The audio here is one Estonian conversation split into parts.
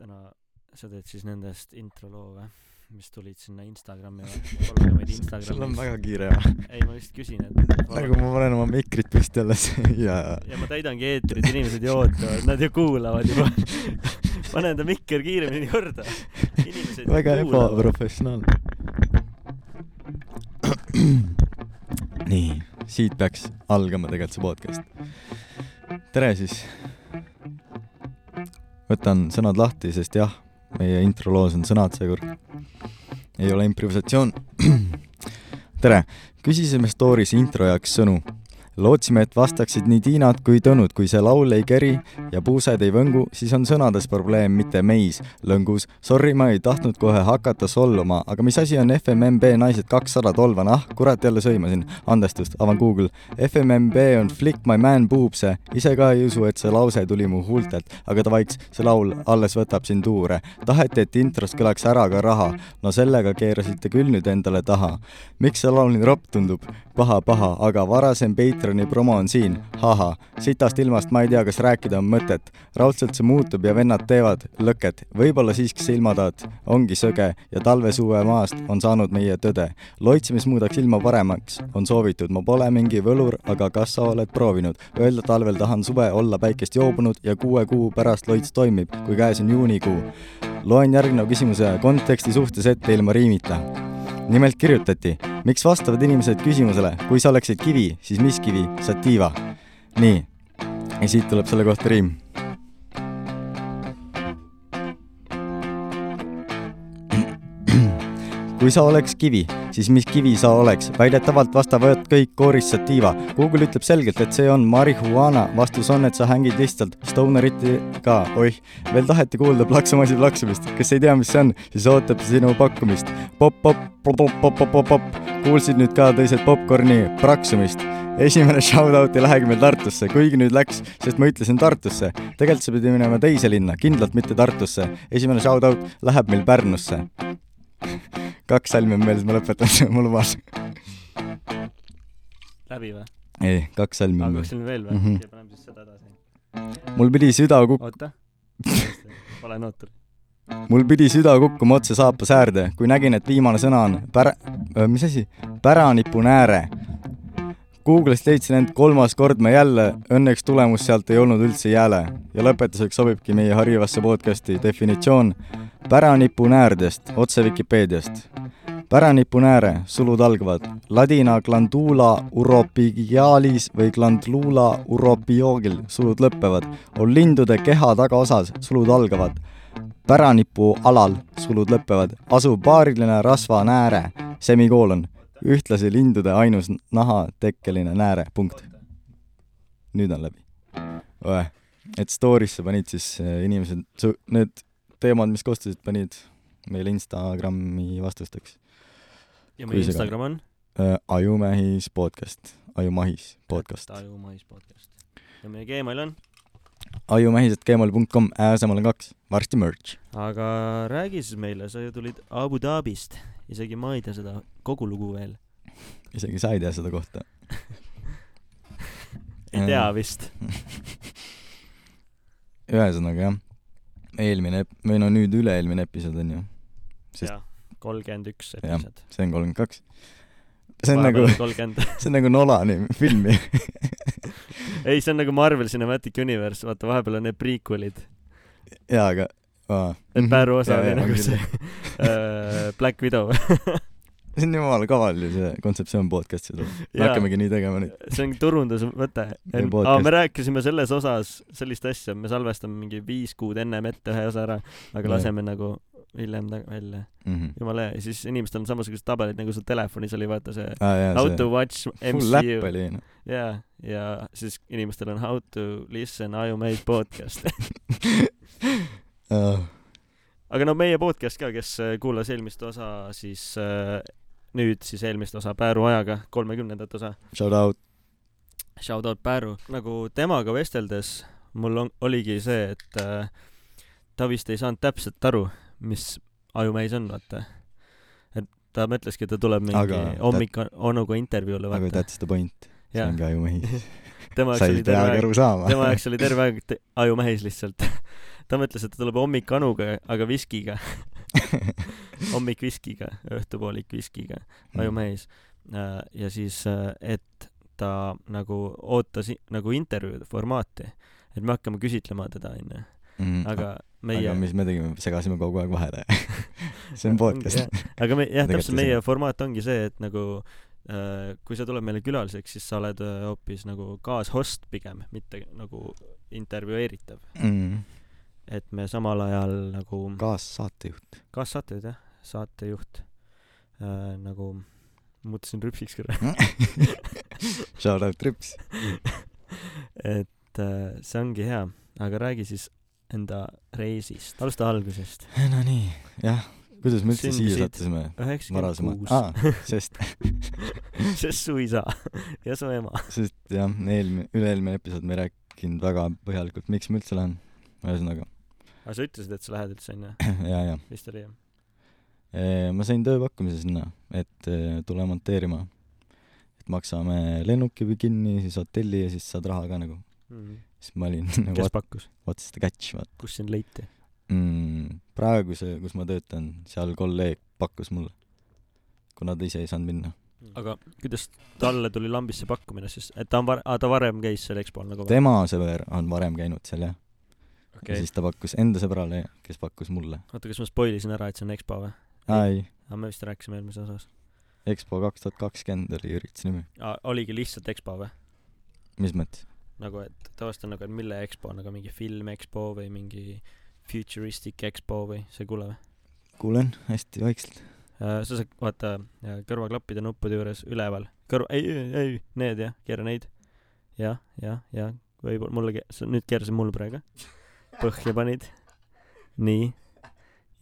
täna sa teed siis nendest introloo või? Mis tulid sinna Instagrami või? Follow meid sul on väga kiire jah. Ei ma lihtsalt küsin et nagu ma panen oma mikrit püsti alles. Ja ja ma täidangi eetrit inimesed ju ootavad nad ju kuulavad juba. Pane enda mikker kiiremini korda. Inimesed väga ebaprofessionaalne. Nii siit peaks algama tegelikult see podcast. Tere siis võtan sõnad lahti sest jah meie introloos on sõnad seekord. Ei ole improvisatsioon. Tere! Küsisime story's intro jaoks sõnu lootsime, et vastaksid nii Tiinad kui Tõnud, kui see laul ei keri ja puused ei võngu, siis on sõnades probleem, mitte meis lõngus. Sorry, ma ei tahtnud kohe hakata solvuma, aga mis asi on FMMB naised kakssada tolvan, ah kurat, jälle sõimasin. andestust, avan Google. FMMB on Flick my man boobs'e, ise ka ei usu, et see lause tuli mu huultelt, aga davaiks, see laul alles võtab siin tuure. taheti, et intros kõlaks ära ka raha, no sellega keerasite küll nüüd endale taha. miks see laul nii ropp tundub? paha-paha, aga varasem Patreoni promo on siin, haha. sitast ilmast ma ei tea, kas rääkida on mõtet. raudselt see muutub ja vennad teevad lõket. võib-olla siiski see ilmataat ongi söge ja talve-suve maast on saanud meie tõde. loits, mis muudaks ilma paremaks, on soovitud. ma pole mingi võlur, aga kas sa oled proovinud? Öelda talvel tahan suve, olla päikest joobunud ja kuue kuu pärast loits toimib, kui käes on juunikuu. loen järgneva küsimuse konteksti suhtes ette ilma riimita nimelt kirjutati, miks vastavad inimesed küsimusele, kui sa oleksid kivi, siis mis kivi, sativa. nii, ja siit tuleb selle kohta riim. Kui sa oleks kivi, siis mis kivi sa oleks? väidetavalt vastavad kõik kooris sativa. Google ütleb selgelt, et see on marihuana. vastus on, et sa hängid lihtsalt stoneriti ka. oih, veel taheti kuulda plaksumasi plaksumist. kes ei tea, mis see on, siis ootab sinu pakkumist. pop, pop, pop, pop, pop, pop, pop, pop. kuulsid nüüd ka teised popkorni praksumist esimene shout-out ei lähegi meil Tartusse, kuigi nüüd läks, sest ma ütlesin Tartusse. tegelikult see pidi minema teise linna, kindlalt mitte Tartusse. esimene shout-out läheb meil Pärnusse kaks salmi on meeles, ma lõpetan, ma luban. läbi või ei, kaks salmi on aga meeles kas. siin veel või Mhm. okei paneme siis seda edasi mul pidi süda kuk-, oota vale noot tuli mul pidi süda kukkuma otse saapa säärde, kui nägin, et viimane sõna on pär-, mis asi, päranipunääre. Google'ist leidsin end kolmas kord ma jälle, õnneks tulemus sealt ei olnud üldse jääle. Ja lõpetuseks sobibki meie harivasse podcasti definitsioon päranipunäärdest otse Vikipeediast. päranipunääre, sulud algavad ladina glandula uropigialis või glandlula uropiogil, sulud lõpevad, on lindude keha tagaosas, sulud algavad. Päranipu alal, sulud lõpevad, asub paariline rasvanääre, semikoolon, ühtlasi lindude ainus nahatekkeline nääre, punkt. nüüd on läbi. et story'sse panid siis äh, inimesed, need teemad, mis kostasid, panid meil Instagrami vastusteks ja meie Instagram on äh,. Ajumehis podcast, Ajumahis podcast. ajumais podcast ja meie Gmail on ajumehis.gmail.com, asemel on kaks, varsti merch. aga räägi siis meile sa ju tulid Abu Dhabist isegi ma ei tea seda kogu lugu veel isegi sa ei tea seda kohta. ei tea vist ühesõnaga jah, eelmine, või no nüüd üle-eelmine episood on ju, jah kolmkümmend üks episood see on kolmkümmend kaks. see on nagu, kolmkümmend see on nagu Nolani filmi. ei see on nagu Marvel Cinematic Universe vaata vahepeal on need prequel'id jaa, aga. Et Pääru osa Jaa, oli nagu on see äh, Black Widow. See on jumala kaval ju see kontseptsioon podcast'i tuleb. me hakkamegi nii tegema nüüd. see on turundusmõte Meie aa me rääkisime selles osas sellist asja me salvestame mingi viis kuud ennem ette ühe osa ära aga Jah. laseme nagu hiljem ta- välja. Mhm. jumala hea. Ja siis inimestel on samasugused tabelid nagu sul telefonis oli vaata see aa jaa, how see to watch MCU oli noh. jaa ja siis inimestel on how to listen Ajumees podcast aga no meie podcast ka kes äh, kuulas eelmist osa siis äh, nüüd siis eelmist osa Pääru ajaga kolmekümnendat osa. Shout out. shout out Pääru nagu temaga vesteldes mul on oligi see et äh, ta vist ei saanud täpselt aru mis Ajumees on vaata. Et ta mõtleski et ta tuleb mingi Aga hommik onuga intervjuule aga vaata. that's the point. see ongi ajumehis. tema jaoks ei oli terve aeg tema jaoks oli terve aeg ajumehis lihtsalt ta mõtles, et ta tuleb hommikanuga, aga viskiga. hommik viskiga, õhtupoolik viskiga, ajumees. ja siis, et ta nagu ootas nagu intervjuu formaati, et me hakkame küsitlema teda, onju. mm, aga aga meie, mis me tegime, segasime kogu aeg vahele see on podcast. aga me, jah, täpselt ei meie formaat ongi see, et nagu äh, kui sa tuled meile külaliseks, siis sa oled äh, hoopis nagu kaashost pigem, mitte nagu intervjueeritav. mm.. Et me samal ajal nagu kaassaatejuht. kaassaatejuht jah, saatejuht äh, nagu mõtlesin rüpsiks korra, Shout out Trips. et äh, see ongi hea, aga räägi siis enda reisist, alusta algusest. Nonii, jah, kuidas me üldse siia sattusime üheksakümmend kuus, sest, sest su isa ja su ema. sest jah, eelmine, üle-eelmine episood me ei rääkinud väga põhjalikult, miks ma üldse lähen. ühesõnaga, aga sa ütlesid, et sa lähed üldse onju, ja, ja vist oli jah? ma sain tööpakkumise sinna, et tule monteerima. et maksame lennuki või kinni, siis hotelli ja siis saad raha ka nagu. siis ma olin nagu kes pakkus, what's the catch, vaata kus sind leiti? mm,. praegu see, kus ma töötan, seal kolleeg pakkus mulle, kuna ta ise ei saanud minna. aga kuidas talle tuli lambisse pakkumine siis, et ta on var-, ta varem käis seal EXPO-l nagu tema sõber on varem käinud seal jah okay., ja siis ta pakkus enda sõbrale, kes pakkus mulle. oota, kas ma spoilisin ära, et see on EXPO või? aa ei, aa, me vist rääkisime eelmises osas. EXPO kaks tuhat kakskümmend oli ürituse nimi. aa, oligi lihtsalt EXPO või? mis mõttes? nagu, et tavaliselt on nagu, et mille EXPO, nagu mingi film EXPO või mingi futuristic EXPO või, sa ei kuule või? kuulen hästi vaikselt. sa saad vaata äh, kõrvaklappide nuppude juures üleval, kõrva, ei, ei, ei, need jah, keera neid. jah, jah, jah, võib-olla mulle, nüüd keerasid mul praegu. Põhja panid. nii.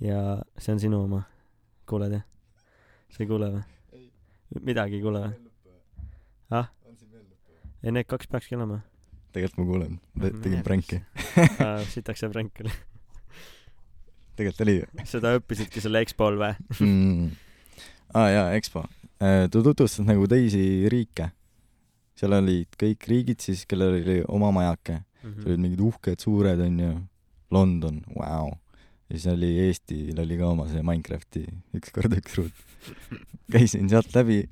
ja see on sinu oma. kuuled jah? sa ei kuule või? midagi ei kuule või? ah? ei, need kaks peakski olema. tegelikult ma kuulen, tegin pränki. sitaks see pränk oli. tegelikult oli ju seda õppisidki seal EXPO-l või? mm.. aa ah, jaa, EXPO. ta tutvustas nagu teisi riike. seal olid kõik riigid siis, kellel oli oma majake. Mhm. seal olid mingid uhked suured onju, London, vau. ja siis oli Eestil oli ka oma see Minecrafti üks kord üks ruut. käisin sealt läbi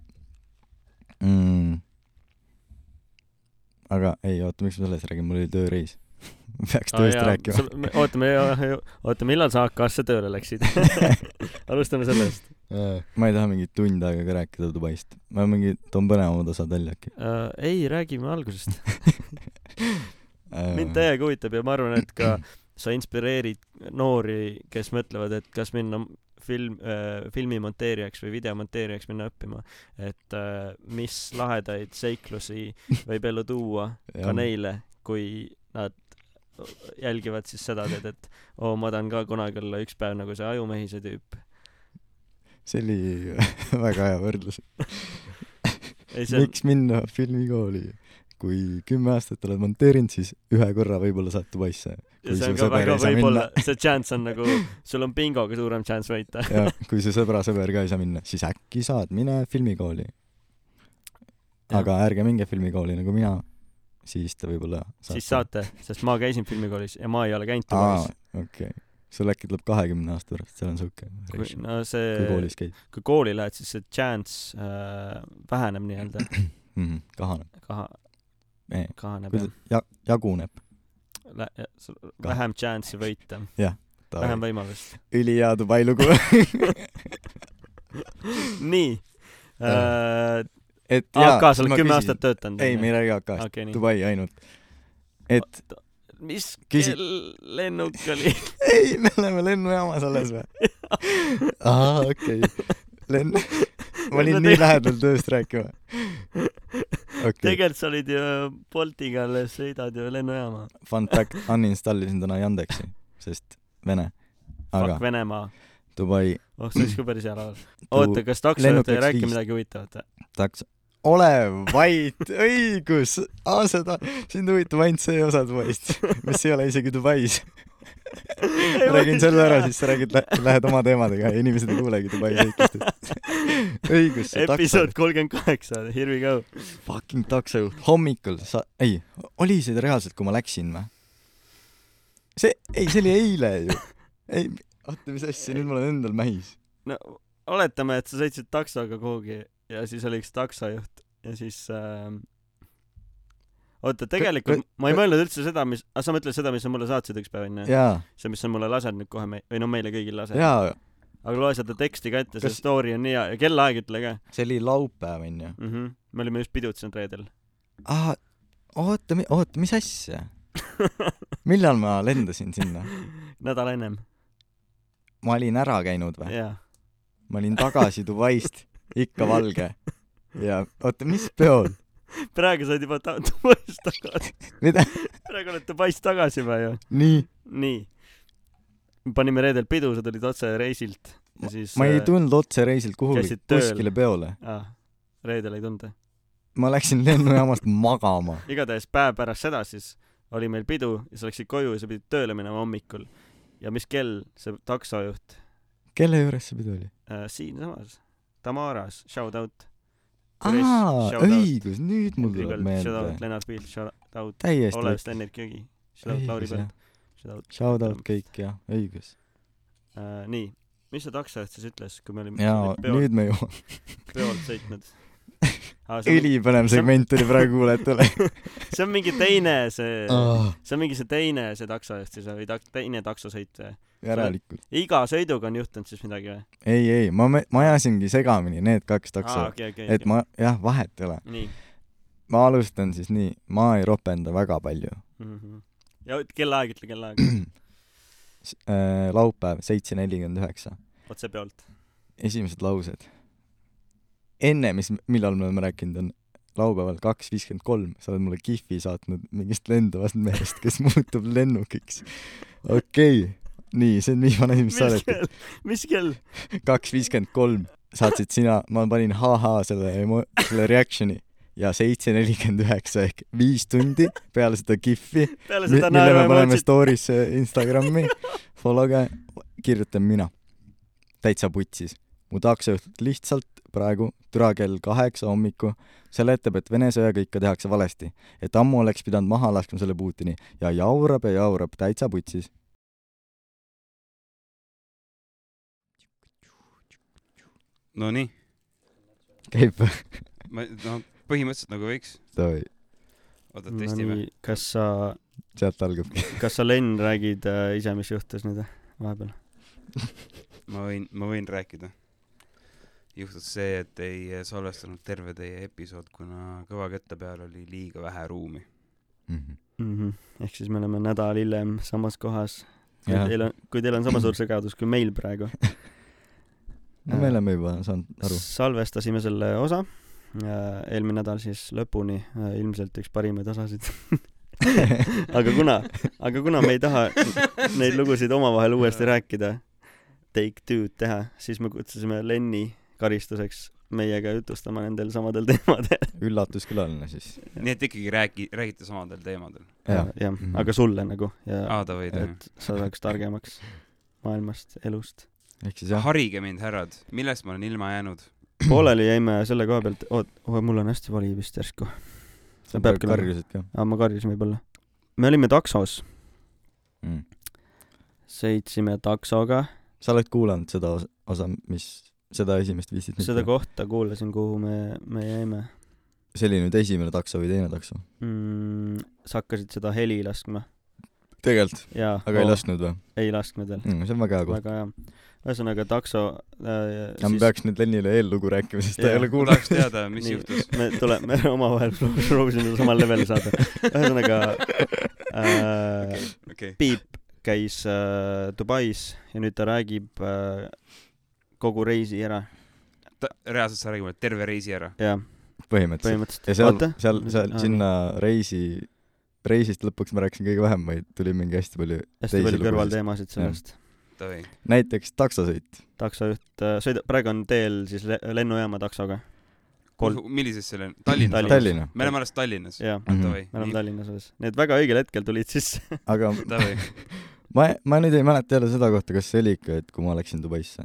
mm.. aga ei oota, miks ma sellest räägin, mul oli tööreis. peaks tööst rääkima. ootame, oota, millal sa AK-sse tööle läksid? alustame sellest ma ei taha mingit tund aega ka rääkida Dubaist. ma mingi toon põnevamad osad välja äkki. uh,. ei, räägime algusest. Mind täiega huvitab ja ma arvan, et ka sa inspireerid noori, kes mõtlevad, et kas minna film äh,, filmimonteerijaks või videomonteerijaks minna õppima, et äh, mis lahedaid seiklusi võib ellu tuua ka neile, kui nad jälgivad siis seda teed, et oo, ma tahan ka kunagi olla üks päev nagu see ajumehise tüüp. see oli väga hea võrdlus. miks minna filmikooli? Kui kümme aastat oled monteerinud, siis ühe korra võib-olla saad Dubaisse. ja kui see on ka väga võib-olla see chance on nagu, sul on bingoga suurem chance võita. ja kui su sõbra sõber ka ei saa minna, siis äkki saad, mine filmikooli. aga ärge minge filmikooli nagu mina, siis te võib-olla siis saate, sest ma käisin filmikoolis ja ma ei ole käinud Dubais., okei okay.. sul äkki tuleb kahekümne aasta pärast, seal on siuke kui no kui see, koolis käid kui kooli lähed, siis see chance äh, väheneb nii-öelda, mm. -hmm. kahaneb kaha. Kahaneb kuidas ja,, jaguneb. jah. vähem chance'i võita, Davai. vähem võimalust. ülihea Dubai lugu nii äh,. et jaa, AK-s oled kümme aastat töötanud? ei, me ei räägi AK-st, nii. Dubai ainult. et mis Küsi- kell lennuk oli? ei, me oleme lennujaamas alles või? aa, okei okay.. lenn, ma olin nii lähedal tööst rääkima. okay., tegelikult sa olid ju Boltiga alles sõidad ju lennujaama. fun fact, uninstall isin täna Yandexi, sest vene. aga Fuck Venemaa. Dubai oh, see oleks ka päris hea laul. Oota, kas taksojuht ei viis. midagi huvitavat või? taks-, ole vait, õigus, seda, sind huvitab ainult see osa Dubaist, mis ei ole isegi Dubais. Räägin selle ära, siis sa räägid, lähed oma teemadega ja inimesed ei kuulegi Dubai seiklustest. õigus, episood kolmkümmend kaheksa, here we go. fucking taksojuht, hommikul sa, ei, oli see reaalselt, kui ma läksin või? see, ei, see oli eile ju. ei, oota, mis asja, nüüd ma olen endal mähis. no oletame, et sa sõitsid taksoga kuhugi ja siis oli üks taksojuht ja siis äh, oota, tegelikult ka- ma ei mõelnud üldse seda, mis, sa mõtled seda, mis sa mulle saatsid üks päev onju? see, mis sa mulle lased nüüd kohe me-, või no meile kõigile lased. aga loe seda teksti ka ette, see Kas- story on nii hea ja kellaaeg ütle ka see oli laupäev onju. mm. -hmm. me olime just pidutsenud reedel. aa, oota, oota, mis asja? millal ma lendasin sinna? nädal ennem. ma olin ära käinud või? ma olin tagasi Dubaist, ikka valge. ja oota, mis peol? praegu said juba ta- Dubaist tagasi. praegu oled Dubaist tagasi juba ju. nii, nii. panime reedel pidu, sa tulid otse reisilt ja siis ma ei äh, tulnud otse reisilt kuhugi kuskile peole. aa, reedel ei tulnud. ma läksin lennujaamast magama. igatahes päev pärast seda siis oli meil pidu ja sa läksid koju ja sa pidid tööle minema hommikul. ja mis kell see taksojuht kelle juures see pidu oli? äh, siinsamas, Tamaras, shout out. aa, õigus, nüüd mul tuleb shout out meelde. Lennart Pilt, shout out täiesti Olev Sten-Erik Jõgi, shout out Lauri Põld, shout out kõik jah, õigus. äh,. nii, mis see taksojuht siis ütles, kui me olime jaa, nüüd me jõuame. peolt sõitnud ah,? ülipõnev segment tuli praegu kuulajatele. see on mingi teine see Ah. see on mingi see teine see taksojuht siis või tak-, teine taksosõit või? järelikult. iga sõiduga on juhtunud siis midagi või? ei, ei, ma, ma ajasingi segamini need kaks takso aa, okei, okei, et ma, jah, vahet ei ole. ma alustan siis nii, ma ei ropenda väga palju. mm. -hmm. ja kellaaeg, ütle kellaaeg, Äh, laupäev, seitse nelikümmend üheksa. otse peolt. esimesed laused. enne, mis, millal me oleme rääkinud, on laupäeval kaks viiskümmend kolm, sa oled mulle kihvi saatnud mingist lendavast mehest, kes muutub lennukiks. okei okay., nii, see on viimane asi, mis sa oled. mis kell? kaks viiskümmend kolm saatsid sina, ma panin ha-ha selle emo-, selle reaction'i ja seitse nelikümmend üheksa ehk viis tundi peale seda kihvi, mille me paneme story'sse Instagrami, follow'ge, kirjutan mina. täitsa putsis. Mu taksojuht lihtsalt praegu türa kell kaheksa hommiku seletab, et Vene sõjaga ikka tehakse valesti. et ammu oleks pidanud maha laskma selle Putini ja jaurab ja jaurab, täitsa putsis. Nonii, käib või? ma, no põhimõtteliselt nagu võiks. oota, no testime. nii, kas sa, sealt algabki. kas sa, Len, räägid äh, ise, mis juhtus nüüd äh, vahepeal? ma võin, ma võin rääkida. Juhtus see, et ei salvestanud terve teie episood, kuna kõvakette peal oli liiga vähe ruumi. Mhm. mm. -hmm. ehk siis me oleme nädal hiljem samas kohas. teil on, kui teil on sama suur segadus kui meil praegu. no me oleme juba saanud aru. salvestasime selle osa, eelmine nädal siis lõpuni, ilmselt üks parimaid osasid. aga kuna, aga kuna me ei taha neid lugusid omavahel uuesti rääkida, take two'd teha, siis me kutsusime Lenni karistuseks meiega jutustama nendel samadel teemadel. üllatuskülaline siis. nii et ikkagi räägi, räägite samadel teemadel. jah, jah, Mhm. aga sulle nagu ja aa, davai, davai. et sa saaks targemaks maailmast, elust. ehk siis jah, harige mind, härrad, millest ma olen ilma jäänud? pooleli jäime selle koha pealt, oot, oh, mul on hästi vali vist järsku. sa peab pead küll karjusid ka aa, ma karjusin võib-olla. me olime taksos, mm.. sõitsime taksoga, sa oled kuulanud seda osa, mis, seda esimest viisteist seda kohta kuulasin, kuhu me, me jäime see oli nüüd esimene takso või teine takso? mm,. sa hakkasid seda heli laskma tegelikult, aga ei lasknud või ei lasknud veel. mm,? see on väga hea koht. väga hea. ühesõnaga takso äh,. ja ma peaks nüüd Lennile eellugu rääkima, sest ta ei ole ma kuulnud. tahaks teada, mis nii juhtus., me tule-, me omavahel proovisime samal levelil saada. ühesõnaga äh, okei, Piip käis äh, Dubais ja nüüd ta räägib äh, kogu reisi ära. reaalselt sa räägid terve reisi ära? jah, põhimõtteliselt. ja seal seal, seal Aa, sinna reisi, reisist lõpuks ma rääkisin kõige vähem, vaid tuli mingi hästi palju, hästi palju kõrvalteemasid sellest. näiteks taksosõit. taksojuht äh, sõidab, praegu on teel siis le lennujaama taksoga. kolm, millises selle, Tallinnas? Tallinnas. Tallinna. me oleme alles Tallinnas. jah, Mhm. me oleme nii, Tallinnas alles. Need väga õigel hetkel tulid sisse. aga ma, ma nüüd ei mäleta jälle seda kohta, kas see oli ikka, et kui ma läksin Dubaisse.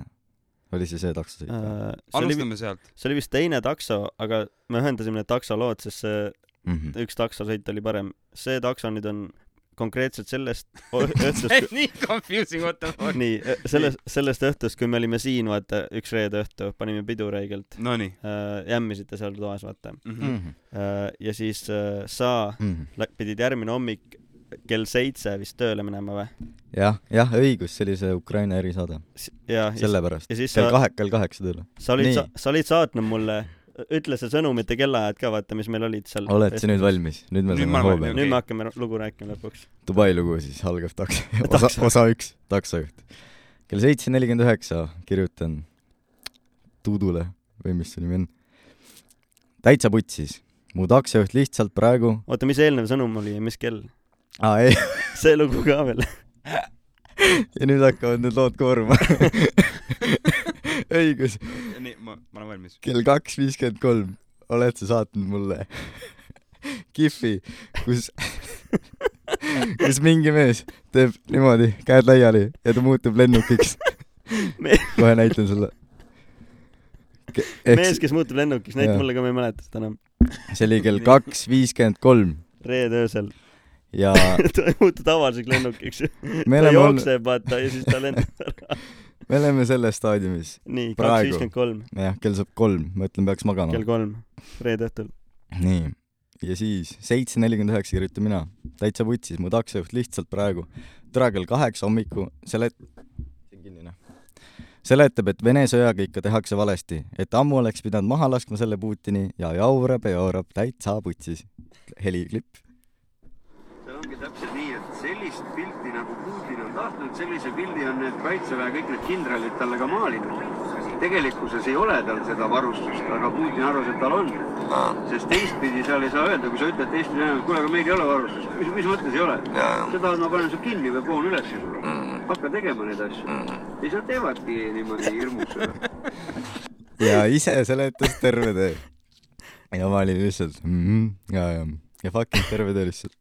Oli see see taksosõit? Äh, see oli, alustame sealt. see oli vist teine takso, aga me ühendasime need taksolood, sest see Mhm. üks taksosõit oli parem. see takso nüüd on konkreetselt sellest õhtust on nii confusing, what the fuck. nii, sellest, sellest õhtust, kui me olime siin, vaata, üks reede õhtu, panime pidu räigelt Nonii äh,. jämmisite seal toas, vaata mm. mm. -hmm. -hmm. äh,. ja siis äh, sa Mm. lä- pidid järgmine hommik kell seitse vist tööle minema või? jah, jah, õigus, see oli see Ukraina erisaade. sellepärast. ja siis kell sa, kahe, kell kaheksa tööle. sa olid sa, sa olid saatnud mulle, ütle see sõnumite kellaajad ka, vaata, mis meil olid seal. oled sa nüüd? valmis? nüüd me saame hoo valmis. peale. nüüd me hakkame lugu rääkima lõpuks. Dubai lugu siis algab taks-, osa, osa üks, taksojuht. kell seitse nelikümmend üheksa kirjutan Tuudule või mis su nimi on. täitsa putsis. mu taksojuht lihtsalt praegu, oota, mis eelnev sõnum oli ja mis kell? Aa ei, see lugu ka veel. ja nüüd hakkavad need lood kooruma. õigus, nii, ma, ma olen valmis. kell kaks viiskümmend kolm oled sa saatnud mulle kihvi, kus, kus mingi mees teeb niimoodi käed laiali ja ta muutub lennukiks kohe näitan sulle. mees, kes muutub lennukiks, näita mulle ka, ma ei mäleta seda enam. see oli kell kaks viiskümmend kolm reede öösel. Ja ta ei muutu tavaliseks lennukiks. me ta jookseb, vaata, ja siis ta lendab ära. me oleme selles staadiumis. nii, kaks viiskümmend kolm, jah, kell saab kolm, ma ütlen, peaks magama kell. kolm, reede õhtul. nii, ja siis seitse nelikümmend üheksa kirjutan mina, täitsa vutsis, mu taksojuht lihtsalt praegu, täna kell kaheksa hommiku selet-, see on kinni noh, seletab, et Vene sõjaga ikka tehakse valesti, et ammu oleks pidanud maha laskma selle Putini ja jaurab ja jaurab täitsa putsis. heliklipp. Ongi täpselt nii, et sellist pilti nagu Putin on tahtnud, sellise pildi on need kaitseväe kõik need kindralid talle ka maalinud. tegelikkuses ei ole tal seda varustust, aga Putin arvas, et tal on. sest teistpidi seal ei saa öelda, kui sa ütled teistpidi, kuule, aga meil ei ole varustust, mis, mis mõttes ei ole? sa tahad, ma panen su kinni või poon üles sulle. hakka tegema neid asju. ja siis nad teevadki niimoodi hirmus seda. ja ise seletas terve tee. ja ma olin lihtsalt mm -hmm, ja, ja, ja fucking terve tee lihtsalt.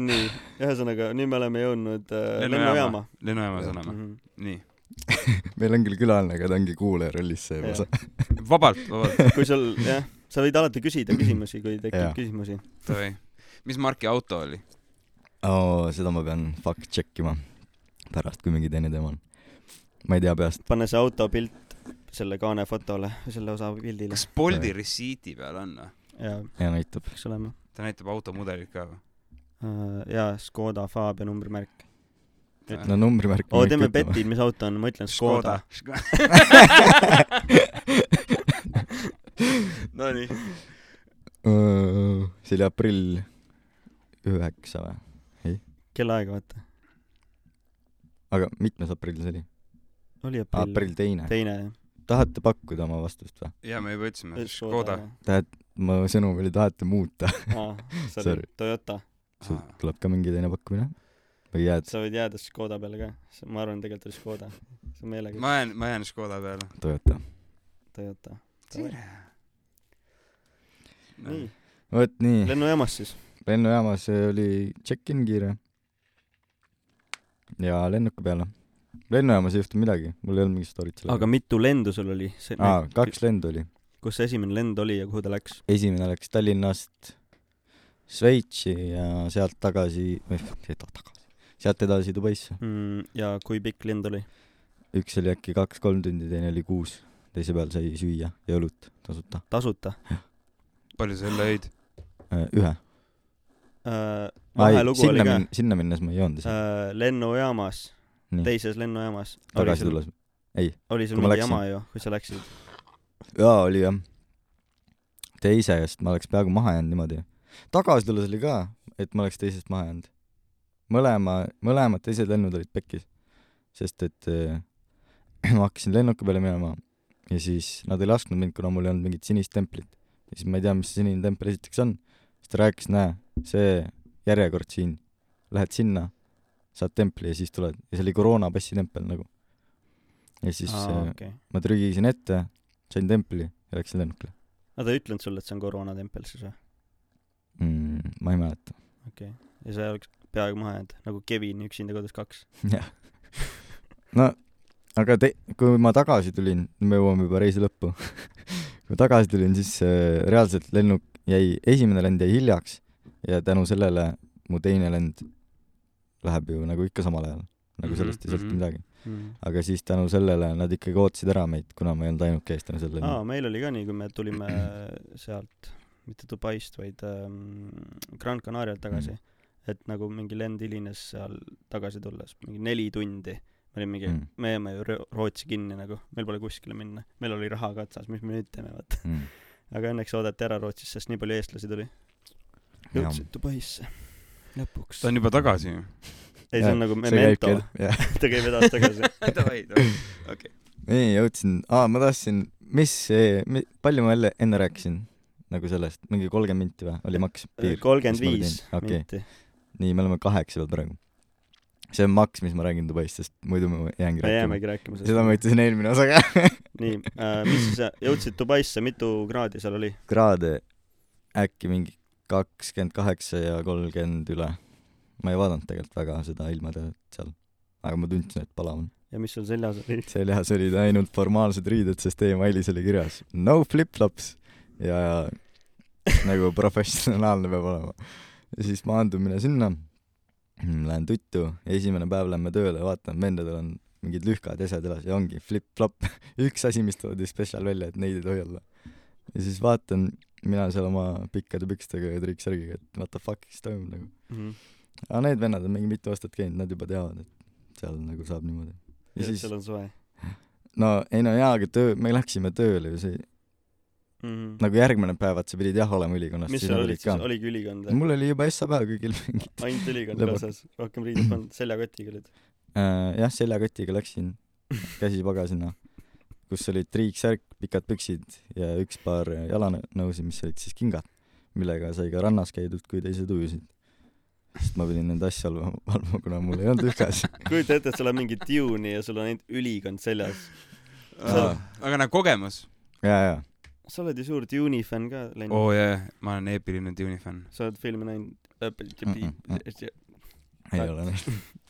nii, ühesõnaga nüüd me oleme jõudnud äh, lennujaama. lennujaamas oleme. Mhm. nii. meil on küll külaline, aga ta ongi kuulaja rollis seejuures Jah.. vabalt, vabalt, kui sul, jah, sa võid alati küsida küsimusi, kui tekib Jaa. küsimusi. davai. mis marki auto oli? oo, seda ma pean fact check ima pärast, kui mingi teine teema on. ma ei tea peast. pane see autopilt selle kaane fotole selle osa pildile kas Bolti resiiti peal on või? ja ja näitab. peaks olema. ta näitab automudelit ka või? jaa, Škoda Fabia numbrimärk. no numbrimärk. oo, teeme beti, mis auto on, ma ütlen Škoda. Nonii. see oli aprill üheksa või? kellaaega vaata. aga mitmes aprill see oli? oli aprill, aprill teine. teine jah. tahate pakkuda oma vastust või? jaa, me juba ütlesime, Škoda. tahad, mu sõnum oli tahate muuta. aa, sorry, Toyota. Sul tuleb ka mingi teine pakkumine? või jääd sa võid jääda Škoda peale ka. ma arvan, tegelikult oli Škoda. see on meelega. ma jään, ma jään Škoda peale. Toyota? Toyota. tere. nii, vot nii, lennujaamas siis. lennujaamas oli check-in kiire. ja lennuki peale. lennujaamas ei juhtunud midagi, mul ei olnud mingit story't selle aga mitu lendu sul oli? aa, kaks lendu oli. kus see esimene lend oli ja kuhu ta läks? esimene läks Tallinnast Šveitsi ja sealt tagasi, või tagasi, sealt edasi Dubaisse. mm,. ja kui pikk lend oli? üks oli äkki kaks-kolm tundi, teine oli kuus. teise peal sai süüa ja õlut tasuta. tasuta palju sa jälle jõid? ühe. äh,? vahelugu oli sinna ka sinna minnes ma ei joonud ise. äh,. lennujaamas, teises lennujaamas. tagasi tulles. oli sul mingi jama ju, kui sa läksid? jaa, oli jah. teisest ma oleks peaaegu maha jäänud niimoodi. Tagasi tulles oli ka, et ma oleks teisest maha jäänud. mõlema, mõlemad teised lennud olid pekkis. sest et äh, ma hakkasin lennuki peale minema ja siis nad ei lasknud mind, kuna mul ei olnud mingit sinist templit. ja siis ma ei tea, mis see sinine tempel esiteks on. siis ta rääkis, näe, see järjekord siin, lähed sinna, saad templi ja siis tuled ja see oli koroonapassi tempel nagu. ja siis aa, äh, okei. ma trügisin ette, sain templi ja läksin lennukile ta ei ütlenud sulle, et see on koroonatempel siis või? mm,. ma ei mäleta. okei okay.. ja sa oleks peaaegu maha jäänud, nagu Kevin Üksinda kodus kaks. jah. no aga te-, kui ma tagasi tulin, me jõuame juba reisi lõppu kui tagasi tulin, siis äh, reaalselt lennuk jäi, esimene lend jäi hiljaks ja tänu sellele mu teine lend läheb ju nagu ikka samal ajal, nagu Mhm, sellest ei sõltu mhm. midagi. mm.. aga siis tänu sellele nad ikkagi ootasid ära meid, kuna ma ei olnud ainuke eestlane sel aa, lendil. meil oli ka nii, kui me tulime sealt, mitte Dubaist, vaid ähm, Gran Canarialt tagasi Mm. mm.. et nagu mingi lend hilines seal tagasi tulles, mingi neli tundi. me olime mingi Mm. mm., me jääme ju Ro- Rootsi kinni nagu, meil pole kuskile minna. meil oli raha ka otsas, mis me nüüd teeme, vaata. Mm. aga õnneks oodati ära Rootsis, sest nii palju eestlasi tuli. jõudsid Dubaisse. lõpuks ta. on juba tagasi ju. ei, see on nagu memento, ta käib edasi-tagasi. davai, davai, okei. nii, jõudsin, aa, ma tahtsin, mis see, palju ma jälle enne rääkisin nagu sellest, mingi kolmkümmend minti või, oli maks piir? kolmkümmend viis minti. nii, me oleme kaheksa peal praegu. see on maks, mis ma räägin Dubaist, sest muidu ma jäängi rääkima. jäämegi rääkima seda ma ütlesin eelmine osa ka. nii äh,, mis siis, jõudsid Dubaisse, mitu kraadi seal oli? kraade äkki mingi kakskümmend kaheksa ja kolmkümmend üle. ma ei vaadanud tegelikult väga seda ilmateadet seal, aga ma tundsin, et palav on. ja mis sul seljas oli? seljas olid ainult formaalsed riided, sest emailis oli kirjas no flip-flops ja nagu professionaalne peab olema. ja siis maandumine sinna, lähen tuttu, esimene päev lähme tööle, vaatan, vendadel on mingid lühkad ja asjad elas ja ongi flip-flop, üks asi, mis toodi spetsial välja, et neid ei tohi olla. ja siis vaatan, mina seal oma pikkade pükstega ja triiksärgiga, et what the fuck siis toimub nagu. Mhm. aga need vennad on mingi mitu aastat käinud, nad juba teavad, et seal nagu saab niimoodi. ja siis seal on soe no ei no jaa, aga töö, me läksime tööle ju see mm. -hmm. nagu järgmine päev, et sa pidid jah olema ülikonnast, mis nad olid siis,. oligi ülikond või? mul oli juba Essa päev kõigil mingid ainult ülikond kaasas, rohkem riideid polnud, seljakotiga olid. äh,. jah, seljakotiga läksin, käsi pagasina, kus olid triiksärk, pikad püksid ja üks paar jalanõusid, mis olid siis kingad, millega sai ka rannas käidud, kui teised ujusid. sest ma pidin nende asju valvama, valvama, kuna mul ei olnud ühkas. kujuta ette, et sul on mingi tune'i ja sul on ainult ülikond seljas. Aga nagu kogemus. ja, ja, sa oled ju suur tune'i fänn ka läinud oo jaa, ma olen eepiline Dune'i fänn. sa oled filmi näinud? Ei ole näinud.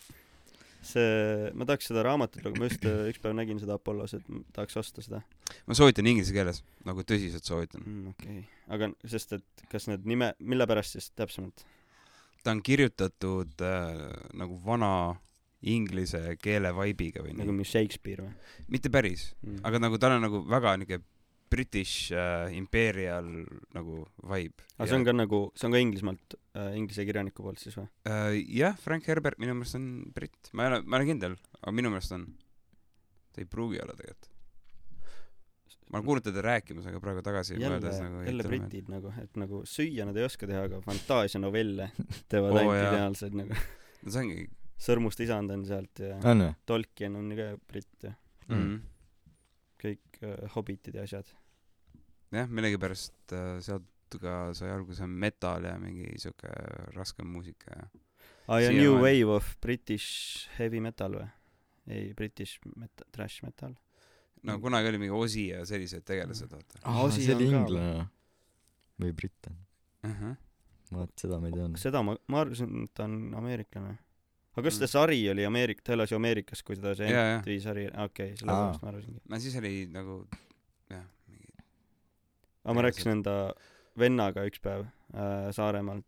see, ma tahaks seda raamatut lugeda, ma just äh, üks päev nägin seda Apollos, et tahaks osta seda ma soovitan inglise keeles, nagu tõsiselt soovitan. mm,. okei okay., aga sest, et kas need nime, mille pärast siis täpsemalt? ta on kirjutatud äh, nagu vana inglise keele vibe'iga või nagu nii. mis Shakespeare või mitte päris, mm.? aga nagu tal on nagu väga niuke British äh, imperial nagu vibe. aga see on ka nagu, see on ka Inglismaalt äh,, inglise kirjaniku poolt siis või? äh,. jah, Frank Herbert minu meelest on britt, ma ei ole, ma olen kindel, aga minu meelest on. ta ei pruugi olla tegelikult. ma olen kuulnud teda rääkimas, aga praegu tagasi jälle mõeldes, nagu jälle. britid nagu, et nagu süüa nad ei oska teha, aga fantaasianovelle teevad Oo, ainult jaa. ideaalseid nagu. no see ongi Sõrmust isand on sealt ja või? Tolkien on ju ka britt ja Mm. mm.. kõik äh, hobitid ja asjad. jah, millegipärast äh, sealt ka sai alguse metal ja mingi siuke raskem muusika ja aa ja. New Wave of British Heavy Metal või? ei, British met-, Trash Metal. no kunagi oli mingi Ozzy ja sellised tegelased, vaata Asi see oli on inglane või britt on? uh. -huh. vaat seda ma ei teadnud. seda ma, ma arvasin, et ta on ameeriklane. aga kas Mm. see sari oli Ameerik-, ta elas ju Ameerikas, kui seda see. MTV sari, okei okay,, Aa. sellepärast ma arvasingi. no siis oli nagu aga ma rääkisin enda vennaga üks päev äh, Saaremaalt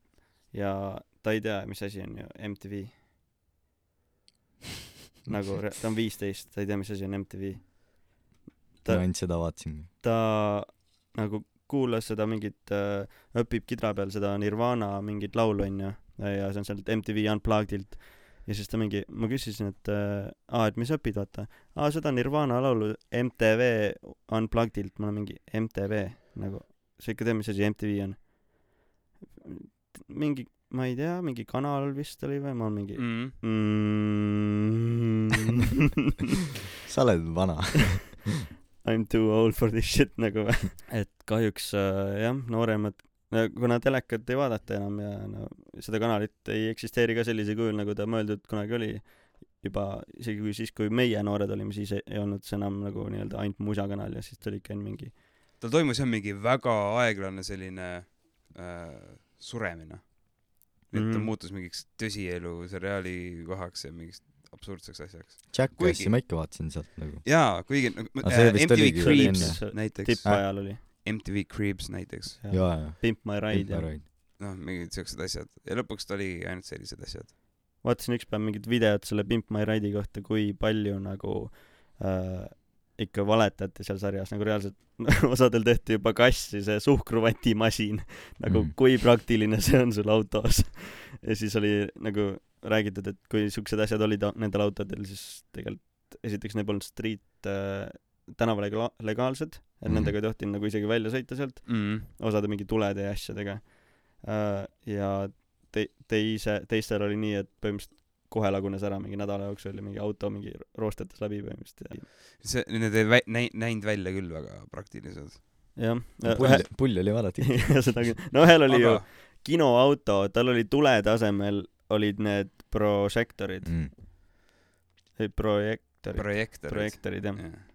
ja ta ei tea, mis asi on ju MTV. nagu re- ta on viisteist, ta ei tea, mis asi on MTV. ma ainult seda vaatasingi. ta nagu kuulas seda mingit äh,, õpib kidra peal seda Nirvana mingit laulu onju ja see on sealt MTV Unplugedilt ja siis ta mingi, ma küsisin, et äh, aa, et mis sa õpid, vaata. aa, seda Nirvana laulu MTV Unpluggedilt, ma olen mingi MTV nagu, sa ikka tead, mis asi MTV on? mingi, ma ei tea, mingi kanal vist oli või ma olen mingi mm. mm. sa oled vana. I m too old for this shit nagu või. et kahjuks äh, jah, nooremad, kuna telekat ei vaadata enam ja no seda kanalit ei eksisteeri ka sellisel kujul, nagu ta mõeldud kunagi oli, juba isegi kui siis, kui meie noored olime, siis ei, ei olnud see enam nagu nii-öelda ainult musakanal ja siis tuligi ainult mingi tal toimus jah mingi väga aeglane selline äh, suremine. et ta Mhm. muutus mingiks tõsielu seriaali kohaks ja mingiks absurdseks asjaks. Jackassi ma ikka vaatasin sealt nagu. jaa, kuigi nagu vist MTV Creeps näiteks, tippajal oli MTV Creeps näiteks. Pimp My Ride ja Ride. noh, mingid siuksed asjad ja lõpuks ta oligi ainult sellised asjad. vaatasin ükspäev mingit videot selle Pimp My Ride'i kohta, kui palju nagu äh, ikka valetati seal sarjas, nagu reaalselt osadel tehti juba kassi see suhkruvatimasin, nagu Mm. kui praktiline see on sul autos. ja siis oli nagu räägitud, et kui siuksed asjad olid nendel autodel, siis tegelikult esiteks need polnud street äh, tänaval legaalsed, et mm. nendega ei tohtinud nagu isegi välja sõita sealt, mm.. osade mingi tulede ja asjadega äh,. ja te-, teise, teistel oli nii, et põhimõtteliselt kohe lagunes ära mingi nädala jooksul ja mingi auto mingi roostetas läbi põhimõtteliselt ja see, need ei vä-, näi-, näinud välja küll väga praktilised. jah, pull, pull oli vaadata. seda küll, no ühel oli ju aga kinoauto, tal oli tulede asemel olid need prožektorid, Mm. projektorid, projektorid. projektorid jah. Ma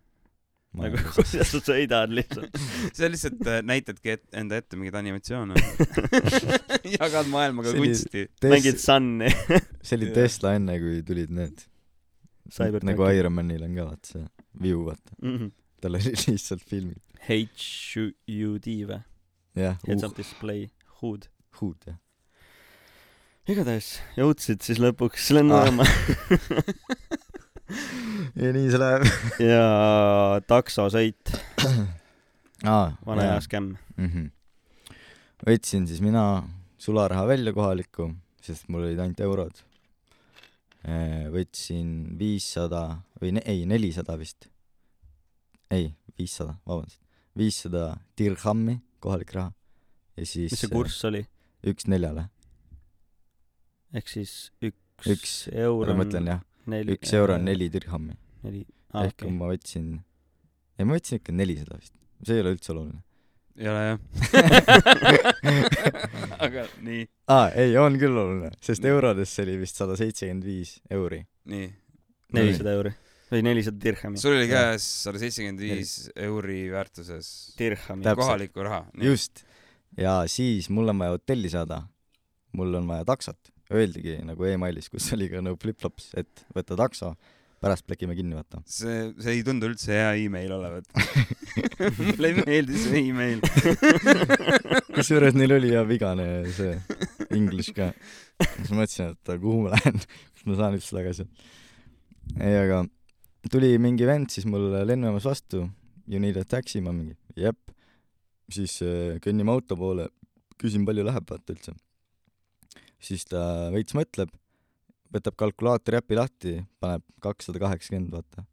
nagu kuidas sa sõidad lihtsalt. see lihtsalt äh, näitadki et, enda ette mingeid animatsioone. jagad maailmaga kunsti. mängid Tes- Sun'i. see oli. Tesla enne, kui tulid need. Cybertruck. nagu Ironmanil on ka vaata see view vaata, Mhm. tal oli lihtsalt filmid. HUD või? jah, Heads up display, HUD. huud jah. igatahes jõudsid siis lõpuks Ah. ja nii see läheb. ja taksosõit, aa, vana hea skämm. mm. -hmm. võtsin siis mina sularaha välja kohalikku, sest mul olid ainult eurod. võtsin viissada või ne, ei, nelisada vist. ei, viissada, vabandust. viissada dirhammi, kohalik raha. ja siis mis see kurss oli? üks neljale. ehk siis üks, Üks, euro ma mõtlen jah, neli üks euro on neli dirhammi. neli, aa ehk okei. ma võtsin, ei ma võtsin ikka nelisada vist, see ei ole üldse oluline. ei ole jah. aga nii, aa, ei, on küll oluline, sest eurodesse oli vist sada seitsekümmend viis euri. nii. nelisada euri või nelisada dirhami. sul oli käes sada seitsekümmend viis euri väärtuses dirhami. Kohalikku raha. just. ja siis mul on vaja hotelli saada. mul on vaja taksot. Öeldigi nagu emailis, kus oli ka no flip-flops, et võta takso, pärast pläkime kinni, vaata. see, see ei tundu üldse hea email olevat. mulle ei meeldi see email. kusjuures neil oli ja vigane see inglise ka. siis mõtlesin, et kuhu ma lähen, kas ma saan üldse tagasi. ei, aga tuli mingi vend siis mulle lennujaamas vastu, you need a taxi, ma mingi jep. siis äh, kõnnime auto poole, küsin, palju läheb vaata üldse. Siis ta veits mõtleb, võtab kalkulaatori äpi lahti, paneb kakssada kaheksakümmend vaata.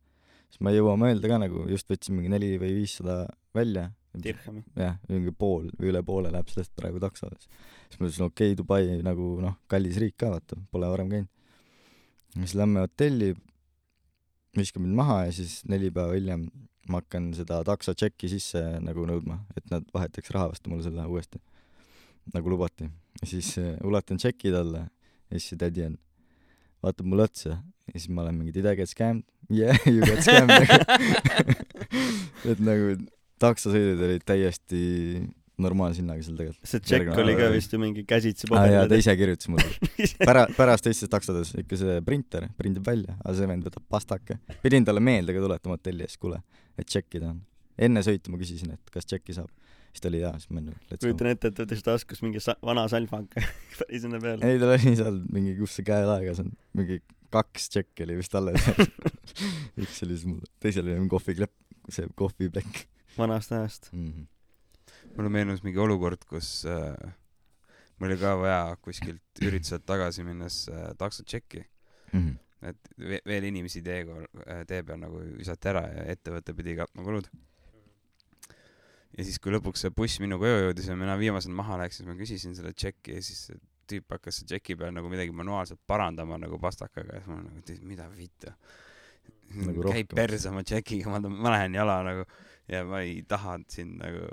siis ma ei jõua mõelda ka nagu, just võtsin mingi neli või viissada välja. dirhami. jah, mingi pool või üle poole läheb sellest praegu taksodes. siis ma ütlesin, okei okay,, Dubai nagu noh, kallis riik ka vaata, pole varem käinud. siis lähme hotelli, viskab mind maha ja siis neli päeva hiljem ma hakkan seda takso tšeki sisse nagu nõudma, et nad vahetaks raha vastu mulle selle uuesti, nagu lubati. Ja siis äh, ulatan tšeki talle ja siis see tädi on, vaatab mulle otsa ja siis ma olen mingi did I get scammed? Yeah, you got scammed nagu et nagu taksosõidud olid täiesti normaalse hinnaga seal tegelikult. see tšekk oli ka vist ju mingi käsitsi aa jaa, ta paberil. ise kirjutas mulle. pära-, pärast teistes taksodes ikka see printer prindib välja, aga see vend võtab pastake. pidin talle meelde ka tuletama hotelli ees, kuule, et tšekkida on. enne sõitu ma küsisin, et kas tšekki saab. Siis ta oli jaa, siis ma olin let's go. kujutan ette, et võttis taskus mingi sa- vana salvak päris enne peale. ei, tal oli seal mingi, kus see käelaegas on, mingi kaks tšekki oli vist alles. üks oli siis mul, teisel oli mingi kohviklepp, see kohviplekk vanast ajast. mm. -hmm. mulle meenus mingi olukord, kus äh, mul oli ka vaja kuskilt ürituselt tagasi minnes äh, taksot tšekki, Mm -hmm. et ve- veel inimesi tee tee peal nagu visati ära ja ettevõte pidi katma kulud. Ja siis, kui lõpuks see buss minu koju jõudis ja mina viimasena maha läks, siis ma küsisin selle tšeki ja siis see tüüp hakkas see tšeki peal nagu midagi manuaalselt parandama nagu pastakaga ja siis ma nagu, et mida vittu. Nagu käib perse oma tšekiga, ma, ma lähen jala nagu ja ma ei taha siin nagu,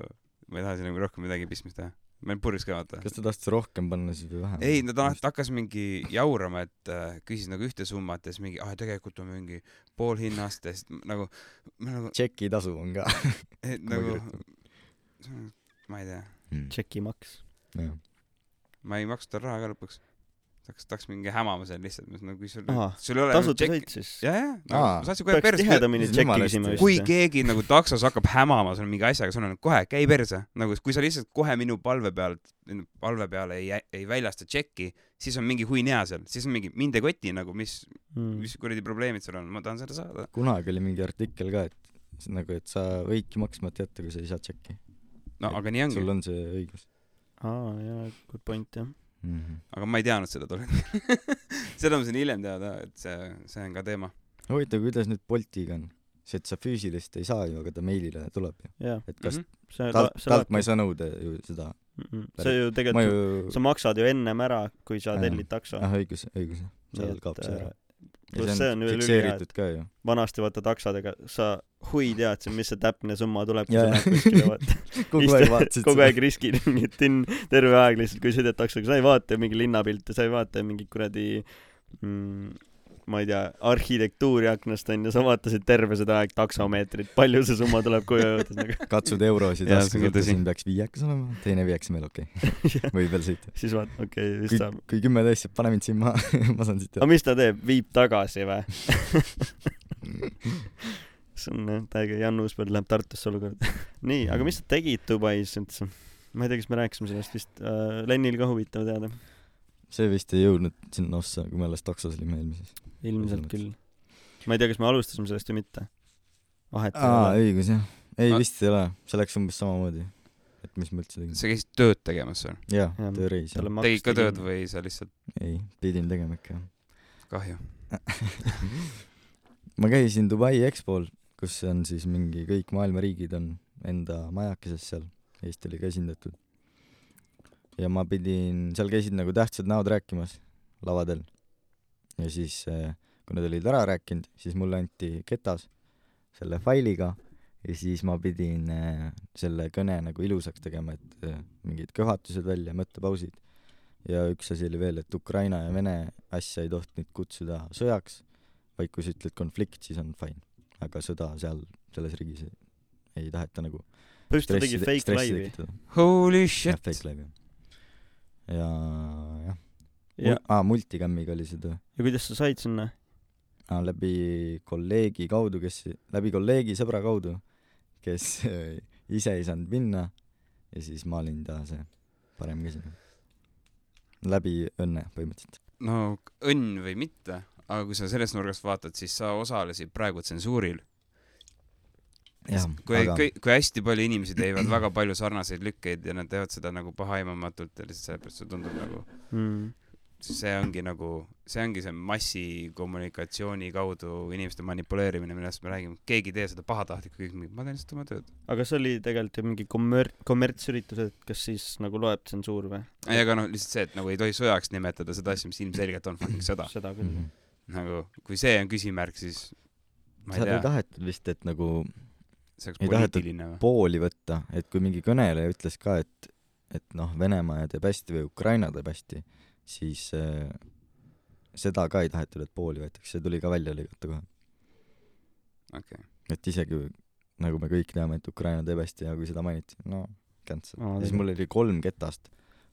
ma ei taha siin nagu rohkem midagi pistmist teha. olin purjus ka vaata. kas ta tahtis rohkem panna siis või vähem? ei, no ta hakkas mingi jaurama, et äh, küsis nagu ühte summat ja siis mingi, aa tegelikult on mingi pool hinnast ja siis nagu, nagu, tšeki tasu on ka nagu kirjutan. Ma ei tea, mm.. tšekimaks. jah. ma ei maksnud talle raha ka lõpuks. tahaks, tahaks mingi hämama seal lihtsalt, nagu kui sul sul ei ole tasuta sõit siis. jah, jah, no Aa. sa saad ju kohe perse, kui keegi nagu taksos hakkab hämama sul mingi asjaga, sul on kohe käi perse, nagu kui sa lihtsalt kohe minu palve pealt, palve peale ei, ei väljasta tšekki, siis on mingi huin hea seal, siis on mingi mind ei koti nagu, mis, Mm. mis kuradi probleemid sul on, ma tahan seda saada. kunagi oli mingi artikkel ka, et nagu, et sa võidki maksmata jätta, kui sa ei saa tšekki. No aga nii ongi sul, on see õigus aa, jaa, good point jah. mm. -hmm. aga ma ei teadnud seda tol hetkel. seda ma sain hiljem teada, et see, see on ka teema. huvitav, kuidas nüüd Boltiga on? see, et sa füüsilist ei saa ju, aga ta meilile tuleb ju. jaa, et kas Mhm. see talt, talt ma ei saa nõuda ju seda. see ju ma tegelikult, ju, sa maksad ju ennem ära, kui sa tellid takso. ah õigus, õigus, seal kaob see ära. Ja pluss see on ka ju. vanasti vaata taksodega sa hui teadsid, mis see täpne summa tuleb, kui Jaa, sa lähed kuskile vaata. kogu aeg vaatasid kogu aeg riskid mingit tinn terve aeg lihtsalt, kui sõidad taksoga, sa ei vaata mingi linnapilte, sa ei vaata mingit kuradi mm, ma ei tea, arhitektuuri aknast onju, sa vaatasid terve seda aeg taksomeetrit, palju see summa tuleb koju jõudes nagu. katsud eurosid on võtta, siin peaks viiekas olema, teine viiekas meil okei okay.. võib veel sõita. siis vaata, okei okay,, vist kui saab., kui kümme tõesti, pane mind siin maha, ma saan siit aga mis ta teeb, viib tagasi või? see on jah, täiega Jan Uuspõld läheb Tartusse olukorda. nii, aga mis sa tegid Dubais üldse? ma ei tea, kas me rääkisime sellest vist äh,, Lennil ka huvitav teada. see vist ei jõudnud sinna ossa, kui me alles taksos olime eelmises. Ilmselt küll. ma ei tea, kas me alustasime sellest või mitte. vahet ei aa, ole. õigus jah. ei Ah., vist ei ole, see läks umbes samamoodi. et mis ma üldse tegin. sa käisid tööd tegemas seal? jaa Jah., tööreis talle jah. tegid ka tööd või sa lihtsalt, ei, pidin tegema ikka kahju. ma käisin Dubai EXPO-l, kus on siis mingi kõik maailma riigid on enda majakeses seal, Eesti oli ka esindatud. ja ma pidin, seal käisid nagu tähtsad näod rääkimas lavadel. Ja siis, kui nad olid ära rääkinud, siis mulle anti ketas selle failiga ja siis ma pidin eh, selle kõne nagu ilusaks tegema, et eh, mingid köhatused välja, mõttepausid. ja üks asi oli veel, et Ukraina ja Vene asja ei tohtinud kutsuda sõjaks, vaid kui sa ütled konflikt, siis on fine. aga sõda seal selles riigis ei, ei taheta nagu põhimõtteliselt ta tegi fake live'i. tekitada. Holy jah, shit. fake live jah. ja jah ja, aa, multicam'iga oli see töö. ja kuidas sa said sinna? aa, läbi kolleegi kaudu, kes, läbi kolleegi sõbra kaudu, kes ise ei saanud minna ja siis ma olin ta see parem käsi. läbi õnne põhimõtteliselt. no õnn või mitte, aga kui sa sellest nurgast vaatad, siis sa osalesid praegu tsensuuril. jah, kui aga, kui, kui hästi palju inimesi teevad väga palju sarnaseid lükkeid ja nad teevad seda nagu pahaaimamatult ja lihtsalt sellepärast see tundub nagu, Mm. See ongi nagu, see ongi see massikommunikatsiooni kaudu inimeste manipuleerimine, millest me räägime. keegi ei tee seda pahatahtlikult, ma teen lihtsalt oma tööd. aga see oli tegelikult ju mingi kommer-, kommertsüritus, et kas siis nagu loeb tsensuur või? ei, aga noh, lihtsalt see, et nagu ei tohi sõjaks nimetada seda asja, mis ilmselgelt on fucking sõda. seda küll Mhm. nagu, kui see on küsimärk, siis ma ei ei tea, tahetud vist, et nagu ei tahetud pooli võtta, et kui mingi kõneleja ütles ka, et, et noh, Venemaa teeb hästi või Ukraina teeb hästi, siis äh, seda ka ei tahetud, et pooli võetakse, see tuli ka välja lõigata kohe. okei, et isegi nagu me kõik teame, et Ukraina teeb hästi ja kui seda mainiti, no cancel. Ja siis mul oli kolm ketast.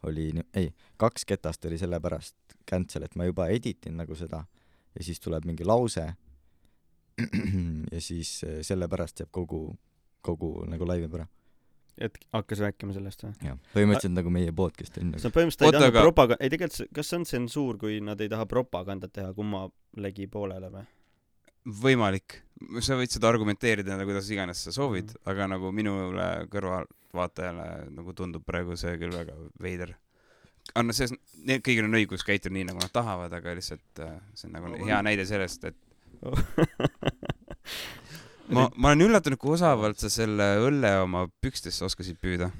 Oli nii- ei kaks ketast oli sellepärast cancel et ma juba editin nagu seda ja siis tuleb mingi lause ja siis eh, sellepärast jääb kogu kogu nagu live jääb ära et hakkas rääkima sellest või? jah põhimõtteliselt nagu meie podcast on see nagu on põhimõtteliselt ei Oota, taha aga- propaga-, ei tegelikult see, kas see on tsensuur, kui nad ei taha propagandat teha kummalegi poolele või? võimalik. sa võid seda argumenteerida nagu kuidas iganes sa soovid, aga nagu minule kõrvaltvaatajale nagu tundub praegu see küll väga veider. aga noh, selles, neil kõigil on õigus käituda nii, nagu nad tahavad, aga lihtsalt äh, see on nagu hea näide sellest, et ma, ma olen üllatunud, kui osavalt sa selle õlle oma pükstesse oskasid püüda.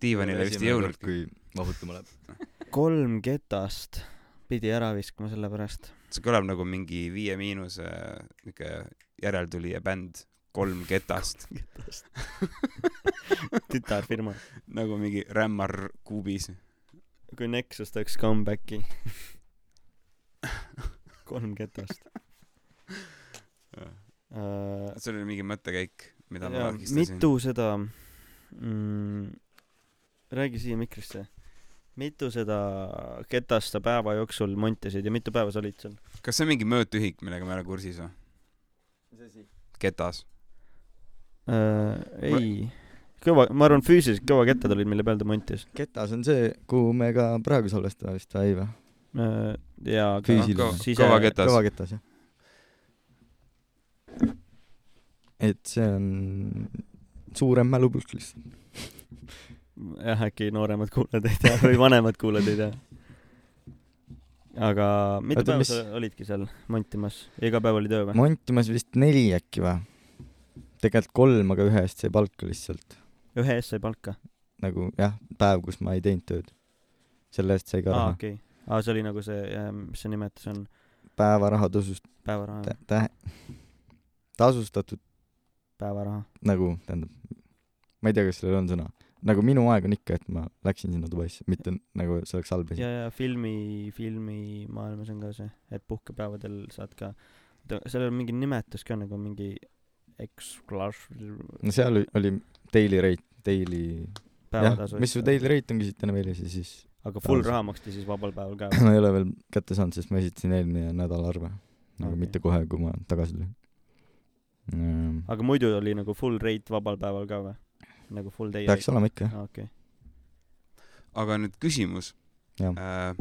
diivanile vist ei jõudnudki. kui vahutama läheb kolm ketast pidi ära viskama selle pärast. see kõlab nagu mingi Viie Miinuse niuke järeltulija bänd, kolm ketast, tütarfirma. nagu mingi rämmar kuubis. kui Nexus teeks comeback'i. kolm ketast uh,. see oli mingi mõttekäik, mida ma jaa, vagistasin. mitu seda mm,, räägi siia mikrisse. mitu seda ketast sa päeva jooksul montisid ja mitu päeva sa olid seal? kas see on mingi mõõtühik, millega me ei ole kursis või? ketas. äh,? ei, kõva, ma arvan, füüsiliselt kõva kettad olid, mille peal ta montis ketas on see, kuhu me ka praegu salvestame vist või või? äh,. ja ka Füüsiline. sise- kõva ketas. kõva ketas jah. Et see on suurem mälupulk lihtsalt. jah, äkki nooremad kuulajad ei tea või vanemad kuulajad ei tea. aga mitu päeva mis- sa olidki seal montimas? iga päev oli töö või? montimas vist neli äkki või? tegelikult kolm, aga ühe eest sai palka lihtsalt. ühe eest sai palka? nagu jah, päev, kus ma ei teinud tööd. selle eest sai ka aa, raha. okei. aa, see oli nagu see, mis see nimetus on, päevaraha tasust-, päevaraha, tä-, tasustatud päevaraha. nagu, tähendab, ma ei tea, kas sellel on sõna. nagu minu aeg on ikka, et ma läksin sinna Dubaisse, mitte nagu see oleks halb asi ja, ja filmi, filmimaailmas on ka see, et puhkepäevadel saad ka, sellel on mingi nimetus ka nagu mingi X-klass no seal oli- oli daily rate, daily, jah mis su daily rate on, küsiti enne veel ja siis, siis aga full raha maksti siis vabal päeval ka ma ei ole veel kätte saanud, sest ma esitasin eelmine nädal arve. nagu okay. mitte kohe, kui ma tagasi tulin mm,. aga muidu oli nagu full rate vabal päeval ka või? nagu full day peaks olema ikka jah, aa, okei. aga nüüd küsimus. Äh,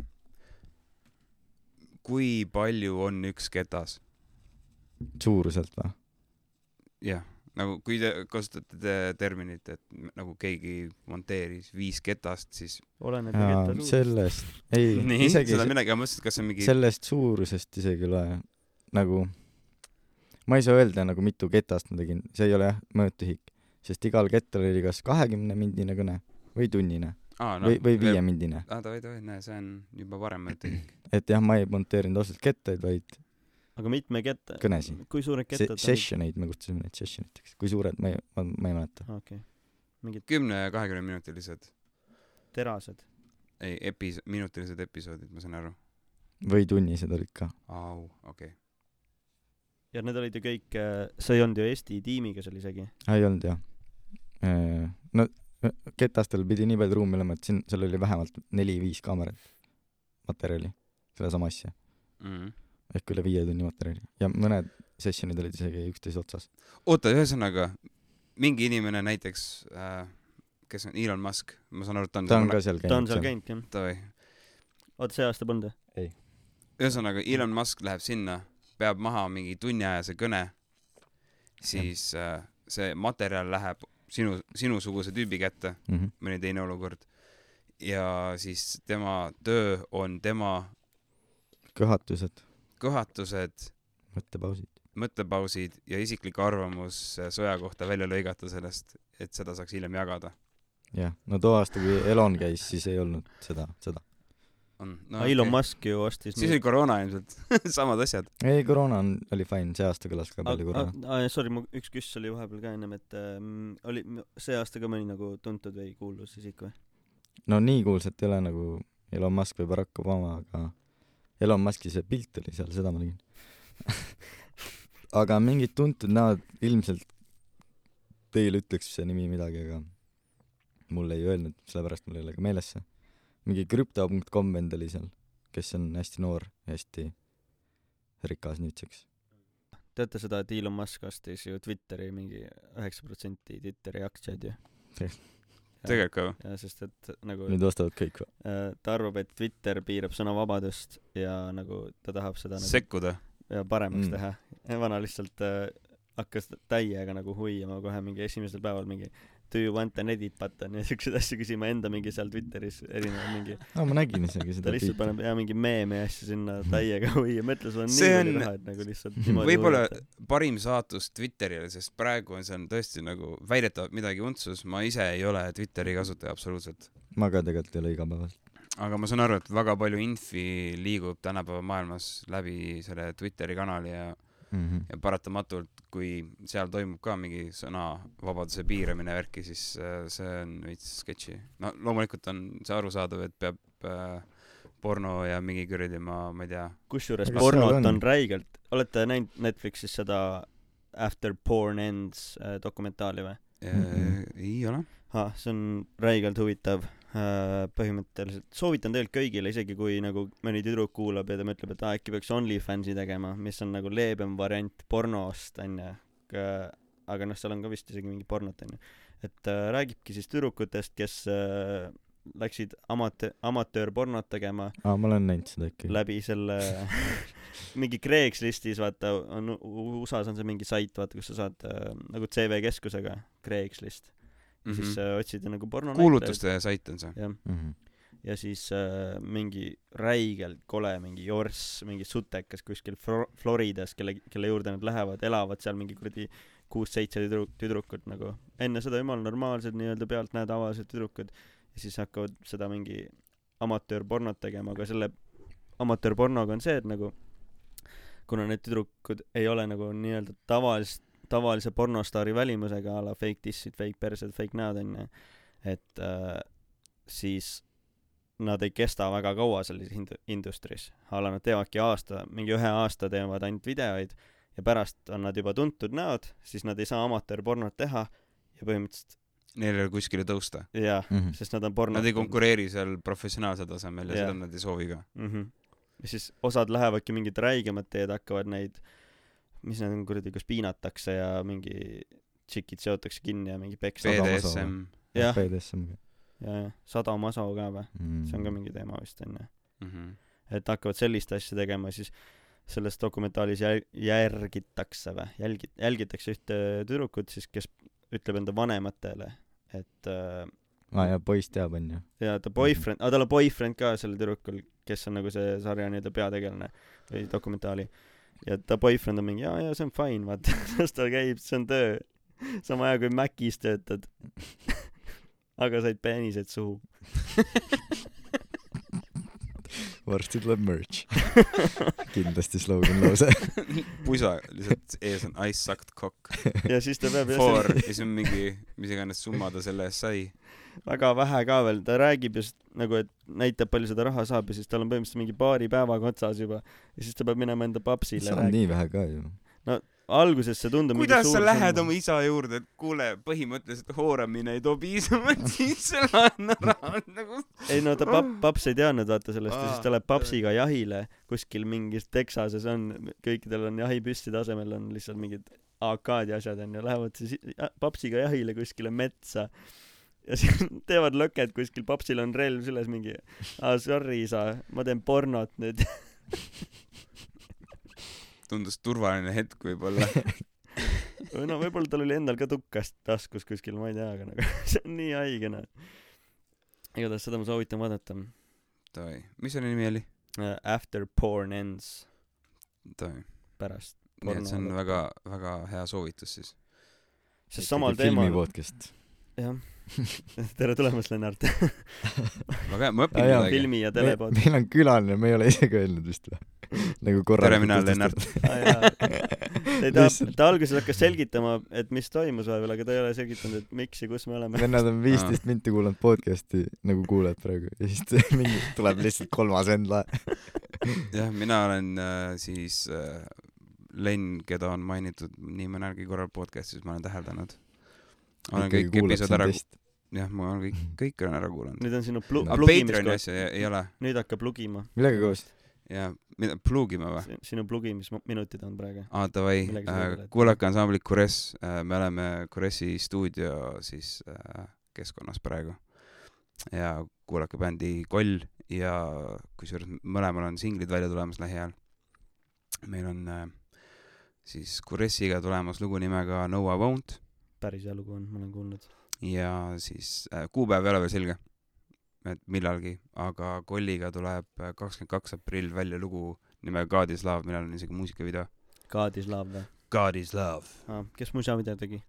kui palju on üks ketas? suuruselt või? jah, nagu kui te kasutate te terminit, et nagu keegi monteeris viis ketast, siis oleneb ju ketta suurusest. sellest, ei, nii, isegi seda se- midagi, ma mõtlesin, et kas see on mingi sellest suurusest isegi ei ole nagu, ma ei saa öelda nagu mitu ketast ma tegin, see ei ole jah mõõtühik, sest igal kettal oli kas kahekümne mindine kõne või tunnine aa, no, või, või viie. mindine. aa, davai, davai, näe, see on juba parem mõõtühik. et jah, ma ei monteerinud otseselt kettaid, vaid aga mitme ketta, kõnesid. kui suured Se- kettad session eid me kutsusime neid session iteks, kui suured, ma ei, ma, ma ei mäleta. okei. mingid kümne ja kahekümne minutilised, terased. ei, epis-, minutilised episoodid, ma saan aru. või tunnised olid ka. au, okei okay.. Ja need olid ju kõik, sa ei olnud ju Eesti tiimiga seal isegi. ei olnud jah. no äh, ketastel pidi nii palju ruumi olema, et siin, seal oli vähemalt neli-viis kaamerat materjali, sedasama asja. Mm -hmm. ehk üle viie tunni materjali ja mõned sessionid olid isegi üksteise otsas. oota, ühesõnaga mingi inimene näiteks äh,, kes on Elon Musk, ma saan aru, et ta on ta on ka seal ta on käinud seal. käinud jah. oota, see aasta polnud või? ühesõnaga Elon Musk läheb sinna, peab maha mingi tunniajase kõne, siis äh, see materjal läheb sinu, sinusuguse tüübi kätte, Mm -hmm. mõni teine olukord, ja siis tema töö on tema köhatused, kõhatused, mõttepausid. mõttepausid ja isiklik arvamus äh, sõja kohta välja lõigata sellest, et seda saaks hiljem jagada. jah, no too aasta, kui Elon käis, siis ei olnud seda, seda. on, no, Elon okay. Musk ju ostis siis oli koroona ilmselt, samad asjad. ei, koroona on, oli fine, see aasta kõlas ka palju koroona. sorry, mu üks küsimus oli vahepeal ka ennem, et ähm, oli see aasta ka mõni nagu tuntud või kuulus isik või? no nii kuulsat ei ole nagu Elon Musk või Barack Obama, aga Elon Muski see pilt oli seal, seda ma nägin. aga mingid tuntud näod ilmselt teile ütleks see nimi midagi, aga mulle ei öelnud, sellepärast mul ei ole ka meeles see. Mingi krüpto.com vend oli seal, kes on hästi noor hästi rikas nüüdseks. teate seda, et Elon Musk ostis ju Twitteri mingi üheksa protsenti Twitteri aktsiaid ju? tegelikult ka või? ja sest, et nagu nüüd ostavad kõik või? äh, ta arvab, et Twitter piirab sõnavabadust ja nagu ta tahab seda nagu sekkuda. ja paremaks mm. teha. vana lihtsalt äh, hakkas täiega nagu hoiama kohe mingi esimesel päeval mingi do you want an edit button ja siukseid asju küsima enda mingi seal Twitteris erinev mingi aa, ma nägin isegi ta seda lihtsalt pilti. paneb ja mingi meeme ja asju sinna täiega hoia, mõtle sul on See nii on- palju raha, et nagu lihtsalt niimoodi võib-olla parim saatus Twitterile, sest praegu on seal tõesti nagu väidetavalt midagi untsus, ma ise ei ole Twitteri kasutaja absoluutselt. ma ka tegelikult ei ole igapäevaselt. aga ma saan aru, et väga palju infi liigub tänapäeva maailmas läbi selle Twitteri kanali ja, Mm -hmm. ja paratamatult, kui seal toimub ka mingi sõnavabaduse piiramine värki, siis äh, see on veits sketši. no loomulikult on see arusaadav, et peab äh, porno ja mingi kuradi ma, ma ei tea, kusjuures pornot on. on- räigelt, olete näinud Netflixis seda After Porn Ends äh, dokumentaali või? äh, ei ole. ah, see on räigelt huvitav põhimõtteliselt soovitan tegelikult kõigile, isegi kui nagu mõni tüdruk kuulab ja ta mõtleb, et aa, äkki peaks OnlyFansi tegema, mis on nagu leebem variant pornost, onju. aga noh, seal on ka vist isegi mingi pornot, onju. et äh, räägibki siis tüdrukutest, kes äh, läksid amate-, amatöörpornot tegema aa, ma olen näinud seda ikka. läbi selle mingi Craigslistis vaata on USA-s on see mingi sait vaata kus sa saad äh, nagu CV keskusega Craigslist ja siis äh, otsid nagu porno Mhm. kuulutuste sait on see. jah Mhm. ja siis äh, mingi räigelt kole mingi jorss mingi sutekas kuskil Fro- Floridas kelle kelle juurde nad lähevad elavad seal mingi kuradi kuus-seitse tüdruk- tüdrukut nagu enne seda jumala normaalsed nii-öelda pealtnäha tavalised tüdrukud ja siis hakkavad seda mingi amatöörpornot tegema aga selle amatöörpornoga on see et nagu kuna need tüdrukud ei ole nagu nii-öelda tavalist tavalise pornostaari välimusega a la fake tissid fake persed fake näod onju et äh, siis nad ei kesta väga kaua selles ind- industry's a la nad teevadki aasta mingi ühe aasta teevad ainult videoid ja pärast on nad juba tuntud näod siis nad ei saa amatöörpornot teha ja põhimõtteliselt Neil ei ole kuskile tõusta. jaa Mhm. sest nad on porno Nad ei konkureeri seal professionaalsel tasemel ja Jah. seda nad ei soovi ka. mhmh ja siis osad lähevadki mingit räigemat teed hakkavad neid mis need on kuradi kus piinatakse ja mingi tšikid seotakse kinni ja mingi peksa Sada- BDSM. jah BDSM ja ja sadamaso ka või mm.. see on ka mingi teema vist onju Mhm. et hakkavad sellist asja tegema siis selles dokumentaalis jäl- järgitakse või jälgi- jälgitakse ühte tüdrukut siis kes ütleb enda vanematele et äh, aa jaa, poiss teab onju. ja ta boyfriend aga tal on boyfriend ka sellel tüdrukul kes on nagu see sarja nii-öelda peategelane või dokumentaali ja ta boyfriend on mingi jaa jaa see on fine vaata las ta käib see on töö. Sama hea kui Macis töötad. Aga said peenised suhu varsti tuleb merch. kindlasti slogan lause. pusa, lihtsalt ees on ice sucked cock. ja siis ta peab selle- ja siis on mingi, mis iganes summa ta selle eest sai. väga vähe ka veel ta räägib just nagu et näitab palju seda raha saab ja siis tal on põhimõtteliselt mingi paari päevaga otsas juba ja siis ta peab minema enda papsile see on rääkima nii vähe ka ju. Alguses see tundub kuidas sa lähed oma isa juurde, et kuule, põhimõtteliselt hooramine ei too piisavalt sisse, laen raha nagu. ei no ta pap- paps ei teadnud vaata sellest ja siis ta Aa, läheb papsiga jahile kuskil mingis Texases on kõikidel on jahipüsside asemel on lihtsalt mingid AK-d ja asjad onju lähevad siis papsiga jahile kuskile metsa ja siis teevad lõket kuskil papsil on relv süles mingi aa sorry isa ma teen pornot nüüd tundus turvaline hetk võib-olla. või no võib-olla tal oli endal ka tukkas taskus kuskil ma ei tea aga nagu see on nii haige noh igatahes seda ma soovitan vaadata Davai, mis selle nimi oli? Uh, After porn ends Davai. pärast nii et see on väga, väga hea soovitus siis. sest samal teemal podcast. jah tere tulemast Lennart väga hea, ma õpin midagi. filmi ja telepod meil on külaline, me ei ole isegi öelnud vist või? nagu korra. tere, mina olen Lennart. ta ta alguses hakkas selgitama et mis toimus vahepeal aga ta ei ole selgitanud et miks ja kus me oleme vennad on viisteist minti kuulanud podcast'i nagu kuuled praegu ja siis mingi tuleb lihtsalt kolmas vend lae-. jah, mina olen äh, siis äh, Len, keda on mainitud nii mõnelgi korral podcast'is, ma olen täheldanud. olen kõik episood ära, jah, ma olen kõik, kõik olen ära kuulanud. nüüd on sinu plu- Aga aga plugimis Patreoni asja ei, ei ole nüüd hakkab plugima millega koos? Ja mida, plugima või? Si- sinu plugimisminutid on praegu aa, davai äh, kuulake ansamblit Kures äh,, me oleme Kuresi stuudio siis äh, keskkonnas praegu. ja kuulake bändi Koll ja kusjuures mõlemal on singlid välja tulemas lähiajal. meil on äh, siis Kuresiga tulemas lugu nimega No I Won't päris hea lugu on ma olen kuulnud ja siis äh, kuupäev ei ole veel selge, et millalgi, aga Kolliga tuleb kakskümmend kaks aprill välja lugu nimega God is love, millel on isegi muusikavideo. Kadislav või God is love. ah, kes musavideo tegi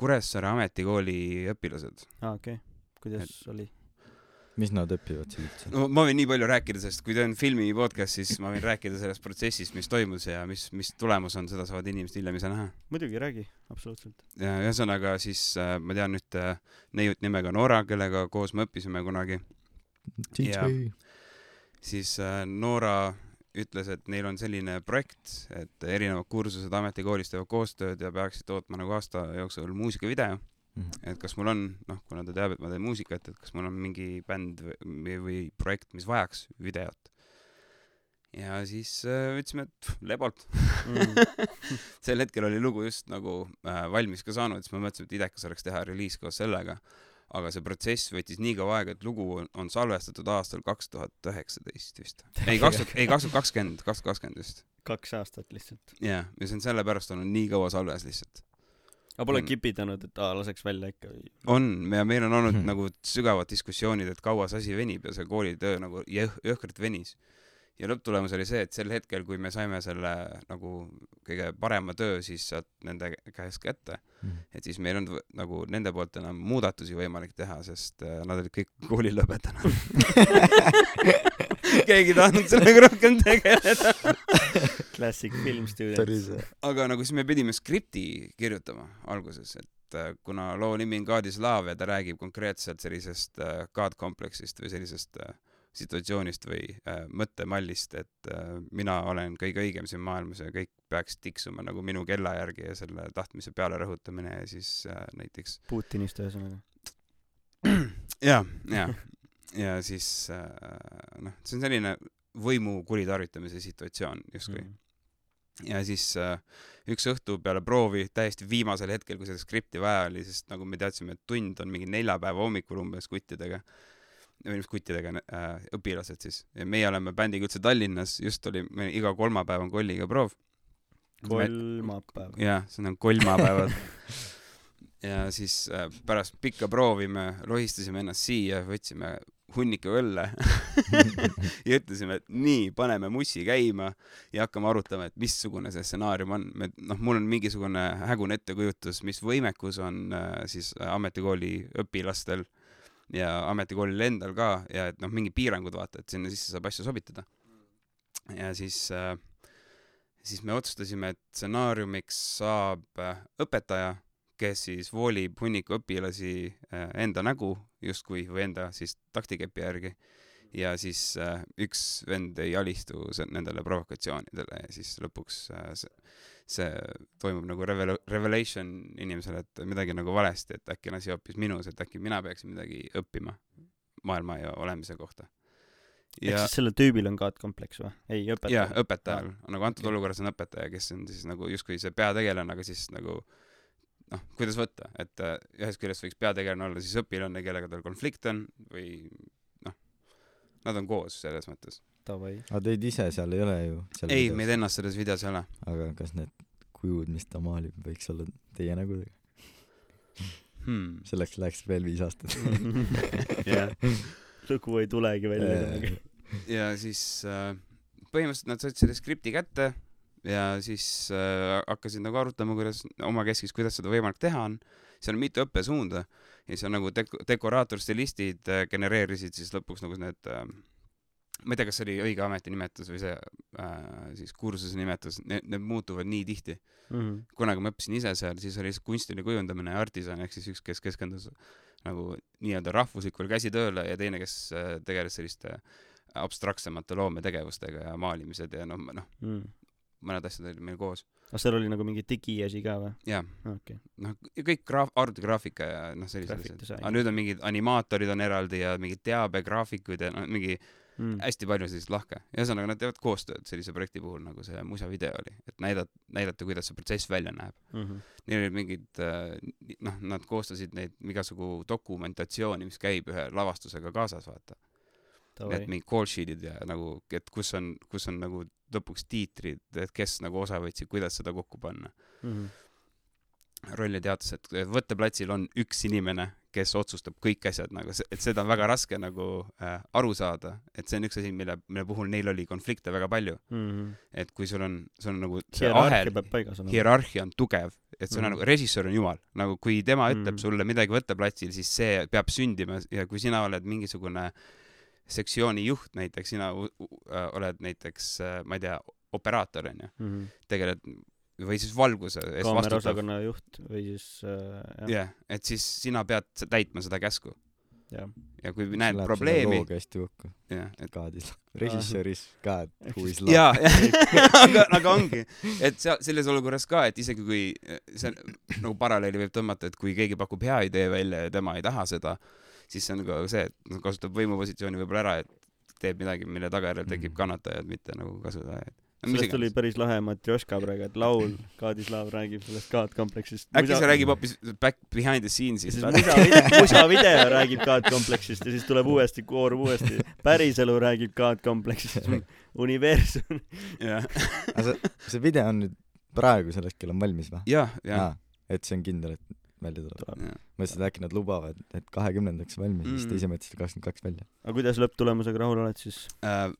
Kuressaare ametikooli õpilased. aa ah, okei okay. kuidas oli mis nad õpivad üldse? no ma võin nii palju rääkida, sest kui ta on filmi podcast, siis ma võin rääkida sellest protsessist, mis toimus ja mis, mis tulemus on, seda saavad inimesed hiljem ise näha. muidugi räägi absoluutselt ja ühesõnaga siis äh, ma tean ühte neiut nimega Noora, kellega koos me õppisime kunagi, siis äh, Noora ütles, et neil on selline projekt, et erinevad kursused ametikoolis teevad koostööd ja peaksid tootma nagu aasta jooksul muusikavideo Mhm. et kas mul on noh kuna ta teab et ma teen muusikat et kas mul on mingi bänd või, või projekt mis vajaks videot ja siis äh, ütlesime et pff, lebolt Mm. sel hetkel oli lugu just nagu äh, valmis ka saanud siis me mõtlesime et idekas oleks teha reliis koos sellega aga see protsess võttis nii kaua aega et lugu on, on salvestatud aastal kaks tuhat üheksateist vist ei kaks tuhat ei kaks tuhat kakskümmend kaks tuhat kakskümmend vist kaks aastat lihtsalt. jah ja see on sellepärast olnud nii kaua salves lihtsalt aga pole On- kipitanud, et aa, laseks välja ikka või? on ja meil on olnud Hmm. nagu sügavad diskussioonid et kaua see asi venib ja see koolitöö nagu jõh- jõhkralt venis ja lõpptulemus oli see et sel hetkel kui me saime selle nagu kõige parema töö siis sealt nende käest kätte Mhm. et siis meil on nagu nende poolt enam muudatusi võimalik teha sest äh, nad olid kõik kooli lõpetanud keegi ei tahtnud sellega rohkem tegeleda Classic film päris students. aga nagu siis me pidime skripti kirjutama alguses, et äh, kuna loo nimi on God is love ja ta räägib konkreetselt sellisest äh, God kompleksist või sellisest äh, situatsioonist või äh, mõttemallist, et äh, mina olen kõige õigem siin maailmas ja kõik peaks tiksuma nagu minu kella järgi ja selle tahtmise peale rõhutamine ja siis äh, näiteks Putinist ühesõnaga. ja, ja, ja siis äh, noh, see on selline võimu kuritarvitamise situatsioon justkui Mm. ja siis äh, üks õhtu peale proovi täiesti viimasel hetkel, kui seda skripti vaja oli, sest nagu me teadsime, et tund on mingi neljapäeva hommikul umbes kuttidega või mis kuttidega äh, õpilased siis ja meie oleme bändiga üldse Tallinnas, just oli meil iga kolmapäev on kolliga proov. kolmapäev. jah, see on kolmapäevad ja siis äh, pärast pikka proovi me lohistasime ennast siia, võtsime hunniku õlle ja ütlesime, et nii, paneme mussi käima ja hakkame arutama, et missugune see stsenaarium on. me, noh, mul on mingisugune hägune ettekujutus, mis võimekus on äh, siis ametikooli õpilastel ja ametikoolil endal ka ja et noh, mingid piirangud vaata, et sinna sisse saab asju sobitada. ja siis äh, siis me otsustasime, et stsenaariumiks saab äh, õpetaja, kes siis voolib hunniku õpilasi äh, enda nägu justkui või enda siis taktikepi järgi ja siis äh, üks vend ei alistu nendele provokatsioonidele ja siis lõpuks äh, see, see toimub nagu revel-, revelation inimesele, et midagi nagu valesti, et äkki on asi hoopis minus, et äkki mina peaksin midagi õppima maailma ja olemise kohta. ehk siis sellel tüübil on kaatkompleks või? ei, jaa õpetaja., õpetajal, nagu antud okei. olukorras on õpetaja, kes on siis nagu justkui see peategelane, aga siis nagu noh, kuidas võtta, et äh, ühest küljest võiks peategelane olla siis õpilane, kellega tal konflikt on või noh, nad on koos selles mõttes. Aga teid ise seal ei ole ju? ei, meid ennast selles videos ei ole. aga kas need kujud, mis ta maalib, võiks olla teie nägudega? Hmm. selleks läheks veel viis aastat. jah, lugu ei tulegi välja kunagi. ja siis äh, põhimõtteliselt nad said selle skripti kätte ja siis äh, hakkasid nagu arutama, kuidas omakeskis, kuidas seda võimalik teha on. seal on mitu õppesuunda ja siis on nagu dek-, dekoraator, stilistid äh, genereerisid siis lõpuks nagu need äh, ma ei tea, kas see oli õige ametinimetus või see äh, siis kursuse nimetus, need, need muutuvad nii tihti. Mhm. kunagi ma õppisin ise seal, siis oli kunstiline kujundamine ja artisan ehk siis üks, kes keskendus nagu nii-öelda rahvuslikule käsitööle ja teine, kes äh, tegeles selliste abstraktsemate loometegevustega ja maalimised ja noh, noh, Mhm. Mõned asjad olid meil koos. aga seal oli nagu mingi digiasi ka või? jaa, okei. noh, kõik graaf-, arvutigraafika ja noh, sellised asjad. aga nüüd on mingid animaatorid on eraldi ja mingid teabegraafikud ja noh, mingi Mm. hästi palju sellist lahke. ühesõnaga, nad teevad koostööd sellise projekti puhul, nagu see musavideo oli, et näidata, näidata, kuidas see protsess välja näeb. Mhm. Neil olid mingid äh, noh, nad koostasid neid igasugu dokumentatsiooni, mis käib ühe lavastusega kaasas, vaata. Davai et. mingid call sheet'id ja nagu, et kus on, kus on nagu lõpuks tiitrid, et kes nagu osa võtsid, kuidas seda kokku panna. Mhm. Rolli teatas, et võtteplatsil on üks inimene, kes otsustab kõik asjad nagu, et seda on väga raske nagu äh, aru saada, et see on üks asi, mille, mille puhul neil oli konflikte väga palju, Mhm. et kui sul on, sul on nagu see ahel, hierarhia on tugev, et sul on Mhm. nagu, režissöör on jumal, nagu kui tema ütleb Mhm. sulle midagi võtteplatsil, siis see peab sündima ja kui sina oled mingisugune sektsiooni juht näiteks, sina äh, oled näiteks, ma ei tea, operaator onju, Mhm. tegeled või siis valguse eest vastutav. kaameraosakonna juht või siis äh, jah jah, et siis sina pead täitma seda käsku. jah. ja kui näed probleemi, looga hästi kokku, jah, et Kaadis, režissööris ka, et who is jaa love., aga, aga ongi, et seal selles olukorras ka, et isegi kui see on nagu paralleeli võib tõmmata, et kui keegi pakub hea idee välja ja tema ei taha seda, siis see on ka see, et kasutab võimupositsiooni võib-olla ära, et teeb midagi, mille tagajärjel tekib Mm. kannatajad, mitte nagu kasutajaid. sellest tuli päris lahe Matrjoška praegu, et laul, Kadislav räägib sellest kaadkompleksist. äkki see räägib hoopis back behind the ja scenes'ist siis musa video, musa video räägib kaadkompleksist ja siis tuleb uuesti, koorub uuesti. päriselu räägib kaadkompleksist. universum. jah, aga see, see video on nüüd praegusel hetkel on valmis või? jah, jah, et see on kindel, et välja tuleb. jah. mõtlesin, et äkki nad lubavad, et kahekümnendaks valmis mm., siis te ise mõtlesite kakskümmend kaks välja aga kuidas lõpptulemusega rahul oled siis? Äh,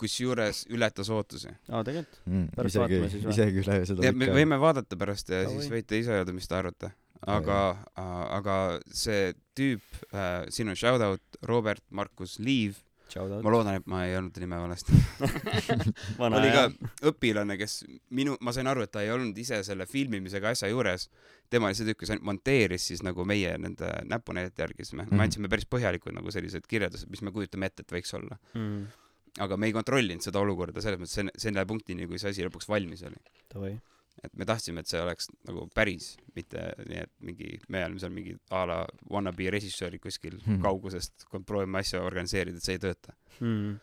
kusjuures ületas ootusi. aa, tegelikult? mm.. Pärast isegi vaatame siis, või? isegi üle seda ja me võime vaadata pärast ja Davai. siis võite ise öelda, mis te arvate. aga, aga see tüüp, siin on shout out Robert Markus Liiv, ma loodan, et ma ei öelnud nime valesti. vana oli ka õpilane, kes minu, ma sain aru, et ta ei olnud ise selle filmimisega asja juures. tema oli see tüüp, kes ainult monteeris siis nagu meie nende näpunäidete järgi, siis me mm. -hmm. andsime päris põhjalikud nagu sellised kirjeldused, mis me kujutame ette, et võiks olla. Mm, aga me ei kontrollinud seda olukorda selles mõttes selle, selle punktini, kui see asi lõpuks valmis oli. Et me tahtsime, et see oleks nagu päris, mitte nii, et mingi, me oleme seal mingi a la wannabe režissöörid kuskil Hmm. hmm. kaugusest, proovime asja organiseerida, et see ei tööta. Mm.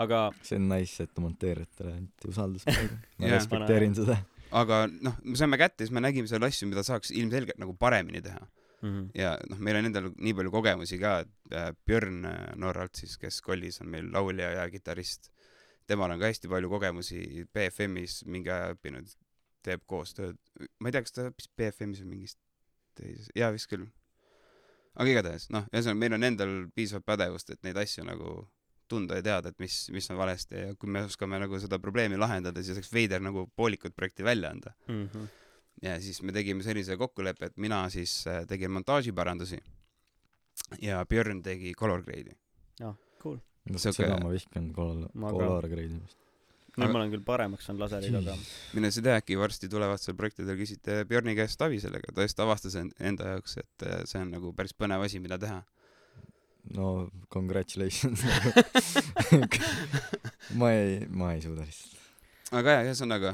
aga see on nice, et monteerijatele anti usaldus praegu. ma respekteerin seda. aga noh, me saime kätte, siis me nägime seal asju, mida saaks ilmselgelt nagu paremini teha. mm. ja noh, meil on endal nii palju kogemusi ka, et äh, Björn äh, Norralt siis, kes kollis, on meil laulja ja kitarrist. temal on ka hästi palju kogemusi BFM-is mingi aja õppinud, teeb koostööd. ma ei tea, kas ta õppis BFM-is või mingis teises, jaa vist küll. aga igatahes noh, ühesõnaga meil on endal piisavalt pädevust, et neid asju nagu tunda ja teada, et mis, mis on valesti ja kui me oskame nagu seda probleemi lahendada, siis oleks veider nagu poolikut projekti välja anda Mm -hmm. ja siis me tegime sellise kokkuleppe, et mina siis äh, tegin montaažiparandusi ja Björn tegi color grade'i. Cool. Sihuke- seda ma vihkan Ma ka. koloor greidimist. Nüüd Aga- ma olen küll paremaks saanud laseriga, aga mine sa tea, äkki varsti tulevatel projektidel küsite Björni käest abi sellega, ta just avastas en- enda jaoks, et äh, see on nagu päris põnev asi, mida teha. no congratulations ma ei, ma ei suuda lihtsalt. aga jah, ühesõnaga,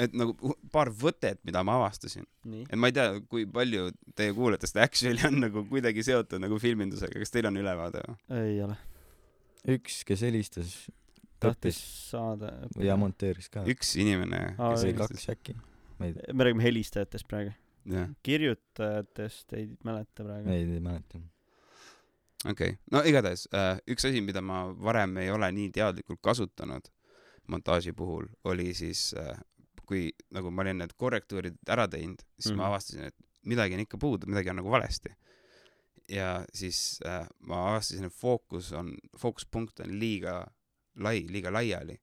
et nagu paar võtet, mida ma avastasin, et ma ei tea, kui palju teie kuulajatest actually on nagu kuidagi seotud nagu filmindusega, kas teil on ülevaade või? ei ole. üks, kes helistas, tahtis saada. ja monteeris ka. üks inimene, Aa, kes oli kaks äkki. ma ei tea, me räägime helistajatest praegu. jah, kirjutajatest ei mäleta praegu. ei, ei mäleta. okei okay., no igatahes äh, üks asi, mida ma varem ei ole nii teadlikult kasutanud montaaži puhul, oli siis äh, kui nagu ma olin need korrektuurid ära teinud, siis mm. Mhm. ma avastasin, et midagi on ikka puudu, midagi on nagu valesti. ja siis äh, ma avastasin, et fookus on, fookuspunkt on liiga lai, liiga laiali.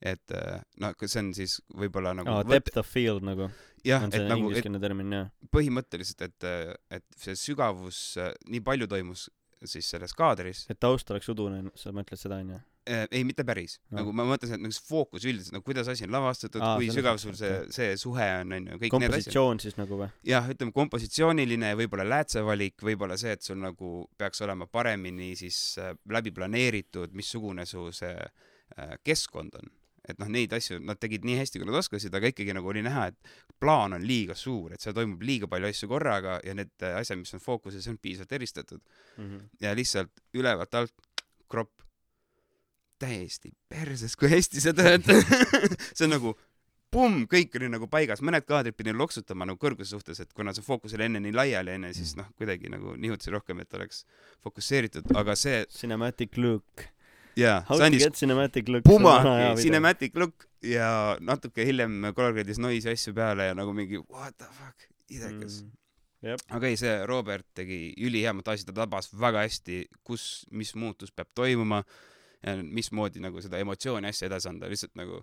et äh, no see on siis võib-olla nagu aa, depth of field nagu, jah, et nagu, et termin, jah. põhimõtteliselt, et, et see sügavus, nii palju toimus siis selles kaadris, et taust oleks udune, sa mõtled seda, onju? Eh, ei, mitte päris No. nagu ma mõtlesin, et nagu see fookus üldiselt, nagu kuidas asi on lavastatud, kui sügav sul see see suhe on, onju, kõik need asjad. kompositsioon siis nagu või? jah, ütleme kompositsiooniline, võib-olla läätsevalik, võib-olla see, et sul nagu peaks olema paremini siis äh, läbi planeeritud, missugune su see äh, keskkond on. et noh, neid asju nad tegid nii hästi, kui nad oskasid, aga ikkagi nagu oli näha, et plaan on liiga suur, et seal toimub liiga palju asju korraga ja need äh, asjad, mis on fookuses, on piisavalt eristatud ja lihtsalt ülevalt alt kropp täiesti perses, kui hästi see töötab. see on nagu pumm, kõik oli nagu paigas, mõned kaadrid pidin loksutama nagu kõrguse suhtes, et kuna see fookus oli enne nii laiali onju, siis noh, kuidagi nagu nihutasin rohkem, et oleks fokusseeritud, aga see Cinematic look. jaa, How to andis get cinematic look. pumaki cinematic look ja natuke hiljem color grade'is noisi asju peale ja nagu mingi what the fuck, idekas mm.. jep, okei okay,, see Robert tegi ülihea montaaži, ta tabas väga hästi, kus, mis muutus peab toimuma ja mismoodi nagu seda emotsiooni asja edasi anda, lihtsalt nagu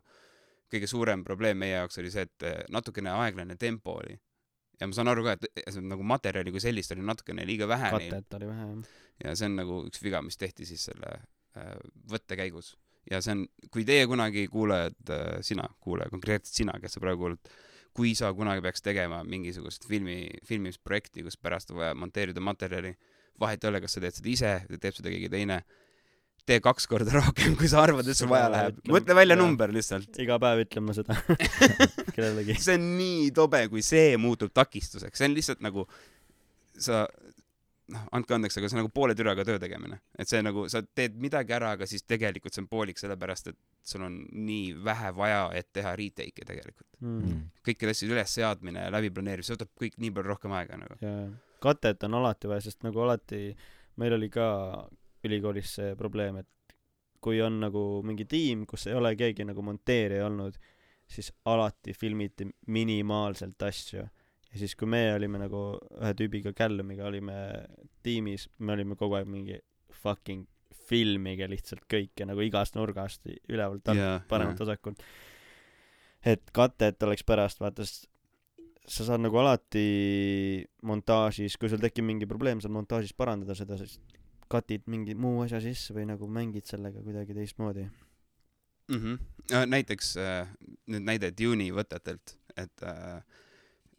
kõige suurem probleem meie jaoks oli see, et eh, natukene aeglane tempo oli. ja ma saan aru ka, et eh, see nagu materjali kui sellist oli natukene liiga vähe neil katet oli vähe, jah. ja see on nagu üks viga, mis tehti siis selle äh, võtte käigus. ja see on, kui teie kunagi kuulajad äh,, sina kuulaja, konkreetselt sina, kes sa praegu kuulad, kui sa kunagi peaks tegema mingisugust filmi, filmimisprojekti, kus pärast on vaja monteerida materjali, vahet ei ole, kas sa teed seda ise või teeb seda keegi teine. Tee kaks korda rohkem, kui sa arvad, et sul vaja läheb. mõtle välja jaa. number lihtsalt. iga päev ütlen ma seda kellelegi. see on nii tobe, kui see muutub takistuseks, see on lihtsalt nagu sa noh, andke andeks, aga see on nagu poole türaga töö tegemine, et see nagu sa teed midagi ära, aga siis tegelikult see on poolik, sellepärast et sul on nii vähe vaja, et teha retake'e tegelikult. Mm. kõikide asjade ülesseadmine ja läbiplaneerimine, see võtab kõik nii palju rohkem aega nagu. ja katet on alati vaja, sest nagu alati meil oli ka ülikoolis see probleem, et kui on nagu mingi tiim, kus ei ole keegi nagu monteerija olnud, siis alati filmiti minimaalselt asju. ja siis, kui me olime nagu ühe tüübiga, Callum'iga olime tiimis, me olime kogu aeg mingi fucking filmige lihtsalt kõike nagu igast nurgast, ülevalt alt, jaa, paremalt vasakult. et katet oleks pärast, vaata, sest sa saad nagu alati montaažis, kui sul tekib mingi probleem, saad montaažis parandada seda, siis cut'id mingi muu asja sisse või nagu mängid sellega kuidagi teistmoodi. mm. -hmm. näiteks äh, nüüd näide Dune'i võtetelt, et äh,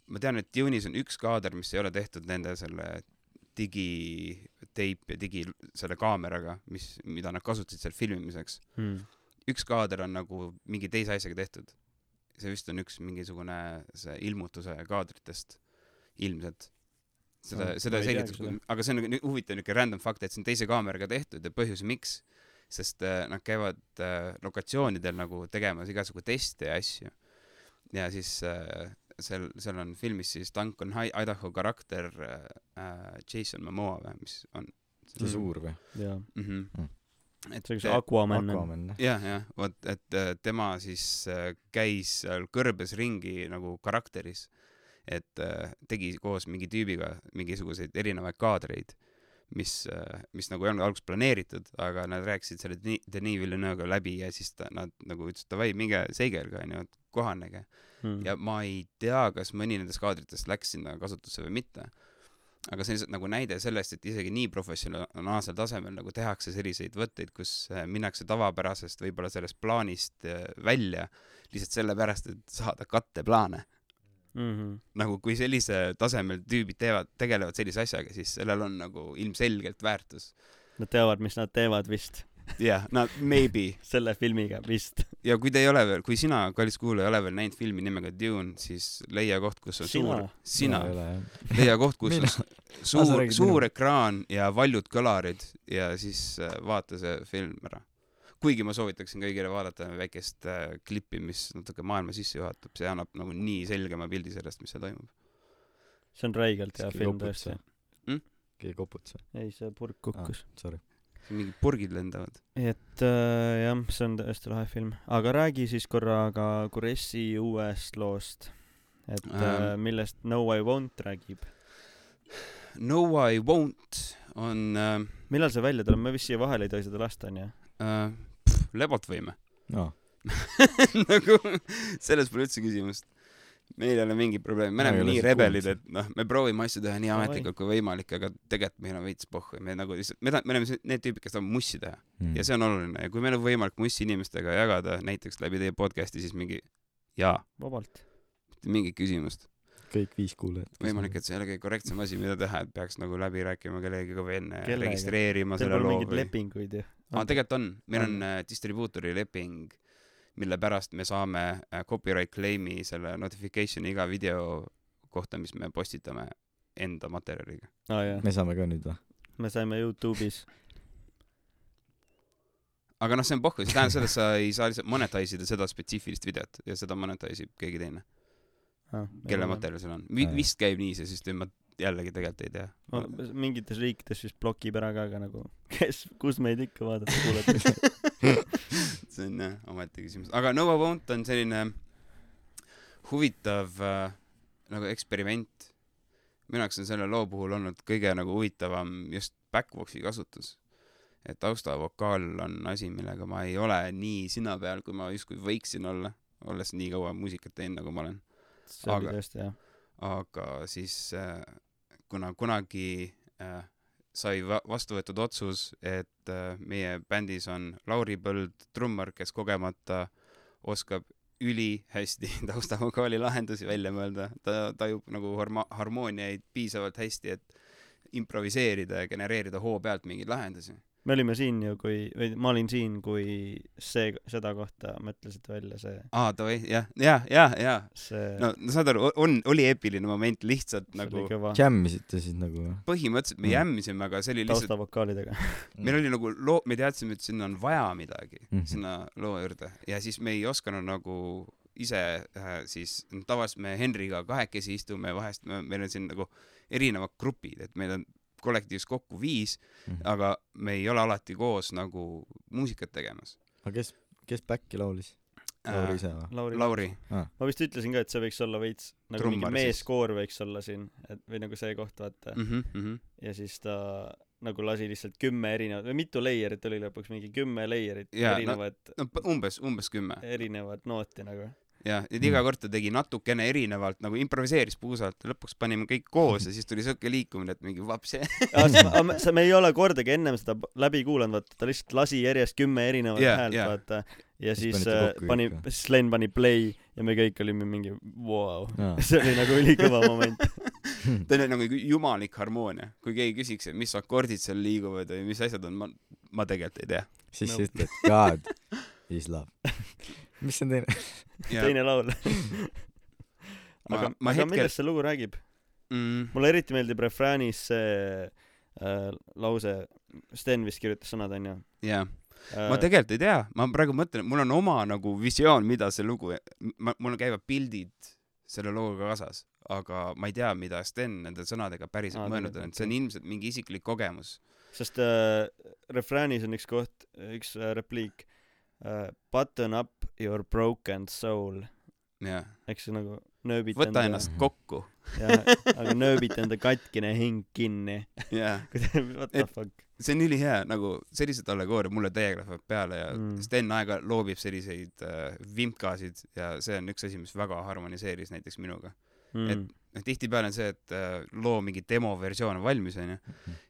ma tean, et Dune'is on üks kaader, mis ei ole tehtud nende selle digiteip ja digi selle kaameraga, mis, mida nad kasutasid seal filmimiseks. Hmm. üks kaader on nagu mingi teise asjaga tehtud. see vist on üks mingisugune see ilmutuse kaadritest, ilmselt. Seda seda selgitab aga see on nagu huvitav niuke random fakt, et see on teise kaameraga tehtud ja põhjus, miks, sest äh, nad käivad äh, lokatsioonidel nagu tegemas igasugu teste ja asju. ja siis äh, seal, seal on filmis siis Duncan Hi- Idaho karakter äh, äh, Jason Momoa või, mis on see Mm. suur või? jaa, mm. -hmm. Mm. et see, Aquaman on. Aquaman, jah. jah, jah, vot, et äh, tema siis äh, käis seal kõrbes ringi nagu karakteris, et äh, tegi koos mingi tüübiga mingisuguseid erinevaid kaadreid, mis, mis nagu ei olnud alguses planeeritud, aga nad rääkisid selle Deni- Denis Villeneuve'ga läbi ja siis ta, nad nagu ütlesid davai, minge seigelge onju, et kohanege. Hmm. ja ma ei tea, kas mõni nendest kaadritest läks sinna kasutusse või mitte. aga see on lihtsalt nagu näide sellest, et isegi nii professionaalsel tasemel nagu tehakse selliseid võtteid, kus äh, minnakse tavapärasest võib-olla sellest plaanist äh, välja lihtsalt sellepärast, et saada katteplaane. Mm -hmm. nagu kui sellise tasemel tüübid teevad, tegelevad sellise asjaga, siis sellel on nagu ilmselgelt väärtus. Nad teavad, mis nad teevad vist jah, no maybe. selle filmiga vist. ja kui te ei ole veel, kui sina, kallis kuulaja, ei ole veel näinud filmi nimega Dune, siis leia koht, kus on Sina. suur, sina leia koht, kus on sa suur, suur ekraan ja valjud kõlarid ja siis äh, vaata see film ära. Kuigi ma soovitaksin kõigile vaadata väikest äh, klippi, mis natuke maailma sisse juhatab, see annab nagu nii selgema pildi sellest, mis seal toimub. see on räigelt hea film tõesti või?. keegi koputas või? ei, see purk kukkus ah.. Sorry. mingid purgid lendavad. et äh, jah, see on tõesti lahe film, aga räägi siis korra ka Kuressi uuest loost, et äh, Ähm. millest No I Won't räägib. No I won't on äh, millal see välja tuleb, me vist siia vahele ei tohi seda lasta, onju. äh, lebot võime aa, nagu selles pole üldse küsimust. meil ei ole mingit probleemi, me oleme ole nii rebelid, et noh, me proovime asju teha nii ametlikult kui võimalik, aga tegelikult meil on veits pohhu ja me nagu lihtsalt, me ta-, me oleme see- need tüübid, kes tahavad mussi teha Mm. ja see on oluline ja kui meil on võimalik mussi inimestega jagada näiteks läbi teie podcast'i, siis mingi jaa, vabalt. mitte mingit küsimust. kõik viis kuulajat. võimalik, et see ei ole kõige korrektsem asi, mida teha, et peaks nagu läbi rääkima kellegagi või enne registreerima selle loo või lepinguid ju? aa, tegelikult on, meil on äh, distribuutori leping, mille pärast me saame äh, copyright claim'i selle notification'i iga video kohta, mis me postitame enda materjaliga. aa jaa, me saame ka nüüd või? me saime Youtube'is. aga noh, see on pohhu, see tähendab seda, et sa ei saa lihtsalt monetize ida seda spetsiifilist videot ja seda monetize ib keegi teine, kelle materjal seal on. Vist käib nii see süsteem, ma jällegi tegelikult ei tea. mingites riikides vist blokib ära ka, aga nagu kes, kus meid ikka vaadata kuulata. see on jah omaette küsimus, aga No I Won't on selline huvitav äh, nagu eksperiment. minu jaoks on selle loo puhul olnud kõige nagu huvitavam just backbox'i kasutus. et taustavokaal on asi, millega ma ei ole nii sina peal, kui ma justkui võiksin olla, olles nii kaua muusikat teinud, nagu ma olen. see oli Aga- tõesti jah. aga siis äh, kuna kunagi äh, sai va- vastu võetud otsus, et äh, meie bändis on Lauri Põld, trummar, kes kogemata oskab ülihästi taustavokaali lahendusi välja mõelda, ta tajub nagu harmo-, harmooniaid piisavalt hästi, et improviseerida ja genereerida hoo pealt mingeid lahendusi. Me olime siin ju, kui, või ma olin siin, kui see, seda kohta mõtlesite välja, see, aa, davai, jah, jah, jah, jah. see no no saad aru, on, oli eepiline moment lihtsalt see nagu jämmisite siis nagu põhimõtteliselt me Mm. jämmisime, aga see oli lihtsalt, taustavokaalidega. meil oli nagu loo, me teadsime, et sinna on vaja midagi Mhm. sinna loo juurde ja siis me ei osanud nagu ise äh, siis, tavaliselt me Henriga kahekesi istume, vahest me, meil on siin nagu erinevad grupid, et meil on kollektiivis kokku viis, Mhm. aga me ei ole alati koos nagu muusikat tegemas aga kes, kes back'i laulis? äh, Lauri. ise või? Lauri, Lauri, ma vist ütlesin ka, et see võiks olla veits nagu Trummar mingi meeskoor võiks olla siin, et või nagu see koht, vaata mm.. mhm, mhm, ja siis ta nagu lasi lihtsalt kümme erinevat või mitu layer'it oli lõpuks, mingi kümme layer'it no- erinevat no., no umbes, umbes kümme erinevat nooti nagu. ja, et iga kord ta tegi natukene erinevalt nagu improviseeris puusalt ja lõpuks panime kõik koos ja siis tuli siuke liikumine, et mingi vapsi. sa, me ei ole kordagi ennem seda läbi kuulanud, vaata, ta lihtsalt lasi järjest kümme erinevat yeah, häält yeah., vaata. ja Siis siis äh, pani siis Len pani play ja me kõik olime mingi vau Jaa. see oli nagu ülikõva moment. ta oli nagu jumalik harmoonia, kui keegi küsiks, et mis akordid seal liiguvad või mis asjad on, ma, ma tegelikult ei tea. siis No. sa ütled God is love. mis see on teine? teine laul. Aga, aga hetkel- millest see lugu räägib? mm,. mulle eriti meeldib refräänis see äh, lause, Sten vist kirjutas sõnad onju jah, äh, ma. tegelikult ei tea, ma praegu mõtlen, mul on oma nagu visioon, mida see lugu, ma, mul käivad pildid selle looga kaasas, aga ma ei tea, mida Sten nende sõnadega päriselt Aa, mõelnud on, et see on ilmselt mingi isiklik kogemus. sest äh, refräänis on üks koht, üks äh, repliik äh,. Button up your broken soul. eks see nagu nööbita võta ennast kokku. jah, aga nööbita enda katkine hing kinni. jah, What the Et- fuck. see on ülihea, nagu sellised allegooriad mulle täiega lähevad peale ja Mm. Sten aega loobib selliseid äh, vimkasid ja see on üks asi, mis väga harmoniseeris näiteks minuga. Mm. noh, tihtipeale on see, et äh, loo mingi demoversioon on valmis, onju,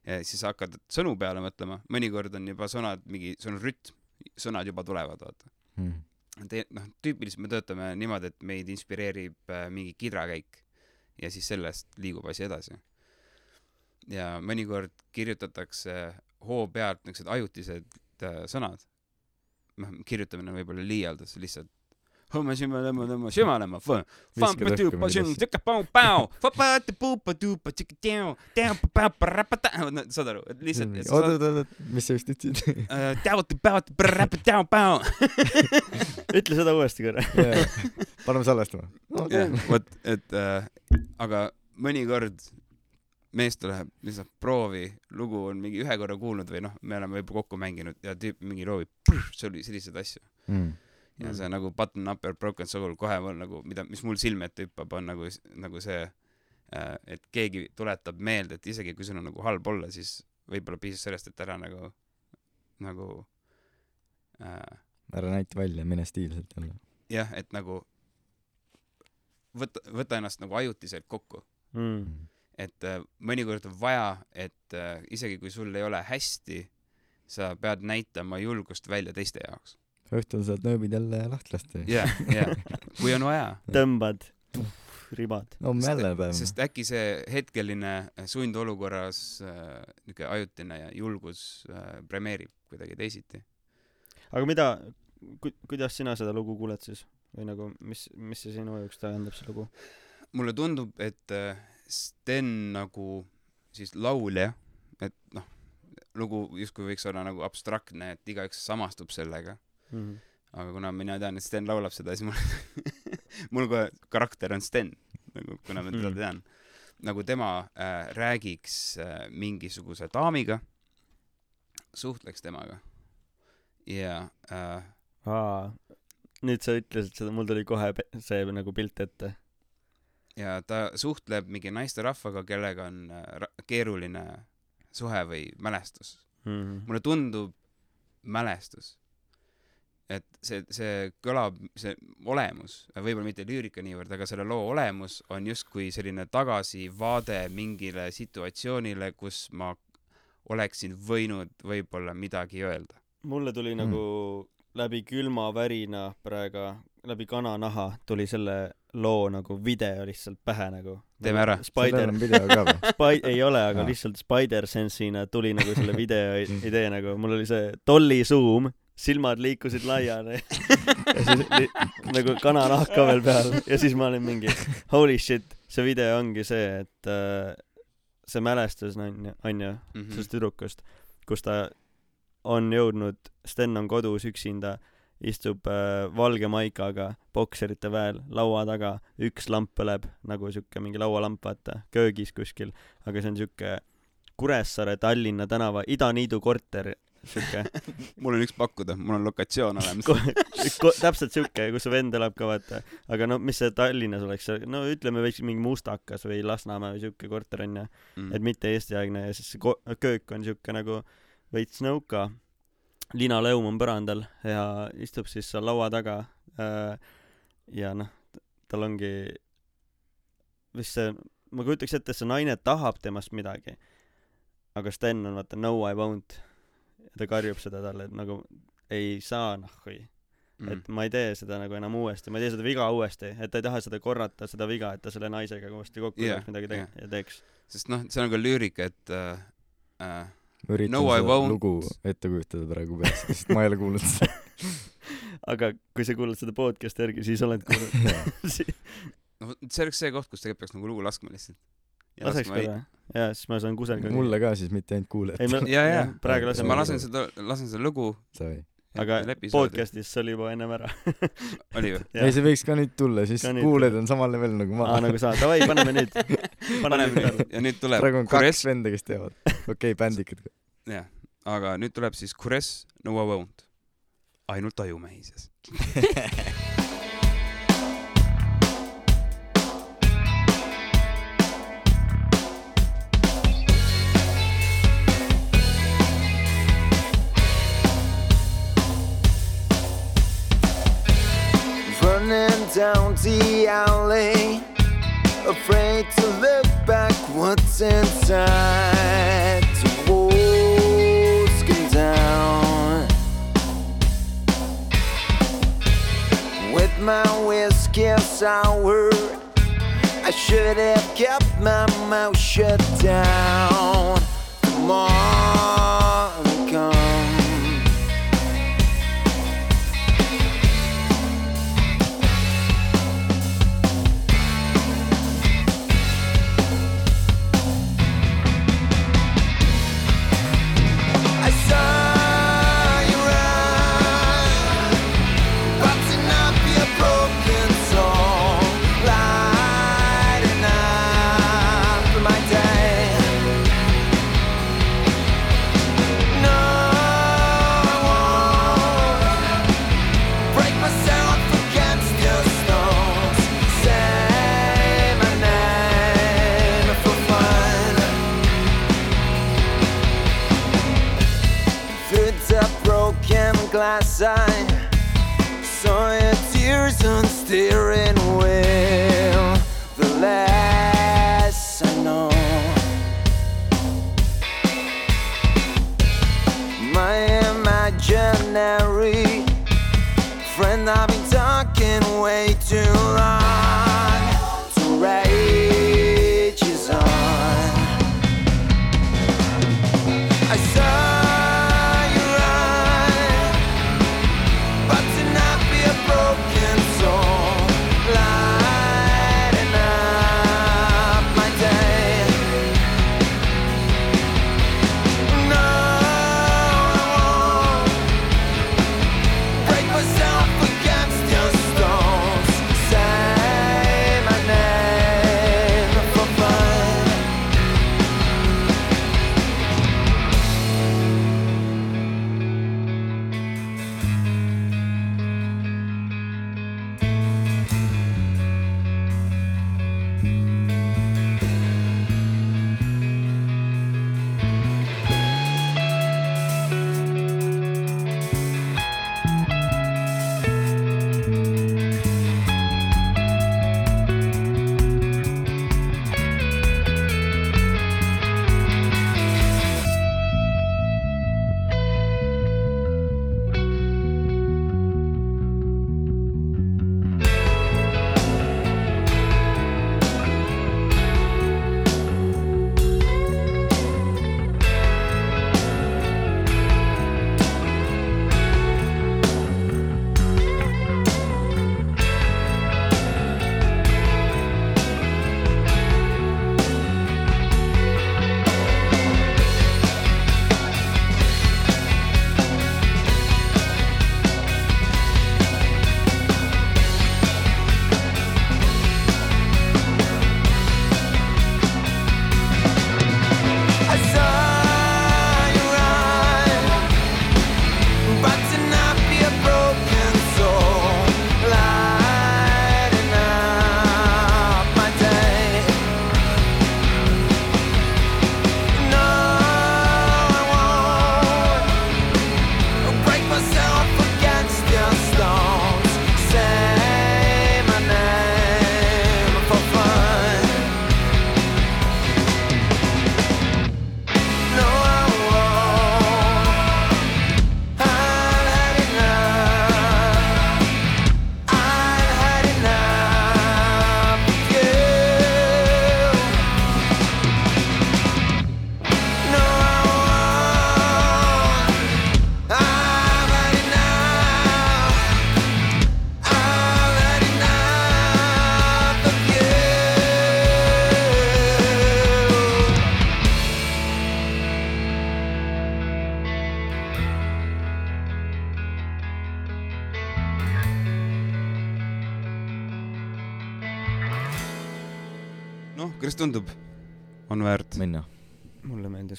ja siis hakkad sõnu peale mõtlema, mõnikord on juba sõnad mingi, sul on rütm, sõnad juba tulevad, vaata. Te-, noh, tüüpiliselt me töötame niimoodi, et meid inspireerib äh, mingi kidrakäik ja siis sellest liigub asi edasi. ja mõnikord kirjutatakse hoo pealt niisugused ajutised äh, sõnad. noh, kirjutamine on võib-olla liialdus, lihtsalt Homme simalema tema simalema fõ- Viskad õhku fampa-tuupa midagi. sing tšika pau pau fapati-puupa-tuupa tšika tjau tjau pa-pa-pa-rapata no saad aru et lihtsalt oot, oot, oot, mis sa just ütlesid? äh, täuti-päuti prrrapa tjau pau ütle seda uuesti korra. paneme salvestama. vot, et äh, aga mõnikord mees läheb lihtsalt proovi, lugu on mingi ühe korra kuulnud või noh, me oleme juba kokku mänginud ja tüüp mingi loovib, see oli selliseid asju. Ja see nagu button up your broken soul kohe mul nagu, mida, mis mul silme ette hüppab, on nagu, nagu see, et keegi tuletab meelde, et isegi kui sul on nagu halb olla, siis võib-olla piisab sellest, et ära nagu, nagu äh, ära näita välja, mine stiilselt jälle. jah, et nagu võta, võta ennast nagu ajutiselt kokku. Mm. et äh, mõnikord on vaja, et äh, isegi kui sul ei ole hästi, sa pead näitama julgust välja teiste jaoks. Õhtul saad nööbid jälle lahti lasta. jah, jah, kui on vaja. tõmbad, ribad. homme jälle päev. sest äkki see hetkeline sundolukorras äh, niisugune ajutine ja julgus äh, premeerib kuidagi teisiti. aga mida ku,, kuidas sina seda lugu kuuled siis? või nagu, mis, mis see sinu jaoks tähendab, see lugu? mulle tundub, et äh, Sten nagu siis laulja, et noh, lugu justkui võiks olla nagu abstraktne, et igaüks samastub sellega, Mm. aga kuna mina tean, et Sten laulab seda, siis mul, mul kohe karakter on Sten, nagu kuna ma teda Mm. tean. nagu tema äh, räägiks äh, mingisuguse daamiga, suhtleks temaga ja äh, aa, nüüd sa ütlesid seda, mul tuli kohe see nagu pilt ette. ja ta suhtleb mingi naisterahvaga, kellega on äh, keeruline suhe või mälestus. Mm. mulle tundub mälestus. Et see, see kõlab, see olemus, võib-olla mitte lüürika niivõrd, aga selle loo olemus on justkui selline tagasivaade mingile situatsioonile, kus ma oleksin võinud võib-olla midagi öelda. mulle tuli Mm. nagu läbi külma värina praegu läbi kananaha tuli selle loo nagu video lihtsalt pähe nagu Teeme ära. Spider? Spi- ei ole aga Aa. lihtsalt Spider-Sense'ina tuli nagu selle video idee nagu mul oli see dolly zoom silmad liikusid laiali. Ja siis li, nagu kananahk ka veel peal. Ja siis ma olin mingi holy shit see video ongi see et äh, see mälestus on ju onju Mhm. sellest tüdrukust kus ta on jõudnud Sten on kodus üksinda istub äh, valge maikaga bokserite väel laua taga üks lamp põleb nagu siuke mingi laualamp vaata köögis kuskil. Aga see on siuke Kuressaare Tallinna tänava Idaniidu korter siuke mul on üks pakkuda, mul on lokatsioon olemas. täpselt siuke kus su vend elab ka vaata. Aga no mis see Tallinnas oleks? No ütleme võiks mingi Mustakas või Lasnamäe või siuke korter onju Mm. et mitte eestiaegne ja siis see köök on siuke nagu veits nõuka. Linaleum on põrandal ja istub siis seal laua taga äh, ja noh tal ongi vist see ma kujutaks ette et see naine tahab temast midagi. Aga Sten on vaata no I won't ja ta karjub seda talle et nagu ei saa nahhui Mm. et ma ei tee seda nagu enam uuesti ma ei tee seda viga uuesti et ta ei taha seda korrata seda viga et ta selle naisega uuesti kokku Jah, tuleks midagi te- jah. ja teeks sest noh, see on ka lüürika, et äh, äh, ma üritan No I seda won't. lugu ette kujutada praegu peas, sest ma ei ole kuulnud seda. aga kui sa kuulad seda podcast'i järgi siis oled kuulnud noh, see oleks see koht, kus tegelikult peaks nagu lugu laskma lihtsalt. Laseks korra jaa siis ma saan kusagil mulle ka siis, mitte ainult ei kuulajatele ja, ja jah,, praegu laseme ma lasen seda, lasen seda lugu. Sai. aga podcast'is see oli juba ennem ära oli või? ei, see võiks ka nüüd tulla, siis kuulajad on samal level nagu ma aa. nagu sa davai paneme nüüd paneme nüüd ja nüüd tuleb praegu on kaks, venda, kes teavad. okei okay,, bändikad. jah, aga nüüd tuleb siis Kures No I Won't. ainult ajumehises. Down the alley, afraid to look back what's inside. The walls come down. With my whiskey sour, I should have kept my mouth shut down. Come on, glass, I saw your tears on steering wheel. The less I know, my imaginary friend, I've been talking way too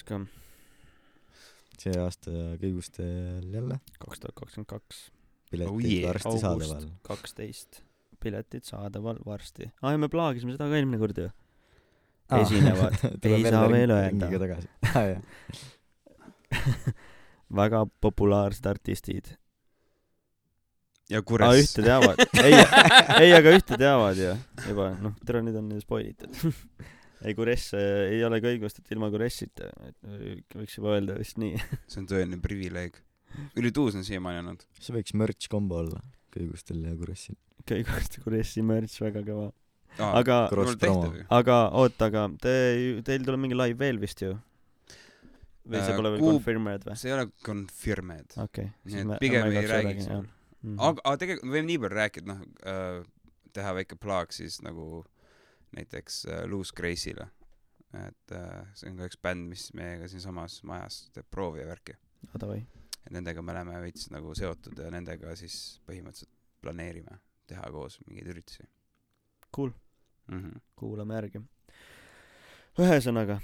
ka see aasta kõigustel jälle? kaks tuhat kakskümmend kaks. Piletid Oh yeah. varsti august saadaval. kaksteist. Piletid saadaval varsti. Aa ja me plaagisime seda ka eelmine kord ju. Aa. esinevad. ei saa veel öelda. väga populaarsed artistid. Ja aa Kures. ühte teavad. Ei ei aga ühte teavad ju. Juba noh tere nüüd on ju spoil itud ei Kuress äh, ei ole ka õigust et ilma Kuressita et äh, võiks juba öelda vist nii see on tõeline privileeg. Üli Tuus on siiamaani olnud. see võiks merch kombo olla kõigustel ja Kuressil. kõigest Kuressi märts väga kõva aga aga oota aga te teil tuleb mingi live veel vist ju või see Äh, pole veel kuu- confirmed või see ei ole confirmed. okei Nii et pigem ei räägiks. Mhm. aga, aga tegelikult me võime nii palju rääkida, noh äh,, teha väike plaag siis nagu näiteks äh, Loose Grace'ile. et äh, see on ka üks bänd, mis meiega siinsamas majas teeb proovi ja värki. davai et nendega me oleme veits nagu seotud ja nendega siis põhimõtteliselt planeerime teha koos mingeid üritusi cool mm. -hmm. kuulame järgi ühesõnaga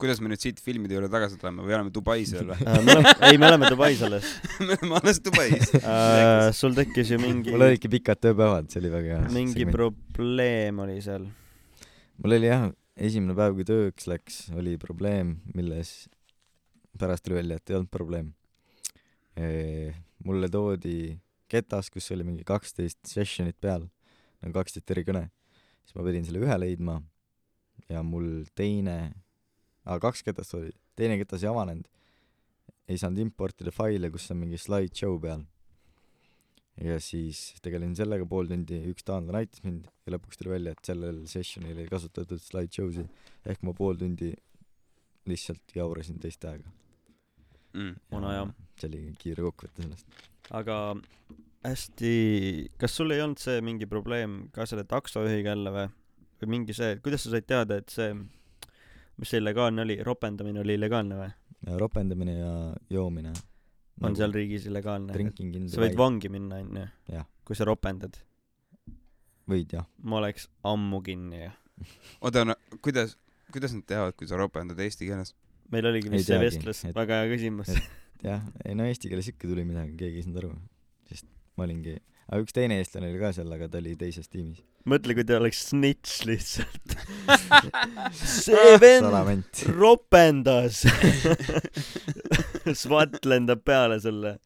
kuidas me nüüd siit filmide juurde tagasi tuleme või oleme Dubais veel või? äh, ei me oleme Dubais alles me oleme alles Dubais. äh, sul tekkis ju mingi mul olidki pikad tööpäevad, see oli väga hea. mingi probleem oli seal mul oli jah, esimene päev, kui tööks läks, oli probleem, milles pärast tuli välja, et ei olnud probleem. mulle toodi ketas, kus oli mingi kaksteist sessionit peal, nagu kaksteist erikõne, siis ma pidin selle ühe leidma ja mul teine, aa kaks ketast oli, teine ketas ei avanenud, ei saanud importida faile, kus on mingi slideshow peal. ja siis tegelesin sellega pool tundi, üks taanlane aitas mind ja lõpuks tuli välja, et sellel sessionil ei kasutatud slideshow'si ehk ma pool tundi lihtsalt jaurasin teiste aega. mm.. Vana hea. see oli kiire kokkuvõte sellest. aga hästi kas sul ei olnud see mingi probleem ka selle taksojuhiga jälle või või mingi see kuidas sa said teada et see mis see illegaalne oli? Ropendamine oli illegaalne või? Ja ropendamine ja joomine. On seal riigis illegaalne Nagu sa võid vangi minna onju Jah. kui sa ropendad. Võid jah. Ma oleks ammu kinni ju oota, no kuidas, kuidas nad teavad, kui sa ropendad eesti keeles? meil oligi vist see vestlus väga hea küsimus. jah ei no eesti keeles ikka tuli midagi keegi ei saanud aru. Sest ma olingi aga üks teine eestlane oli ka seal aga ta oli teises tiimis. Mõtle kui ta oleks snitš lihtsalt. See vend ropendas. SWAT lendab peale sulle.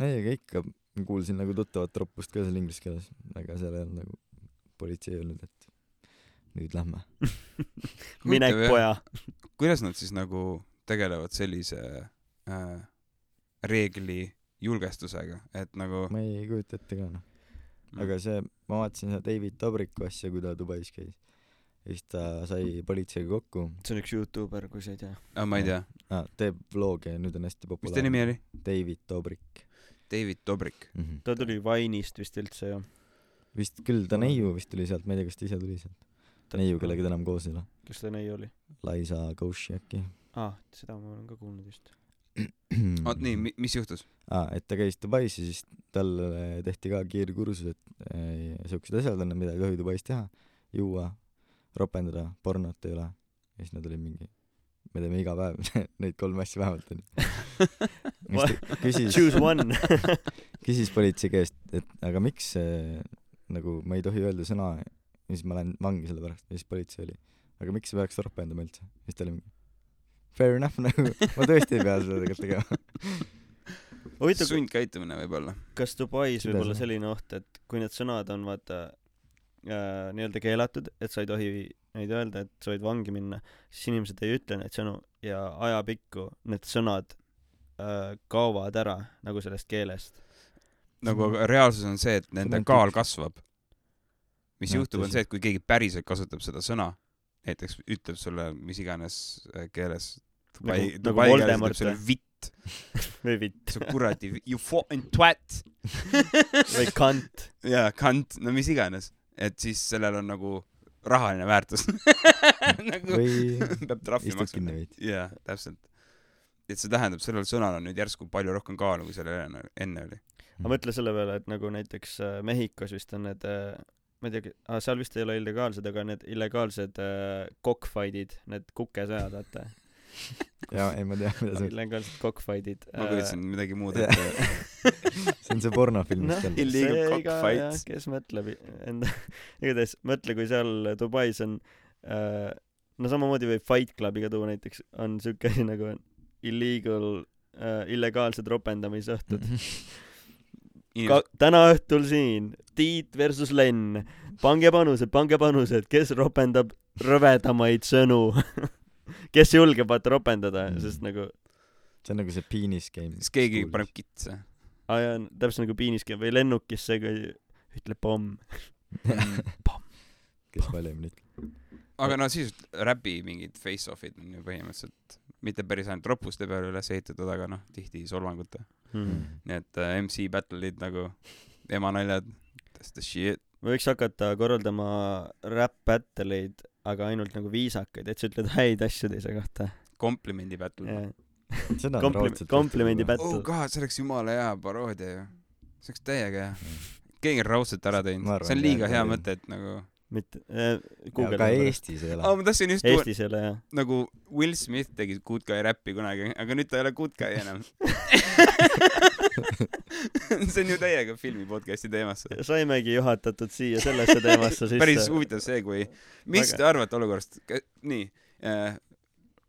Ei aga ikka kuulsin nagu tuttavat roppust ka seal inglise keeles aga seal ei olnud nagu politsei ei öelnud et nüüd lähme. Minek poja. Kuidas nad siis nagu tegelevad sellise äh, reegli julgestusega, et nagu ma ei kujuta ette ka noh. Mm. aga see ma vaatasin seda David Dobriku asja kui ta Dubais käis. Ja siis ta sai politseiga kokku. See on üks Youtuber kui sa ei tea. Ah,, ma ei tea, ah, teeb vloge ja nüüd on hästi mis ta nimi populaarne oli? David Dobrik. David Dobrik. mm -hmm. ta tuli Vine'ist vist üldse ju vist küll ta neiu vist tuli sealt ma ei tea kas ta ise tuli sealt. Neiu kellega ta enam koos ei ole. Kes ta neiu oli? Liza Koshy äkki. Aa ah, seda ma olen ka kuulnud vist oot nii, mis juhtus? aa et ta käis Dubais ja siis talle tehti ka kiirkursus et äh, siuksed asjad on mida ei tohi Dubais teha juua ropendada pornot ei ole. Ja siis nad olid mingi me teeme iga päev neid kolme asja vähemalt onju küsis choose one. küsis politsei käest et aga miks äh, nagu ma ei tohi öelda sõna ja siis ma lähen vangi selle pärast ja siis politsei oli aga miks sa peaks ropendama üldse? Ja siis ta oli mingi fair enough nagu ma tõesti ei pea seda tegelikult tegema huvitav sundkäitumine võib-olla. kas Dubais võib olla selline oht et kui need sõnad on vaata äh, nii-öelda keelatud et sa ei tohi neid öelda et sa võid vangi minna siis inimesed ei ütle neid sõnu ja ajapikku need sõnad äh, kaovad ära nagu sellest keelest nagu aga reaalsus on see, et nende kaal kasvab. mis Jah, juhtub, on see, et kui keegi päriselt kasutab seda sõna, näiteks ütleb sulle mis iganes äh, keeles, Dubai Nagu-, nagu Dubai keeles Voldemort ütleb sulle või? vitt, või vitt. Sa kuradi, you fucking twat. Või kant jaa, kant, no mis iganes, et siis sellel on nagu rahaline väärtus. Nagu või peab trahvi maksma. jaa, täpselt. et see tähendab, sellel sõnal on nüüd järsku palju rohkem kaalu, kui sellel enne, enne oli. aga mõtle selle peale et nagu näiteks äh, Mehhikos vist on need äh, ma ei tea, seal vist ei ole illegaalsed, aga need illegaalsed äh, cockfight'id, need kukesõjad, vaata. jaa, ei ma tean, mida see illegaalsed cockfight'id. ma kujutasin midagi muud ette. see on see pornofilm, noh, tal Illegal see cock ka fights. jah, kes mõtleb enda, igatahes mõtle, kui seal Dubais on äh,, no samamoodi võib Fight Clubi ka tuua näiteks, on siuke asi nagu illegal äh,, illegaalsed ropendamisõhtud. ka inimesed, täna õhtul siin Tiit versus Len, pange panused, pange panused, kes ropendab rõvedamaid sõnu kes julgeb vaata ropendada Mm. mm., sest nagu see on nagu see penis game. siis keegi paneb kitse. aa jaa, täpselt nagu piiniski või lennukisse, kui ütleb pomm. kes valimini ütleb. aga no siis räpi mingid face-off'id on ju põhimõtteliselt mitte päris ainult roppuste peale üles ehitatud, aga noh, tihti solvangute. Mm. nii et äh, MC battle'id nagu emanaljad, that's the shit. võiks hakata korraldama rap battle eid, aga ainult nagu viisakaid, et sa ütled häid asju teise kohta. komplimendi battle yeah. seda on Kompli- raudselt komplimendi tehtud battle. oh god, see oleks jumala hea paroodia ju. see oleks täiega hea. keegi on raudselt ära teinud, see on liiga hea mõte, et nagu mitte äh,, aga. Eestis ei aa, ole. ma tahtsin just Eestis ei ole jah. nagu Will Smith tegi Good Guy räppi kunagi, aga nüüd ta ei ole Good Guy enam. see on ju täiega filmi podcast'i teemasse. saimegi juhatatud siia sellesse teemasse sisse. päris huvitav see, kui, mis Väga. te arvate olukorrast, nii äh,.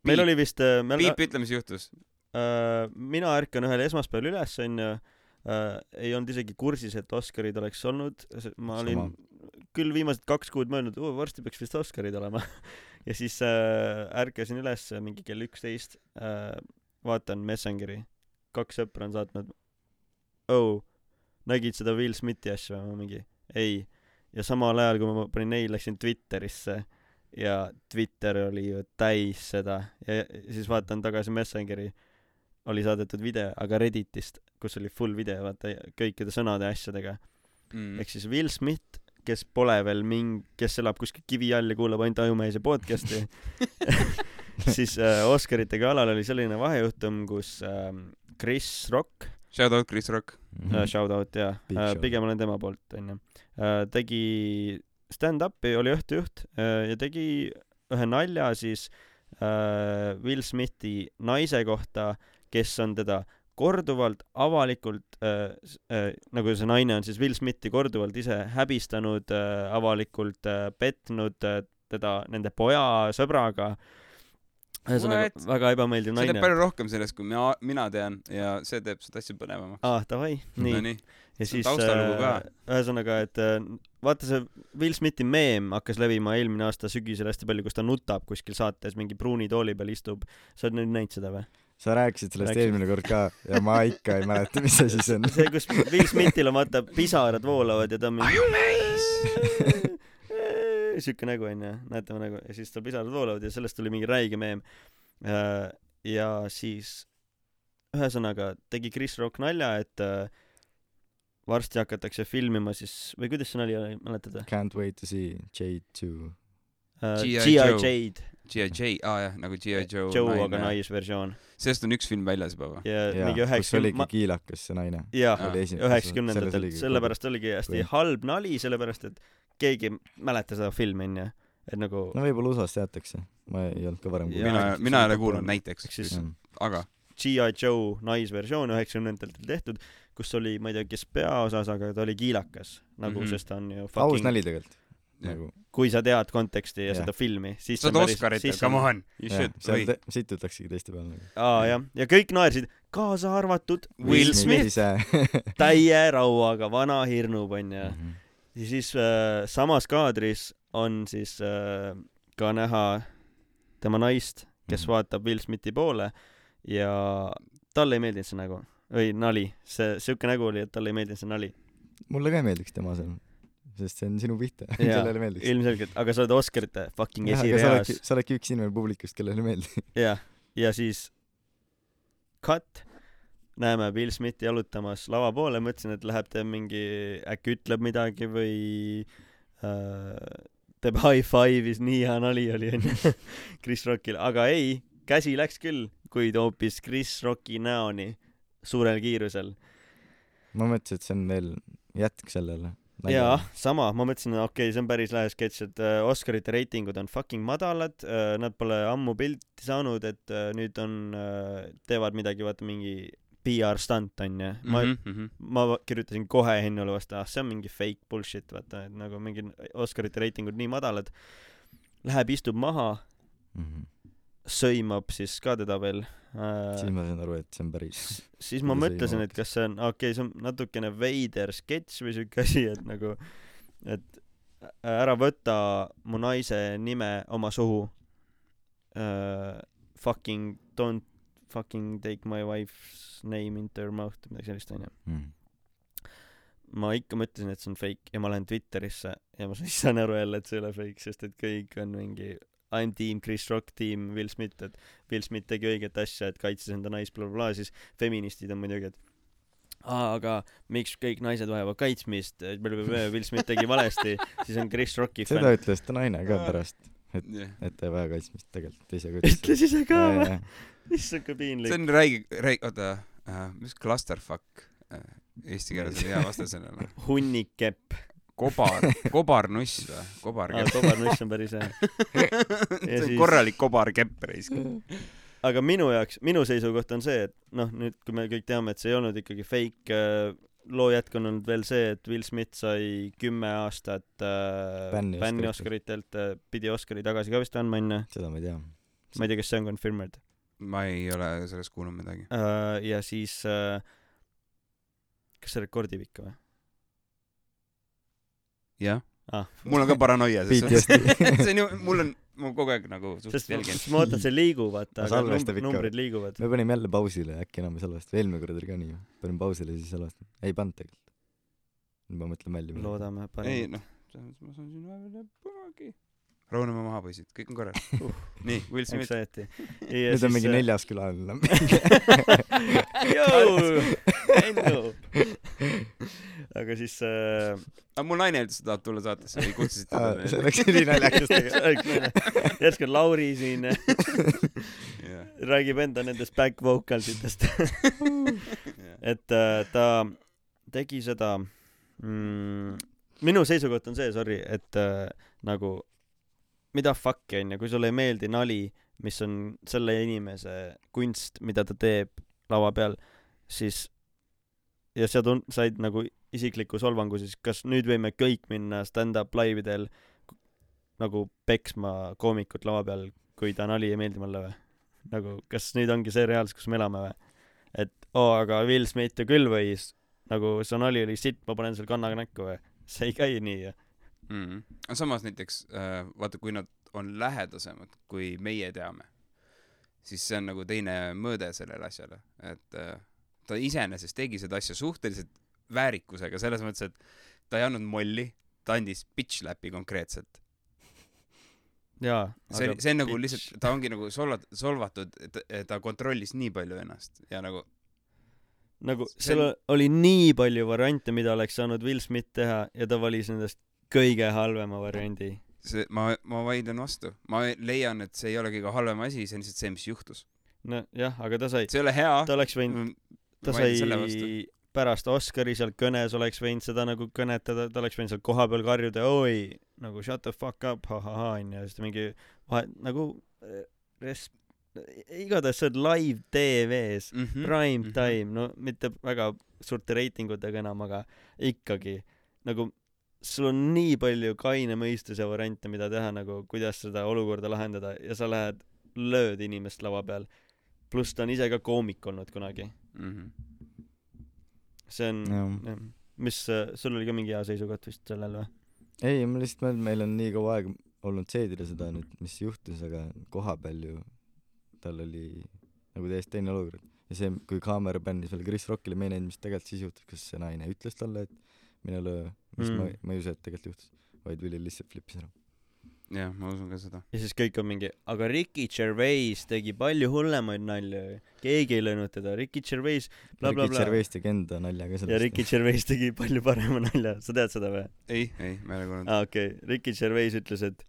meil oli vist, me Piip, ütle, mis juhtus. äh, mina ärkan ühel esmaspäeval üles onju äh,, ei olnud isegi kursis, et Oscarid oleks olnud, ma olin Sama. Küll viimased kaks kuud mõelnud, varsti peaks vist Oscarid olema. Ja siis äh, ärkasin üles mingi kell üksteist äh,, vaatan Messengeri, kaks sõpra on saatnud oh, nägid seda Will Smithi asja? Või ma mingi ei. Ja samal ajal kui ma panin ei läksin Twitterisse. Ja Twitter oli ju täis seda. Ja ja siis vaatan tagasi Messengeri. Oli saadetud video aga Redditist kus oli full video vaata kõikide sõnade ja asjadega. Mm. ehk siis Will Smith kes pole veel mingi kes elab kuskil kivi all ja kuulab ainult Ajumees ja podcast'i siis äh, Oscarite galal oli selline vahejuhtum kus ähm, Chris Rock Shout out Chris Rock. Mhm. äh, shout out jaa Big äh, shout. pigem olen tema poolt onju äh, tegi stand-up'i oli õhtujuht äh, ja tegi ühe nalja siis äh, Will Smithi naise kohta kes on teda korduvalt avalikult äh, äh, nagu see naine on siis Will Smithi korduvalt ise häbistanud äh, avalikult äh, petnud äh, teda nende poja sõbraga. Ühesõnaga väga ebameeldiv sa tead naine. palju rohkem sellest, kui mina, mina tean ja see teeb seda asja põnevamaks. aa davai. Nii. Nonii, ja See on siis äh, ühesõnaga et äh, vaata see Will Smithi meem hakkas levima eelmine aasta sügisel hästi palju kus ta nutab kuskil saates mingi pruuni tooli peal istub. Sa oled nüüd näinud seda või sa rääkisid sellest Rääkisin. eelmine kord ka ja ma ikka ei mäleta, mis asi see on. see kus Will Smithil on vaata pisarad voolavad ja ta on mingi siuke nägu onju näete mu nägu ja siis tal pisarad voolavad ja sellest tuli mingi räige meem Äh, ja siis ühesõnaga tegi Chris Rock nalja et äh, varsti hakatakse filmima siis või kuidas see nali oli mäletad või Can't wait to see J2. G.I. G.I. Joe. Jade G.I. J, aa jah, nagu G.I. Joe. Joe aga naisversioon sellest on üks film väljas juba või? ja, mingi kus oligi üheksakümne kiilakas see naine. jah Aa. oli esimene. üheksakümnendatel sellepärast oligi hästi halb nali sellepärast et keegi ei mäleta seda filmi onju et nagu no võib-olla USA-s teatakse, ma ei olnud ka varem Jaa, mina, mina ei ole kuulnud näiteks Ehk, siis- aga G.I. Joe naisversioon üheksakümnendatel tehtud kus oli ma ei tea kes peaosas aga ta oli kiilakas nagu mm -hmm. sest ta on ju aus fucking nali tegelikult. Nagu kui sa tead konteksti ja Jah. seda filmi siis saad see on päris- Oscarit, siis come on- you should, te- situtaksegi teiste peal nagu. aa jah. ja kõik naersid kaasa arvatud Will Smith täie rauaga vana hirnub onju Mhm. ja siis äh, samas kaadris on siis äh, ka näha tema naist kes Mhm. vaatab Will Smithi poole ja talle ei meeldinud see nägu. Või nali. See siuke nägu oli et talle ei meeldinud see nali. Mulle ka ei meeldiks tema seal, sest see on sinu pihta, kellele meeldiks. ilmselgelt. Aga sa oled Oscarite fucking esireas. sa oledki üks inimene publikust, kellele ei meeldi. jah ja siis cut. Näeme Will Smithi jalutamas lava poole. Mõtlesin et läheb teeb mingi äkki ütleb midagi või äh, teeb high five'is nii hea nali oli onju Chris Rockil. Aga ei käsi läks küll kuid hoopis Chris Rocki näoni suurel kiirusel. Ma mõtlesin, et see on veel jätk sellele, jaa, sama, ma mõtlesin, okei okay,, see on päris lahe sketš, et äh, Oscarite reitingud on fucking madalad äh,, nad pole ammu pilti saanud, et äh, nüüd on äh,, teevad midagi, vaata mingi PR stunt onju. ma mm, -hmm. -hmm. ma kirjutasin kohe Hennule vastu, ah see on mingi fake bullshit, vaata, et nagu mingi Oscarite reitingud nii madalad. Läheb, istub maha, Mhm. Sõimab siis ka teda veel siis äh,. ma sain aru, et see on päris. siis ma mõtlesin, et kas see on, okei okay,, see on natukene veider sketš või siuke asi, et nagu, et ära võta mu naise nime oma suhu uh,. Fucking don't fucking take my wife's name into your mouth, midagi sellist onju. Mhm. ma ikka mõtlesin, et see on fake ja ma lähen Twitterisse ja ma siis saan aru jälle, et see ei ole fake, sest et kõik on mingi I m tiim Chris Rock, tiim Will Smith, et Will Smith tegi õiget asja, et kaitses enda naist bla,, blablabla, siis feministid on muidugi, et aa, aga miks kõik naised vajavad kaitsmist, Will Smith tegi valesti, siis on Chris Rocki seda fänn. ütles ta naine ka pärast, Yeah. et ta ei vaja kaitsmist tegelikult, ise ka ütles. ütles ise ka või? issand, kui see piinlik. on räige, räige, oota uh,, mis clusterfuck uh, eesti keeles on hea vastasõnana? hunnikepp. kobar, kobarnuss või? kobarkepp. kobarnuss on päris hea. see on siis- korralik kobarkepp reisk. aga minu jaoks, minu seisukoht on see, et noh, nüüd kui me kõik teame, et see ei olnud ikkagi fake, loo jätk on olnud veel see, et Will Smith sai kümme aastat äh, Bänni Oscaritelt. Oscaritelt, pidi Oscari tagasi ka vist andma onju. seda ma ei tea. ma ei tea, kas see on confirmed ma ei ole sellest kuulnud midagi. uh,. ja siis uh,, kas see rekordib ikka või? Jah Ah. mul on ka paranoia, sest see on ju, mul on, ma kogu aeg nagu suhteliselt jälgin. sest ma ootan, see liigub, vaata, numbrid, ikka. numbrid liiguvad. me panime jälle pausile, äkki enam ei salvesta, eelmine kord oli ka nii, panin pausile, siis salvestan. ei pannud tegelikult. nüüd ma mõtlen välja. loodame ei parimat. noh, selles mõttes ma saan siin vahepeal kunagi. Rahuneme maha, poisid, kõik on korras. nii, Will Smith. Anxiety. nüüd on mingi. neljas külaline. Enno. aga siis äh, aga mul naine ütles, et tahab tulla saatesse, ei kutsusite see teda oleks ülinaljakas tegelikult. järsku on Lauri siin Jah, räägib enda nendest back vocal itest jah. et äh, ta tegi seda mm, minu seisukoht on see sorry et äh, nagu mida fuck'i onju kui sulle ei meeldi nali mis on selle inimese kunst mida ta teeb lava peal siis ja sa tun- said nagu isikliku solvangu siis kas nüüd võime kõik minna stand-up laividel nagu peksma koomikut lava peal kui ta nali ei meeldi mulle või? Nagu kas nüüd ongi see reaalsus kus me elame või? Et oo aga Will Smith ju küll võis nagu see nali oli sitt ma panen selle kannaga näkku või? See ei käi nii ju mm. -hmm. aga samas näiteks äh, vaata, kui nad on lähedasemad, kui meie teame, siis see on nagu teine mõõde sellele asjale, et äh, ta iseenesest tegi seda asja suhteliselt väärikusega, selles mõttes, et ta ei andnud molli, ta andis bitch läpi konkreetselt. jaa see aga, see on nagu bitch. lihtsalt, ta ongi nagu solvat-, solvatud, et ta kontrollis nii palju ennast ja nagu nagu seal on- oli nii palju variante mida oleks saanud Will Smith teha ja ta valis nendest kõige halvema variandi see, ma, ma vaidlen vastu, ma leian, et see ei ole kõige halvem asi, see on lihtsalt see, mis juhtus. nojah aga ta sai see ei ole hea. ta oleks võinud ta sai pärast Oscari seal kõnes oleks võinud seda nagu kõnetada, ta oleks võinud seal kohapeal karjuda oi nagu shut the fuck up ha-ha-ha onju siis ta mingi vahe nagu eh, res- igatahes see on live TV-s mm -hmm. prime time no mitte väga suurte reitingutega enam aga ikkagi nagu sul on nii palju kaine mõistuse variante mida teha nagu kuidas seda olukorda lahendada ja sa lähed lööd inimest lava peal pluss ta on ise ka koomik olnud kunagi mm. -hmm. see on jah mis sul oli ka mingi hea seisukoht vist sellel või ei, ma lihtsalt mõtlen, meil on nii kaua aega olnud seedida seda nüüd, mis juhtus, aga koha peal ju tal oli nagu täiesti teine olukord. ja see, kui kaamera bändis veel Chris Rockile, me ei näinud, mis tegelikult siis juhtus, kas see naine ütles talle, et mine löö, mis mm. ma ma ei usu, et tegelikult juhtus, vaid Willie lihtsalt flippis ära. jah, ma usun ka seda. ja siis kõik on mingi aga Ricky Gervais tegi palju hullemaid nalju keegi ei löönud teda Ricky Gervais bla bla Ricky bla Gervais tegi enda nalja ka ja sellest. Ricky Gervais tegi palju parema nalja sa tead seda või ei, ei, ma ei ole kuulnud. aa ah, okei okay. Ricky Gervais ütles et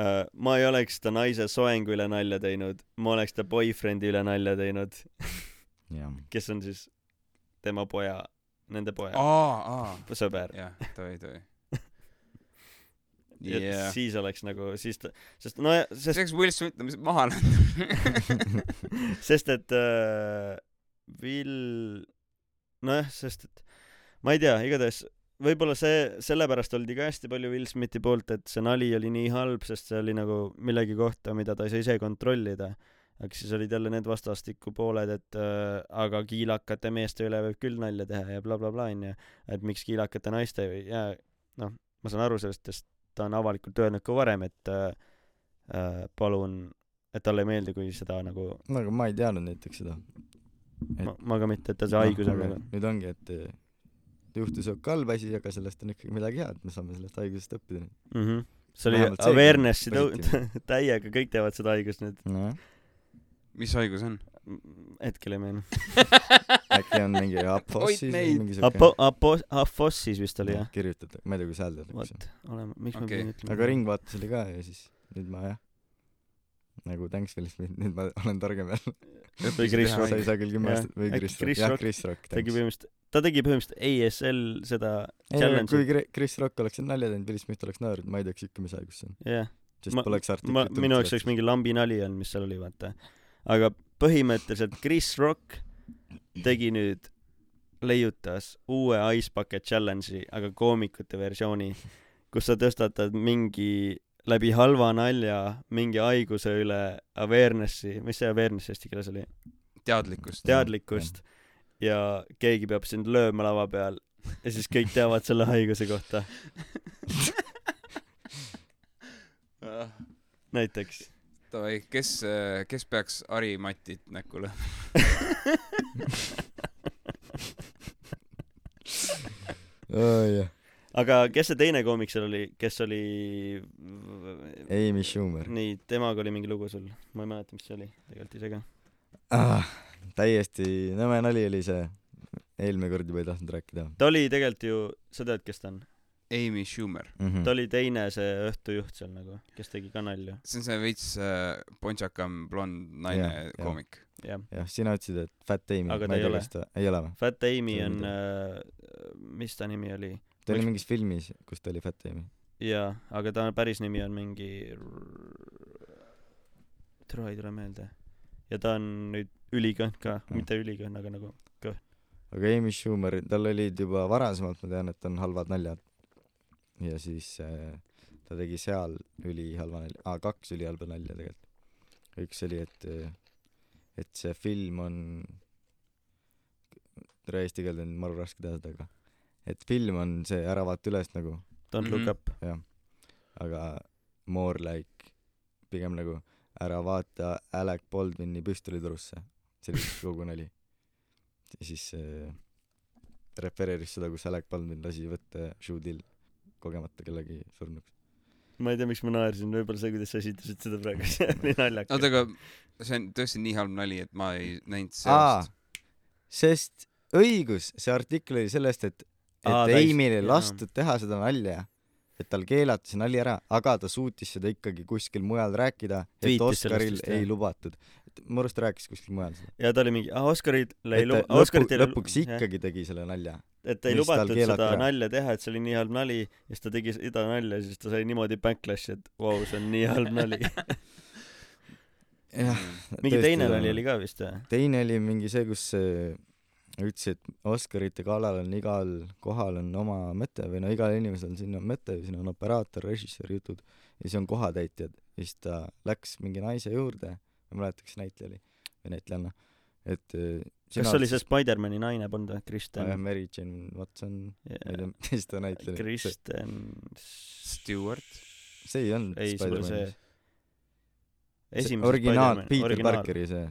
äh, ma ei oleks ta naise soengu üle nalja teinud ma oleks ta boyfriend'i üle nalja teinud kes on siis tema poja nende poja aa, aa, sõber. jah, tohi. et jah. siis oleks nagu, siis ta, sest no ja- see sest, oleks Will Smith on maha läinud. sest et äh, Will, nojah, sest et ma ei tea, igatahes võib-olla see, sellepärast oldi ka hästi palju Will Smithi poolt, et see nali oli nii halb, sest see oli nagu millegi kohta, mida ta ei saa ise kontrollida. Aga siis olid jälle need vastastikku pooled, et äh, aga kiilakate meeste üle võib küll nalja teha ja blablabla bla, onju. et miks kiilakate naiste või ja noh, ma saan aru sellest, sest ta on avalikult öelnud ka varem, et äh, äh, palun, et talle ei meeldi, kui seda nagu no aga ma ei teadnud näiteks seda. ma, ma ka mitte, et ta see haigus on aga nagu nüüd ongi, et juhtus siuke halb asi, aga sellest on ikkagi midagi head, me saame sellest haigusest õppida nüüd. mm. -hmm. see oli awareness'i tõu- täiega, kõik teavad seda haigust nüüd. nojah, mis haigus on? hetkel ei meenu. äkki on mingi apfossis või mingi siuke Apo-, apo-, afossis vist oli jah? kirjutatud, ma ei tea, kuidas hääldada. vot, olema, miks Okei. ma pidin ütlema. aga Ringvaates oli ka ja siis nüüd ma jah, nagu thanks Will Smith, nüüd ma olen targem jälle. või Chris sa Rock ei saa küll kümme aastat või Chris Rock, jah Chris Rock. tegi põhimõtteliselt, ta tegi põhimõtteliselt ASL seda ei, aga challenge'i kui. Chri- Chris Rock oleks nalja teinud, Will Smith oleks naernud, ma ei teaks ikka, mis haigus see on. jah, sest Ma- poleks ma, artiklit minu jaoks oleks mingi lambinali olnud, mis seal oli, vaata. Aga põhimõtteliselt Chris Rock tegi nüüd, leiutas uue Ice Bucket Challenge'i, aga koomikute versiooni, kus sa tõstatad mingi läbi halva nalja mingi haiguse üle awareness'i, mis see awareness eesti keeles oli? teadlikkust. teadlikkust ja keegi peab sind lööma lava peal ja siis kõik teavad selle haiguse kohta, näiteks. davai, kes, kes peaks Harimatit näkku lööma? jah, aga kes see teine koomik seal oli, kes oli Amy Schumer nii, temaga oli mingi lugu sul, ma ei mäleta, mis see oli tegelikult ise ka. ah,. täiesti nõme nali oli see, eelmine kord juba ei tahtnud rääkida ta oli tegelikult ju, sa tead, kes ta on? Amy Schumer. mm. -hmm. ta oli teine see õhtujuht seal nagu, kes tegi ka nalju, see on see veits äh, pontsakam blond naine jah. koomik. jah. jah, sina ütlesid, et Fat Amy, Aga ta ei ole. ei ole või? Fat Amy See on äh,, mis ta nimi oli? ta oli mingis filmis, kus ta oli Fat Amy. jaa, aga ta päris nimi on mingi tule ei tule meelde. ja ta on nüüd ülikõhn ka, Mm. mitte ülikõhn, aga nagu aga Amy Schumer, tal olid juba varasemalt, ma tean, et on halvad naljad. Ja siis äh, ta tegi seal ülihalva nalja, aa kaks ülihalba nalja tegelikult. üks oli, et, et see film on, tere eesti keelde on maru raske teha seda, aga et film on see Ära vaata üles nagu, Don't look up. jah, aga more like pigem nagu Ära vaata Alec Baldwini püstolitorusse, see oli kogu nali. ja siis äh, refereeris seda, kus Alec Baldwin lasi võtta Shoe-Dill kogemata kellegi surnuks. ma ei tea, miks ma naersin, võib-olla see, kuidas sa esitasid seda praegu, see oli naljakas. oota, aga see on tõesti nii halb nali, et ma ei näinud seost., sest õigus, see artikkel oli sellest, et, et Aa, ta ei- lastud teha seda nalja, et tal keelati see nali ära, aga ta suutis seda ikkagi kuskil mujal rääkida, et Tweetis sellest Oscaril vist, ei jah. lubatud. mu arust ta rääkis kuskil mujal seda. ja ta oli mingi, ah Oscarid ei et ta lu-, lõpu, Oscarit ei lu- lõpuks jah. ikkagi tegi selle nalja. Et ei lubatud seda nalja teha, et see oli nii halb nali ja siis ta tegi seda nalja ja siis ta sai niimoodi backlash'i, et vau wow,, see on nii halb nali. jah, mingi Tõesti, teine nali oli ka vist või? teine oli mingi see, kus ütles, et Oscarite galal on igal kohal on oma mõte või no igal inimesel on sinna mõte, siin on operaator, režissöör, jutud ja siis on kohatäitjad ja siis ta läks mingi naise juurde, ma ei mäleta, kes näitleja oli või näitlejanna, et äh, kas see oli see Spider-man'i naine polnud või? Kristen Mary Jane Watson, ma ei tea, kes ta näitleja oli. Kristen, Stewart. see ei olnud Spider-manis. originaal, Peter originaal, Parkeri see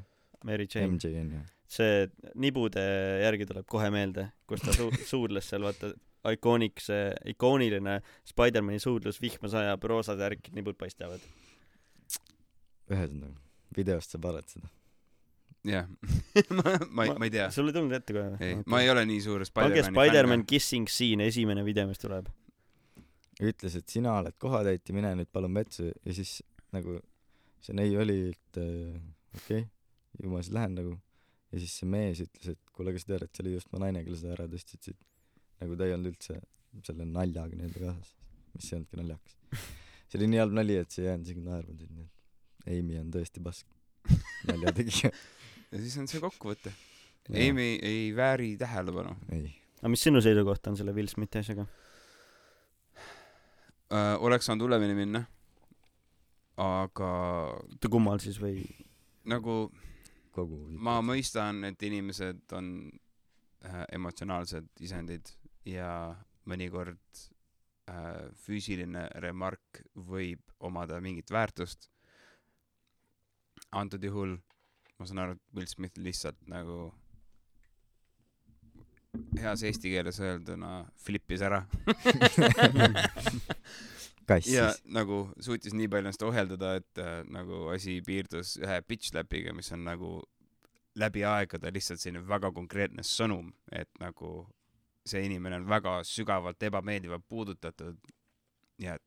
Mary Jane. MJ on ju. see nibude järgi tuleb kohe meelde, kus ta su-, suudles seal, vaata, ikooniks, see ikooniline Spider-man'i suudlus, vihma sajab, roosa särk, nibud paistavad. ühesõnaga, videost saab vaadata seda. Jah, ma, ma ei, ma ei tea. sul ei tulnud ette kohe ei, ma ei ole nii suur pange Spider-mani Spider-man kissing scene, esimene video, mis tuleb. ütles, et sina oled kohatäitja, mine nüüd palun vetsu ja siis nagu see neiu oli, et äh, okei okay,, ju ma siis lähen nagu. ja siis see mees ütles, et kuule, kas sa tead, et see oli just mu naine, kelle sa ära tõstsid siit. nagu ta ei olnud üldse selle naljaga nii-öelda kaasas, mis ei olnudki naljakas. see oli nii halb nali, et see ei jäänud isegi naerma nii et Amy on tõesti pask naljategija. ja siis on see kokkuvõte. Amy ei vääri tähelepanu ei, aga mis sinu seisukoht on selle Will Smithi asjaga? äh,. oleks saanud hullemini minna. aga kummal siis või? nagu kogu ma mõistan, et inimesed on äh, emotsionaalsed isendid ja mõnikord äh, füüsiline remark võib omada mingit väärtust. Antud juhul ma saan aru, et Will Smith lihtsalt nagu heas eesti keeles öelduna flippis ära. Kassis. Ja nagu suutis nii palju ennast ohjeldada, et äh, nagu asi piirdus ühe pitch slap'iga, mis on nagu läbi aegade lihtsalt selline väga konkreetne sõnum, et nagu see inimene on väga sügavalt ebameeldivalt puudutatud ja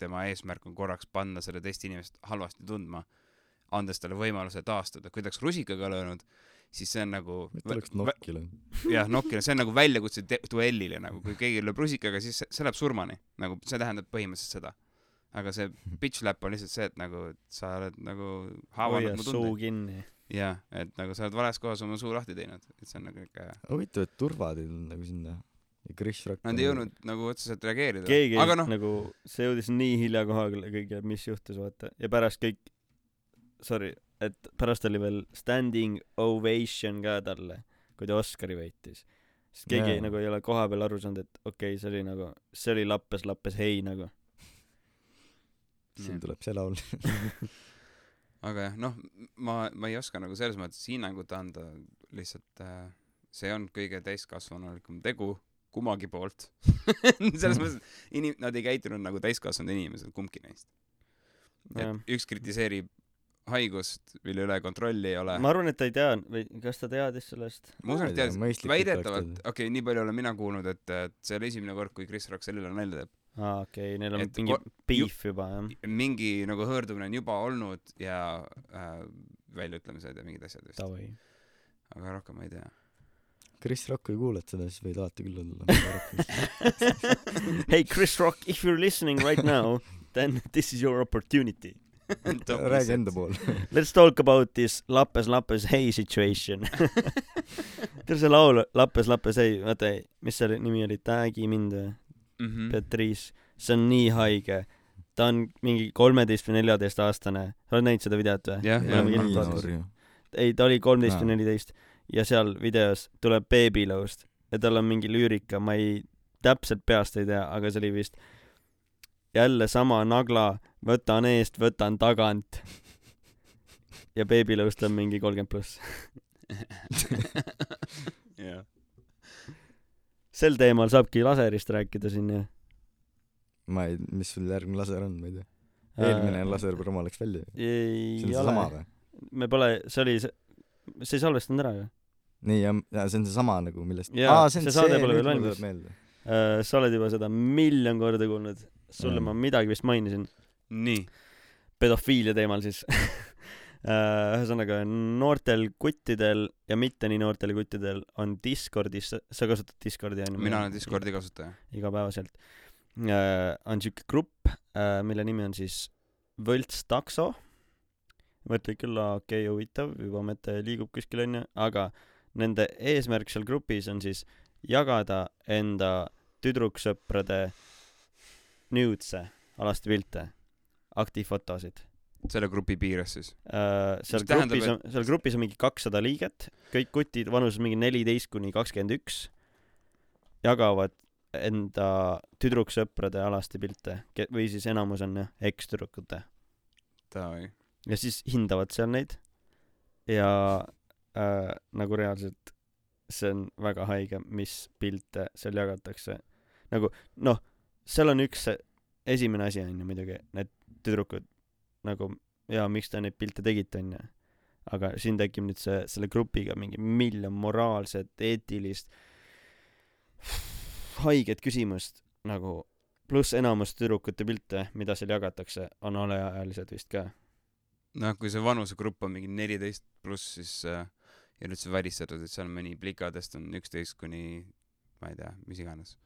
tema eesmärk on korraks panna selle teist inimest halvasti tundma, andes talle võimaluse taastuda. kui ta oleks rusikaga löönud, siis see on nagu et oleks nokki löönud. jah, nokkida, see on nagu väljakutse duellile nagu, kui keegi lööb rusikaga, siis see, see läheb surmani, nagu see tähendab põhimõtteliselt seda. aga see bitch slap on lihtsalt see, et nagu et sa oled nagu haavanud mu kinni. jah, et nagu sa oled vales kohas oma suu lahti teinud, et see on nagu ikka, huvitav, et turvad ei tulnud nagu sinna. ja Chris Rock. nad ei jõudnud nagu otseselt reageerida. keegi aga noh, nagu, see jõudis nii hilja kohale kõigile, mis juhtus, vaata. ja pärast kõik, sorry, et pärast oli veel standing ovation ka talle, kui ta Oscari võitis. sest keegi Jaa. nagu ei ole kohapeal aru saanud, et okei okay,, see oli nagu, see oli lappes, lappes hei nagu. siin tuleb see laul. aga jah, noh, ma, ma ei oska nagu selles mõttes hinnangut anda, lihtsalt äh, see on kõige täiskasvanulikum tegu kummagi poolt. selles mõttes, et inim-, nad ei käitunud nagu täiskasvanud inimesed, kumbki neist. Et üks kritiseerib haigust, mille üle kontrolli ei ole. ma arvan, et ta ei teadnud või kas ta teadis sellest? ma usun, et teadis, väidetavalt, okei okay,, nii palju olen mina kuulnud, et, et see oli esimene kord, kui Chris Rock selle üle nalja teeb. aa, okei okay,, neil on Et mingi beef juba, jah. mingi nagu hõõrdumine on juba olnud ja äh, väljaütlemised ja mingid asjad vist, aga rohkem ma ei tea. Chris Rock, kui kuulad seda, siis võid alati külla tulla. Hey Chris Rock, if you are listening right now, then this is your opportunity. Räägi enda pool. Let's talk about this Lappes Lappes Hey situation. tead see laul Lappes Lappes Hey, vaata, mis selle nimi oli, Tag'i mind või? Mhm. Beatrice, see on nii haige. ta on mingi kolmeteist või neljateist aastane, sa oled näinud seda videot või? jah, Me jah ei, ta oli kolmteist või neliteist ja seal videos tuleb Babylow'st ja tal on mingi lüürika, ma ei, täpselt peast ei tea, aga see oli vist jälle sama nagla, võtan eest, võtan tagant. ja Babylow'st on mingi kolmkümmend pluss. jah. sel teemal saabki laserist rääkida siin ju. ma ei, mis sul järgmine laser on, ma ei tea. eelmine laserpromo läks välja ju. Äh, ei see on seesama ole, või? me pole, see oli see, see ei salvestanud ära ju. nii, ja, ja see on seesama nagu, millest Jaa, aa, see on see see, saade pole veel valmis. tuleb meelde. Äh, sa oled juba seda miljon korda kuulnud, sulle Mm. ma midagi vist mainisin. nii, pedofiilia teemal siis. ühesõnaga noortel kuttidel ja mitte nii noortel kuttidel on Discordis, sa kasutad Discordi onju? mina olen Discordi kasutaja. igapäevaselt. on siuke grupp, mille nimi on siis Võlts takso. mõtled küll, okei okay,, huvitav, juba mõte liigub kuskil onju, aga nende eesmärk seal grupis on siis jagada enda tüdruksõprade nudes'e, alasti pilte, aktiivfotosid selle grupi piires siis. Äh, seal Mis tähendab, grupis on, seal grupis on mingi kakssada liiget, kõik kutid vanuses mingi neliteist kuni kakskümmend üks jagavad enda tüdruksõprade alasti pilte või siis enamus on jah ekstüdrukute ja siis hindavad seal neid ja äh, nagu reaalselt see on väga haige, mis pilte seal jagatakse. nagu noh, seal on üks esimene asi on ju muidugi need tüdrukud nagu jaa, miks te neid pilte tegite onju. aga siin tekib nüüd see selle grupiga mingi miljon moraalset, eetilist haiget küsimust nagu pluss enamus tüdrukute pilte, mida seal jagatakse, on alaealised vist ka noh, kui see vanusegrupp on mingi neliteist pluss, siis äh, ei ole üldse välistatud, et seal mõni plikadest on üksteist kuni ma ei tea, mis iganes.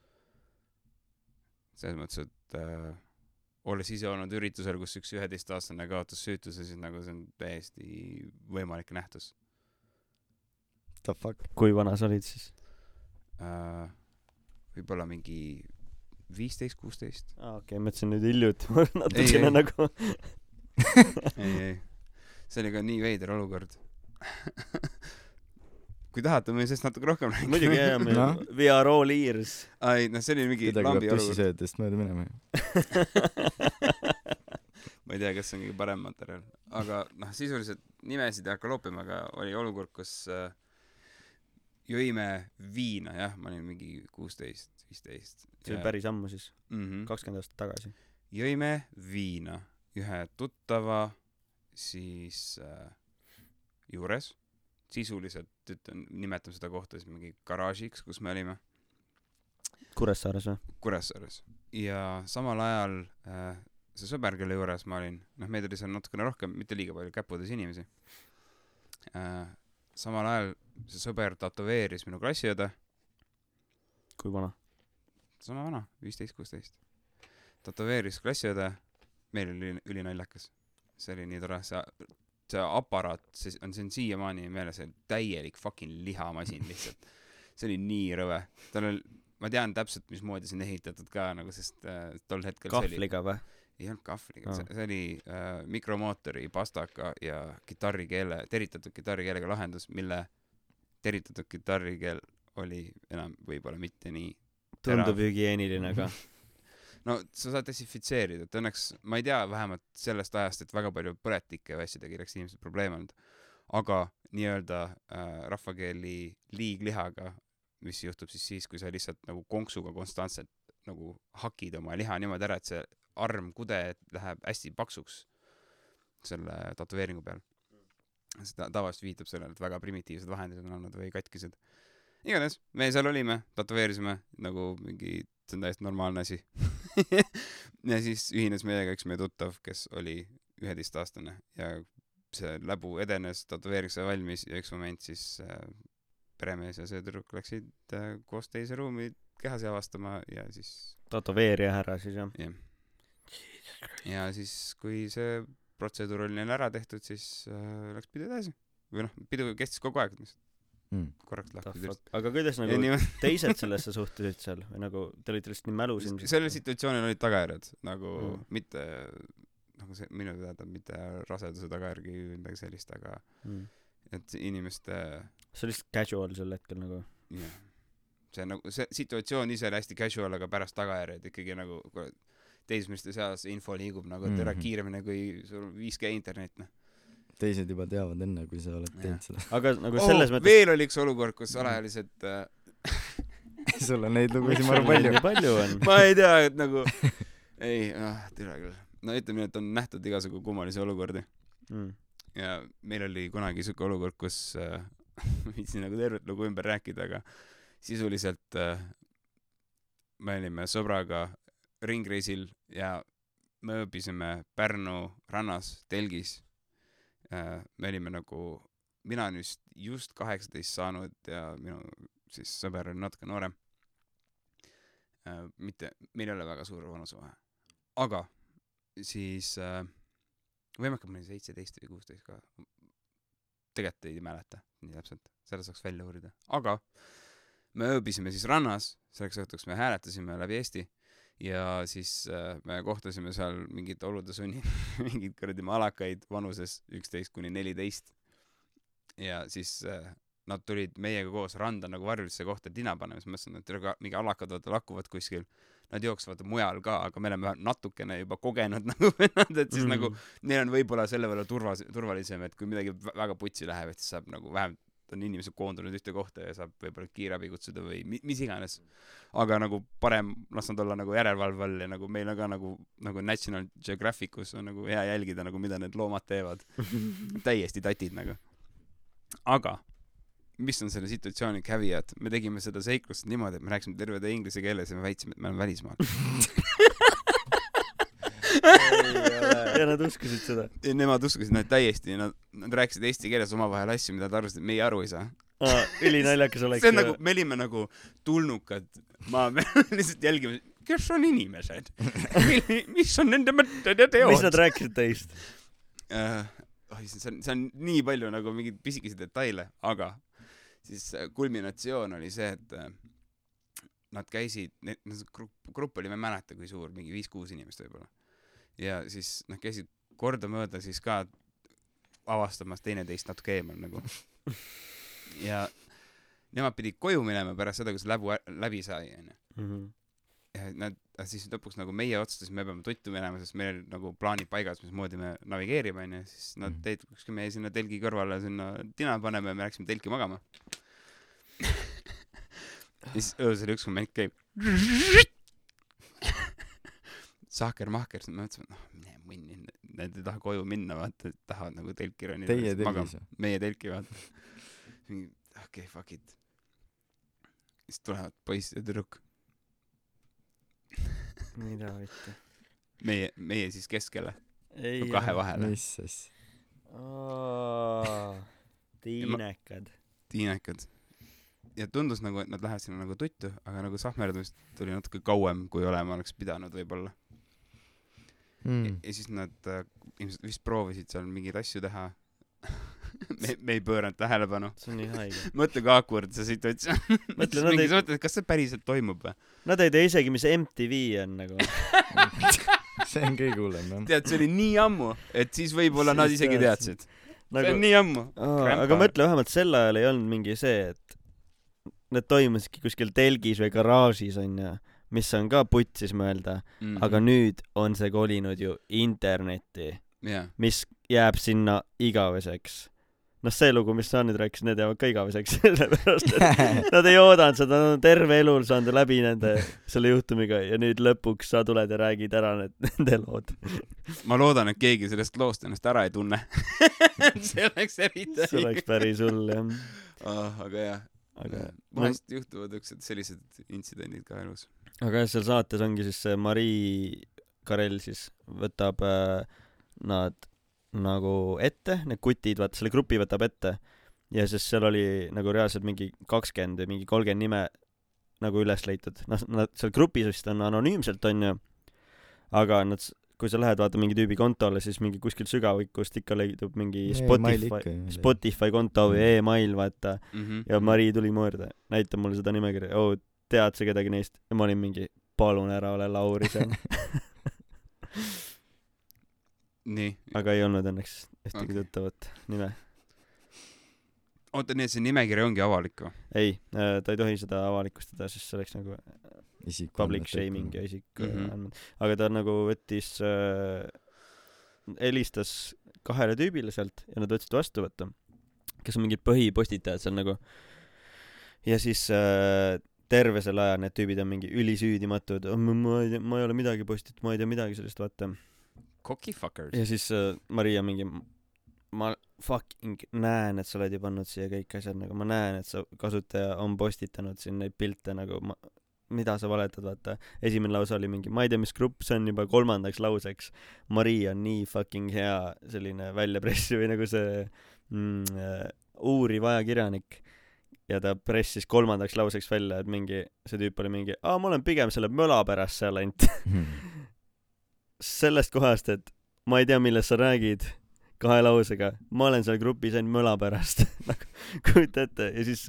Selles mõttes, et äh, olles ise olnud üritusel, kus üks üheteistaastane kaotas süütuse, siis nagu see on täiesti võimalik nähtus The fuck? kui vana sa olid siis? äh,. võib-olla mingi viisteist, kuusteist. aa okei okay,, mõtlesin nüüd hiljuti, ma natukene ei. nagu ei, ei, see oli ka nii veider olukord kui tahate, võin sellest natuke rohkem rääkida. muidugi jah, me Noh. we are all ears. ai, noh, see oli mingi lambi olukord. tussisöödest mööda minema. ma ei tea, kas see on kõige parem materjal, aga noh, sisuliselt nimesid ei hakka loopima, aga oli olukord, kus äh, jõime viina, jah, ma olin mingi kuusteist, viisteist. see oli päris ammu siis, -hmm. kakskümmend aastat tagasi. jõime viina ühe tuttava siis äh, juures, sisuliselt ütlen, nimetame seda kohta siis mingi garaažiks, kus me olime Kuressaares või? Kuressaares ja samal ajal äh, see sõber, kelle juures ma olin, noh, meid oli seal natukene rohkem, mitte liiga palju, käputäis inimesi äh,. samal ajal see sõber tätoveeris minu klassiõde, kui vana? sama vana, viisteist, kuusteist. tätoveeris klassiõde, meil oli ülinaljakas. see oli nii tore, see, see aparaat, see on, see on siiamaani meeles, täielik fucking lihamasin lihtsalt. see oli nii rõve, tal oli, ma tean täpselt, mismoodi see on ehitatud ka nagu, sest äh, tol hetkel kahvliga või? ei olnud kahvliga Aa. see, oli äh, mikromootori pastaka ja kitarrikeele teritatud kitarrikeelega lahendus mille teritatud kitarrikeel oli enam võib-olla mitte nii tundub hügieeniline ka. no sa saad desinfitseerida et õnneks ma ei tea vähemalt sellest ajast et väga palju põletike või asjadega oleks inimestel probleeme olnud. Aga nii-öelda äh, rahvakeeli liiglihaga mis juhtub siis siis kui sa lihtsalt nagu konksuga konstantselt nagu hakid oma liha niimoodi ära et see armkude läheb hästi paksuks selle tätoveeringu peal. See ta- tavaliselt viitab sellele et väga primitiivsed vahendid on olnud või katkised. Igatahes me seal olime tätoveerisime nagu mingi see on täiesti normaalne asi ja siis ühines meiega üks meie tuttav kes oli üheteistaastane ja see läbu edenes tätoveering sai valmis ja üks moment siis äh, peremees ja see tüdruk läksid äh, koos teise ruumi kehasi avastama ja siis tätoveerija härra siis jah? jah. Ja siis kui see protseduur oli neil ära tehtud siis äh, läks pidu edasi. Või noh pidu kestis kogu aeg lihtsalt mm.. korraks lahti tüdruk aga kuidas ja nagu niimoodi teised sellesse suhtusid seal või nagu te olite lihtsalt nii mälus ilmselt? sellel situatsioonil olid tagajärjed nagu Mm. mm. mitte nagu see minu teada mitte raseduse tagajärgi või midagi sellist aga mm.. et inimeste see oli lihtsalt casual sel hetkel nagu. jah see nagu see situatsioon ise oli hästi casual aga pärast tagajärjed ikkagi nagu kurat, teismeliste seas info liigub nagu et ära Mhm. kiiremini kui sul 5G internet noh teised juba teavad enne, kui sa oled teinud seda. aga nagu oh, selles mõttes veel oli üks olukord kus alaealised äh, sul on neid lugusid ma arvan palju palju on? ma ei tea et nagu ei ah tere küll no ütleme nii et on nähtud igasugu kummalisi olukordi Mm. ja meil oli kunagi siuke olukord kus äh, ma ei viitsi nagu tervet lugu ümber rääkida aga sisuliselt äh, me olime sõbraga ringreisil ja me ööbisime Pärnu rannas telgis me olime nagu mina olin vist just kaheksateist saanud ja minu siis sõber oli natuke noorem. Äh, mitte meil ei ole väga suur vanusevahe. Aga siis äh, ma olin seitseteist või kuusteist ka. Tegelikult ei mäleta nii täpselt seda saaks välja uurida. Aga me ööbisime siis rannas selleks õhtuks me hääletasime läbi Eesti ja siis äh, me kohtasime seal mingite olude sunnil mingeid kuradi malakaid vanuses üksteist kuni neliteist ja siis äh, nad tulid meiega koos randa nagu varjulisse kohta tina panema siis ma mõtlesin et ka- mingi alakad vaata lakkuvad kuskil nad jooksevad mujal ka aga me oleme natukene juba kogenud nagu vennad et siis mm. nagu neil on võib-olla selle võrra turvas- turvalisem et kui midagi vä- väga putsi läheb et siis saab nagu vähemalt on inimesed koondunud ühte kohta ja saab võib-olla kiirabi kutsuda või mi- mis iganes. Aga nagu parem las nad olla nagu järelevalve all ja nagu meil on ka nagu nagu National Geographicus on nagu hea jälgida nagu mida need loomad teevad. Täiesti tatid nagu. Aga mis on selle situatsiooni caveat me tegime seda seiklust niimoodi et me rääkisime terve inglise keeles ja me väitsime et me oleme välismaal ja nad uskusid seda. nemad uskusid nad täiesti nad nad rääkisid eesti keeles omavahel asju mida nad arvasid et meie aru ei saa ülinaljakas oleks see on nagu, me olime nagu tulnukad maa peal, lihtsalt jälgime, kes on inimesed, mis on nende mõtted ja teod. mis nad rääkisid teist? äh, oi, see on, see on nii palju nagu mingeid pisikesi detaile, aga siis äh, kulminatsioon oli see, et äh, nad käisid, grupp, grupp oli, ma ei mäleta, kui suur, mingi viis-kuus inimest võib-olla. Ja siis nad käisid kordamööda siis ka avastamas teineteist natuke eemal nagu. ja nemad pidid koju minema pärast seda, kui see läbu, läbi sai, onju Mhm. ja nad siis lõpuks nagu meie otsustasime, me peame tuttu minema, sest meil nagu plaanid paigas, mismoodi me navigeerime onju, siis nad Mhm. teid kuskil meie sinna telgi kõrvale sinna tina paneme ja me läksime telki magama. ja siis öösel üks moment käib. sahker-mahker, siis me mõtlesime, et noh, mine munni, need ei taha koju minna, vaata, tahavad nagu telki ronida. Teie telgis või? meie telki vaata. mingi okei okay,, fuck it. siis tulevad poiss ja tüdruk, mida võtta? meie, meie siis keskele, ei kahe. vahele. mis asja? tiinekad. tiinekad. ja tundus nagu, et nad lähevad sinna nagu tuttu, aga nagu sahmerdamist tuli natuke kauem, kui olema oleks pidanud võib-olla mm.. ja siis nad äh, ilmselt vist proovisid seal mingeid asju teha. me, me ei pööranud tähelepanu. see on nii haige. mõtle, kui awkward see situatsioon. Mõtle, nad ei- mõttes, et kas see päriselt toimub või? Nad ei tea isegi, mis MTV on nagu. see on kõige hullem jah. tead, see oli nii ammu, et siis võib-olla nad Siis isegi teadsid. teadsid. see nagu on, nii ammu. Grandpa. aga mõtle vähemalt sel ajal ei olnud mingi see, et need toimusidki kuskil telgis või garaažis onju, mis on ka putsis mõelda, Mhm. aga nüüd on see kolinud ju internetti, jah, mis jääb sinna igaveseks. noh, see lugu, mis sa nüüd rääkisid, need jäävad ka igaveseks, sellepärast et nad ei oodanud seda, nad on terve elu saanud läbi nende, selle juhtumiga ja nüüd lõpuks sa tuled ja räägid ära need, nende lood. ma loodan, et keegi sellest loost ennast ära ei tunne. see oleks eriti see oleks päris hull jah, oh,. aga jah, aga vahest juhtuvad niisugused sellised intsidendid ka elus. Aga jah, seal saates ongi siis see Marii Karell siis võtab äh, nad nagu ette, need kutid, vaata selle grupi võtab ette. Ja siis seal oli nagu reaalselt mingi kakskümmend või mingi kolmkümmend nime nagu üles leitud, noh, nad seal grupis vist on anonüümselt onju, aga nad, kui sa lähed vaata mingi tüübi kontole, siis mingi kuskilt sügavikust ikka leidub mingi Spotify, Spotify konto või Mm. email vaata. Mhm. ja Marii tuli mu juurde, näita mulle seda nimekirja, oo, tead sa kedagi neist? ja ma olin mingi, palun ära ole Lauri seal. nii, aga ei olnud õnneks ühtegi okay. tuttavat nime. oota, nii et see nimekiri ongi avalik või? ei, ta ei tohi seda avalikustada, sest see oleks nagu isik. public shaming ja isik mm -hmm. aga ta nagu võttis äh,, helistas kahele tüübile sealt ja nad võtsid vastu võtta, kes on mingid põhipostitajad seal nagu. ja siis äh, terve selle aja need tüübid on mingi ülisüüdimatud, ma ei tea, ma ei ole midagi postitanud, ma ei tea midagi sellest, vaata Cockiefuckers. ja siis äh, Maria mingi ma fucking näen, et sa oled ju pannud siia kõik asjad nagu ma näen, et sa kasutaja on postitanud siin neid pilte nagu ma mida sa valetad, vaata. esimene lause oli mingi, ma ei tea, mis grupp see on juba kolmandaks lauseks. Maria on nii fucking hea selline väljapressi või nagu see mm, äh, uuriv ajakirjanik. Ja ta pressis kolmandaks lauseks välja, et mingi, see tüüp oli mingi, aa, ma olen pigem selle möla pärast seal ainult. sellest kohast, et ma ei tea, millest sa räägid, kahe lausega, ma olen seal grupis ainult möla pärast, nagu kujuta ette ja siis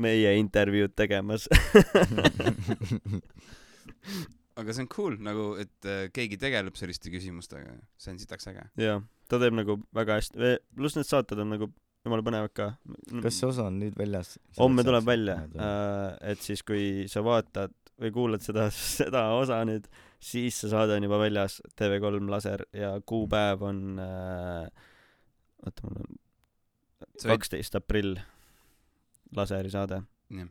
meie intervjuud tegemas. aga see on cool nagu, et äh, keegi tegeleb selliste küsimustega, see on sitaks äge. jaa, ta teeb nagu väga hästi, pluss need saated on nagu jumala põnevad ka. kas see osa on nüüd väljas? homme tuleb välja, et siis kui sa vaatad või kuulad seda, seda osa nüüd, siis see saade on juba väljas, TV3 laser ja kuupäev on äh,, oota mul on kaksteist aprill laseri saade. jah,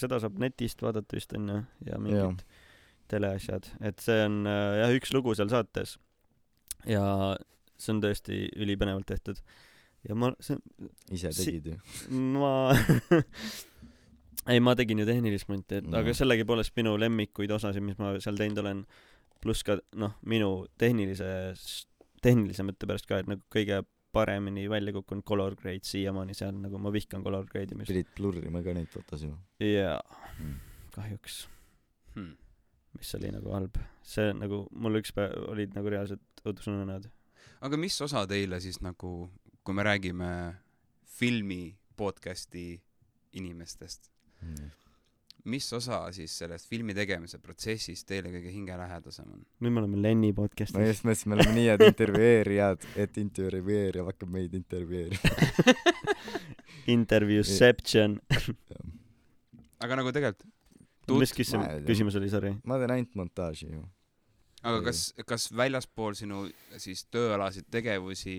seda saab netist vaadata vist onju ja mingid teleasjad, et see on äh, jah üks lugu seal saates ja see on tõesti ülipõnevalt tehtud ja ma, see ise tegid ju? ma ei, ma tegin ju tehnilist monti, et No. aga sellegipoolest minu lemmikuid osasid, mis ma seal teinud olen, pluss ka noh, minu tehnilise, tehnilise mõtte pärast ka, et nagu kõige paremini välja kukkunud color grade siiamaani seal nagu ma vihkan color grade imist pidid blurrima ka neid fotosid või jaa mm.? kahjuks hmm.. mis oli nagu halb see nagu mul üks päev olid nagu reaalselt õudusunenäod aga mis osa teile siis nagu, kui me räägime filmi podcast'i inimestest, Mm. mis osa siis sellest filmi tegemise protsessist teile kõige hingelähedasem on? nüüd me oleme Lenni ma podcast'is just mõtlesin, me oleme nii head intervjueerijad, et intervjueerija hakkab meid intervjueerima. interviewception aga nagu tegelikult, mis küsimus ma küsimus oli sorry ma teen ainult montaaži ju. aga kas, kas väljaspool sinu siis tööalaseid tegevusi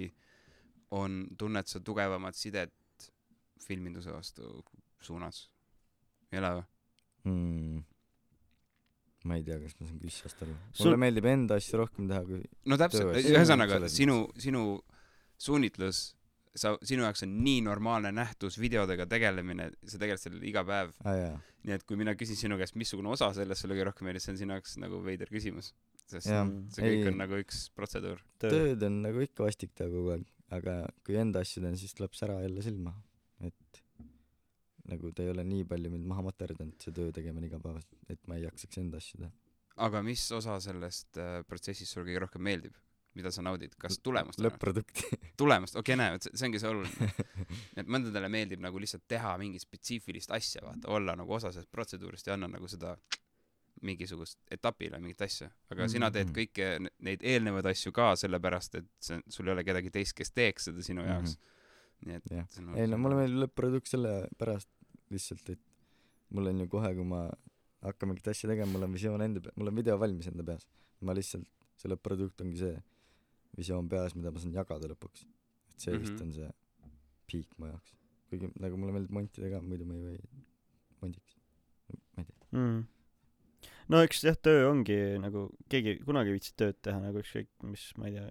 on, tunned sa tugevamat sidet filminduse vastu suunas? ei ole või? mm.. ma ei tea, kas ma saan küsimusest aru. Sul- mulle meeldib enda asju rohkem teha kui no täpselt, ühesõnaga sinu, sinu suunitlus, sa, sinu jaoks on nii normaalne nähtus videodega tegelemine, sa tegeled sellega iga päev. ah,. nii et kui mina küsin sinu käest, missugune osa sellest sulle kõige rohkem meeldis, see on sinu jaoks nagu veider küsimus. sest Jah. see kõik Ei. on nagu üks protseduur. töö tööd on nagu ikka vastik teha kogu aeg, aga kui enda asju teen, siis tuleb sära jälle silma, et nagu ta ei ole nii palju mind maha materdanud, see töö tegemine igapäevaselt, et ma ei jaksaks enda asju teha. aga mis osa sellest äh, protsessist sulle kõige rohkem meeldib? mida sa naudid, kas tulemust? lõpp-produkti. tulemust, okei okay,, näe, vot see see ongi see oluline. et mõndadele meeldib nagu lihtsalt teha mingit spetsiifilist asja, vaata, olla nagu osa sellest protseduurist ja anna nagu seda mingisugust etapile mingit asja, aga mm -hmm. sina teed Mhm. kõiki ne- neid eelnevaid asju ka sellepärast, et see, sul ei ole kedagi teist, kes teeks seda sinu jaoks. nii et see on ei no mulle meeldib lõpp-produkt sellepärast lihtsalt, et mul on ju kohe, kui ma hakkan mingit asja tegema, mul on visioon enda pe-, mul on video valmis enda peas. ma lihtsalt, see lõpp-produkt ongi see visioon peas, mida ma saan jagada lõpuks. et see vist Mhm. on see peak mu jaoks. kuigi nagu mulle meeldib montida ka, muidu ma ei või mondiks. ma ei tea. mm.. No eks jah, töö ongi nagu, keegi kunagi ei viitsi tööd teha nagu ükskõik mis, ma ei tea,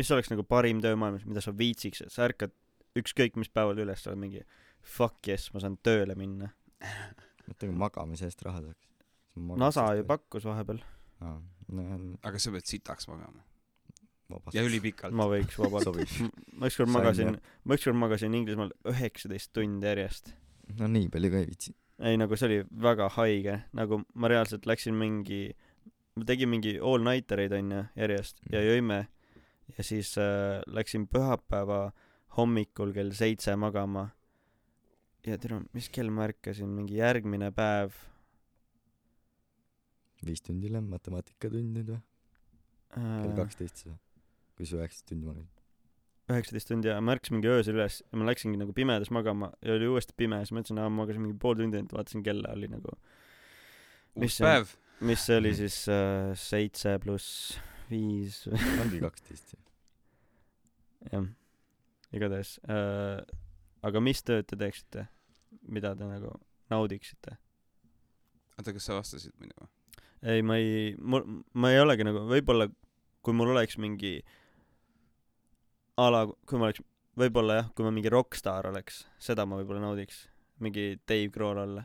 mis oleks nagu parim töö maailmas, mida sa viitsiks, et sa ärkad ükskõik mis päeval üles, sa oled mingi fuck yes, ma saan tööle minna. mõtle, kui magamise eest raha saaks. NASA ju. pakkus vahepeal, aa, no aga sa pead sitaks magama. ja. ülipikalt. ma võiks vabalt ma ükskord magasin ma ükskord magasin Inglismaal üheksateist tundi järjest. no nii palju ka ei viitsi. Ei nagu see oli väga haige, nagu ma reaalselt läksin mingi, ma tegin mingi all nighter eid onju järjest ja Mhm. jõime ja siis äh, läksin pühapäeva hommikul kell seitse magama. ja tere, mis kell ma ärkasin, mingi järgmine päev viis tundi hiljem matemaatikatund nüüd või? kell äh, kaksteist siis või? kui sa üheksateist tundi magasid? Üheksateist tundi ja ma ärkasin mingi öösel üles ja ma läksingi nagu pimedas magama ja oli uuesti pime ja siis mõtlesin, aa ma magasin mingi pool tundi, et vaatasin kella oli nagu, mis see mis see oli siis äh, seitse pluss viis ongi kaksteist jah, igatahes äh,. aga mis tööd te teeksite, mida te nagu naudiksite? oota, kas sa vastasid muidu või? ei, ma ei, mul, ma ei olegi nagu, võib-olla kui mul oleks mingi a la, kui ma oleks, võib-olla jah, kui ma mingi rokkstaar oleks, seda ma võib-olla naudiks, mingi Dave Grohl olla,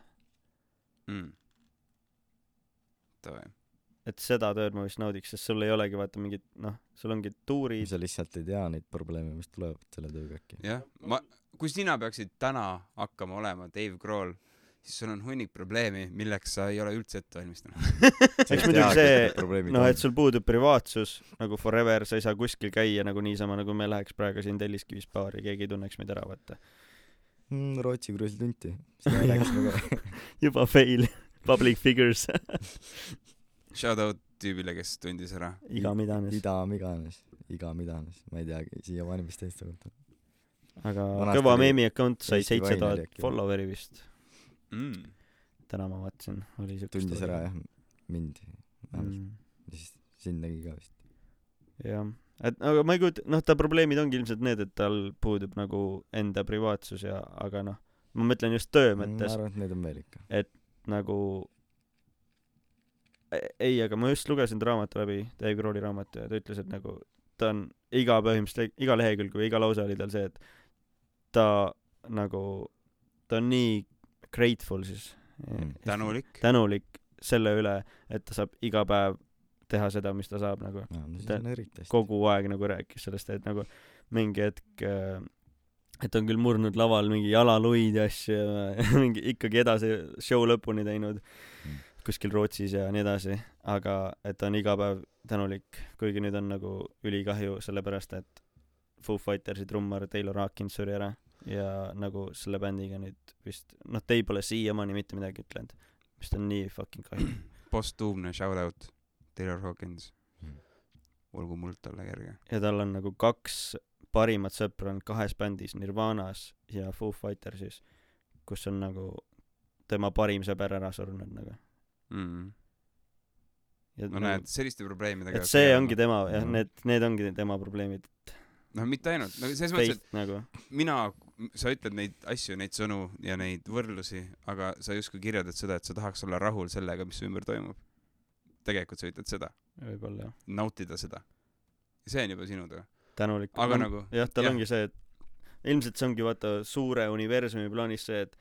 mm.? Et seda tööd ma vist naudiks, sest sul ei olegi vaata mingit noh, sul ongi tuurid, sa lihtsalt ei tea neid probleeme, mis tulevad selle tööga äkki. jah, ma, kui sina peaksid täna hakkama olema Dave Grohl, siis sul on hunnik probleemi, milleks sa ei ole üldse ette valmistanud. eks muidugi see, noh, et sul puudub privaatsus nagu forever, sa ei saa kuskil käia nagu niisama, nagu me läheks praegu siin Telliskivis baari, keegi ei tunneks meid ära, vaata. mm,. Rootsi kruisil tunti. juba fail, public figures, Shout out tüübile, kes tundis ära. iga midanes. ida iganes, iga midanes, ma ei teagi siiamaani, mis teist on. aga Vanasti kõva meemi account sai seitse tuhat follower'i vist, mm.. täna ma vaatasin, oli siukest. tundis ära jah, mind. mm,. ja siis sind nägi ka vist. jah, et aga ma ei kujuta, noh, ta probleemid ongi ilmselt need, et tal puudub nagu enda privaatsus ja, aga noh, ma mõtlen just töö ma mõttes arvan, et neid on veel ikka. nagu E- ei, aga ma just lugesin ta raamatu läbi, Dave Grohli raamatu ja ta ütles, et nagu ta on iga põhimõtteliselt iga lehekülg või iga lause oli tal see, et ta nagu, ta on nii grateful siis Mm. tänulik. tänulik selle üle, et ta saab iga päev teha seda, mis ta saab nagu no siis Ta- kogu aeg nagu rääkis sellest, et nagu mingi hetk äh, et on küll murdnud laval mingi jalaluid ja asju ja mingi ikkagi edasi show lõpuni teinud Mm. kuskil Rootsis ja nii edasi aga et ta on iga päev tänulik kuigi nüüd on nagu ülikahju sellepärast et Foo Fightersi trummar Taylor Hawkins suri ära ja nagu selle bändiga nüüd vist noh Dave pole siiamaani mitte midagi ütlenud mis on nii fucking kahju. Postuumne shout out Taylor Hawkins. Mm. olgu muld talle kerge. Ja tal on nagu kaks parimat sõpra on kahes bändis Nirvanas ja Foo Fightersis kus on nagu tema parim sõber ära surnud nagu. Mm. ja no nagu, näed selliste probleemidega et see ongi tema jah Mhm. need need ongi tema probleemid. Noh mitte ainult no selles mõttes et nagu. mina sa ütled neid asju neid sõnu ja neid võrdlusi aga sa justkui kirjeldad seda et sa tahaks olla rahul sellega mis su ümber toimub. Tegelikult sa ütled seda. Võib-olla jah. Nautida seda. See on juba sinu töö. Tänulik. Aga no, nagu jah tal jah. ongi see et ilmselt see ongi vaata suure universumi plaanis see et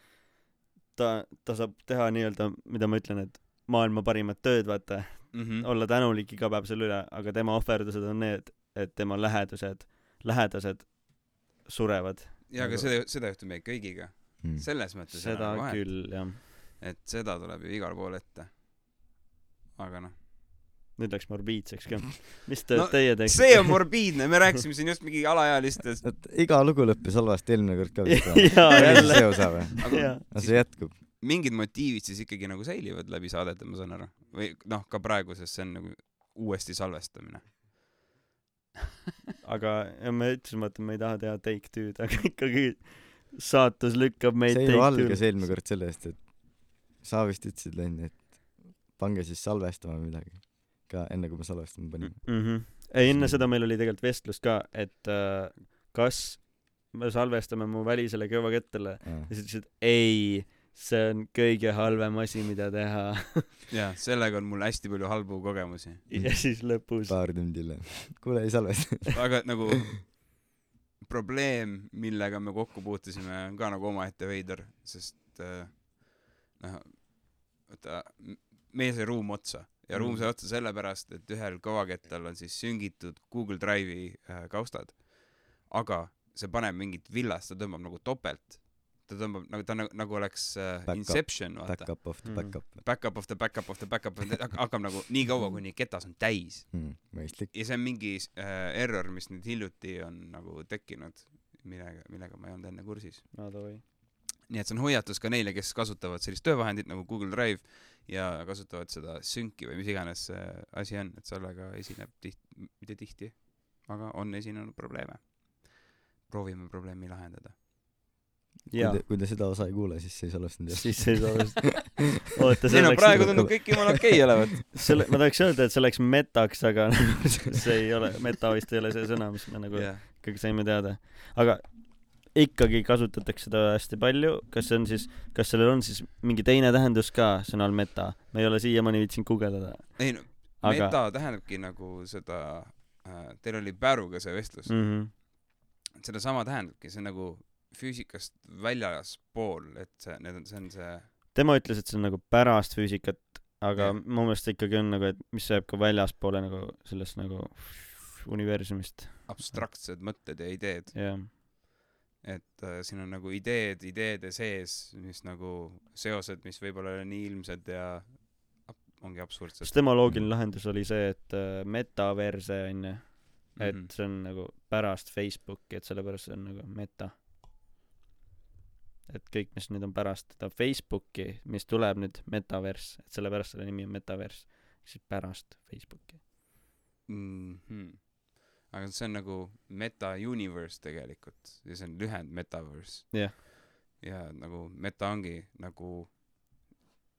ta ta saab teha nii-öelda mida ma ütlen et maailma parimat tööd vaata. Mm olla tänulik iga päev selle üle aga tema ohverdused on need et tema lähedused lähedased surevad ja aga nagu- seda seda juhtub meil kõigiga. Mm. selles mõttes seda vahet. küll jah. Et seda tuleb ju igal pool ette. Aga noh. Nüüd läks morbiidseks ka. Mis te No, teie teeks see on morbiidne. Me rääkisime siin just mingi alaealistest. Et iga lugu lõppes halvasti eelmine kord ka vist või? jaa see osa või? aga jaa. See jätkub. mingid motiivid siis ikkagi nagu säilivad läbi saadete ma saan aru? Või noh ka praegu sest see on nagu uuesti salvestamine aga ja me ütlesime et me ei taha teha take two'd aga ikkagi saatus lükkab meid see ju algas eelmine kord sellest, et sa vist ütlesid onju, et pange siis salvestama midagi. ka enne kui me salvestama panime. mm. -hmm. ei enne seda meil oli tegelikult vestlus ka et äh, kas me salvestame mu välisele kõvakettale ja siis ütlesid ei see on kõige halvem asi mida teha jaa sellega on mul hästi palju halbu kogemusi ja siis lõpus paar tundi hiljem. kuule, ei salvesta. aga nagu probleem millega me kokku puutusime on ka nagu omaette veider sest äh, noh vaata meil sai ruum otsa ja ruum Mm. sai otsa sellepärast et ühel kõvakettal on siis süngitud Google Drive'i äh, kaustad aga see paneb mingit villast ta tõmbab nagu topelt ta tõmbab nagu ta nagu, nagu oleks äh, Back. Inception vaata Back-up of the Mm. back-up back-up of the back-up of the back-up of the hakkab nagu nii kaua kuni ketas on täis mm,. mõistlik. ja see on mingi äh, error mis nüüd hiljuti on nagu tekkinud millega millega ma ei olnud enne kursis no davai nii et see on hoiatus ka neile kes kasutavad sellist töövahendit nagu Google Drive ja kasutavad seda synki või mis iganes see asi on et sellega esineb tiht- mitte tihti aga on esinenud probleeme proovime probleemi lahendada kui te, kui te seda osa ei kuule, siis ei salvestanud jah. siis ei vist oota ei no see praegu läks tundub kõik jumala okei olevat. Selle ma tahaks öelda et see läks metaks aga see ei ole meta vist ei ole see sõna mis me nagu jah ikkagi saime teada. Aga ikkagi kasutatakse seda hästi palju. Kas see on siis kas sellel on siis mingi teine tähendus ka sõnal meta? Me ei ole siiamaani viitsinud guugeldada. Ei no aga meta tähendabki nagu seda äh, teil oli Päruga see vestlus. Mm -hmm. sedasama tähendabki see on nagu füüsikast väljaspool et see need on see on see tema ütles et see on nagu pärast füüsikat aga Jah. mu meelest ikkagi on nagu et mis jääb ka väljaspoole nagu sellest nagu universumist. Abstraktsed mõtted ja ideed. Jah. Et äh, siin on nagu ideed ideede sees mis nagu seosed mis võib-olla ei ole nii ilmsed ja ongi absurdsed. Sest tema loogiline lahendus oli see et äh, metaverse onju et Mhm. see on nagu pärast Facebooki et sellepärast see on nagu meta et kõik mis nüüd on pärast seda Facebooki mis tuleb nüüd metaverse et sellepärast selle nimi on metaverse siis pärast Facebooki mm -hmm. aga see on nagu meta universe tegelikult ja see on lühend metaverse Jah. ja nagu meta ongi nagu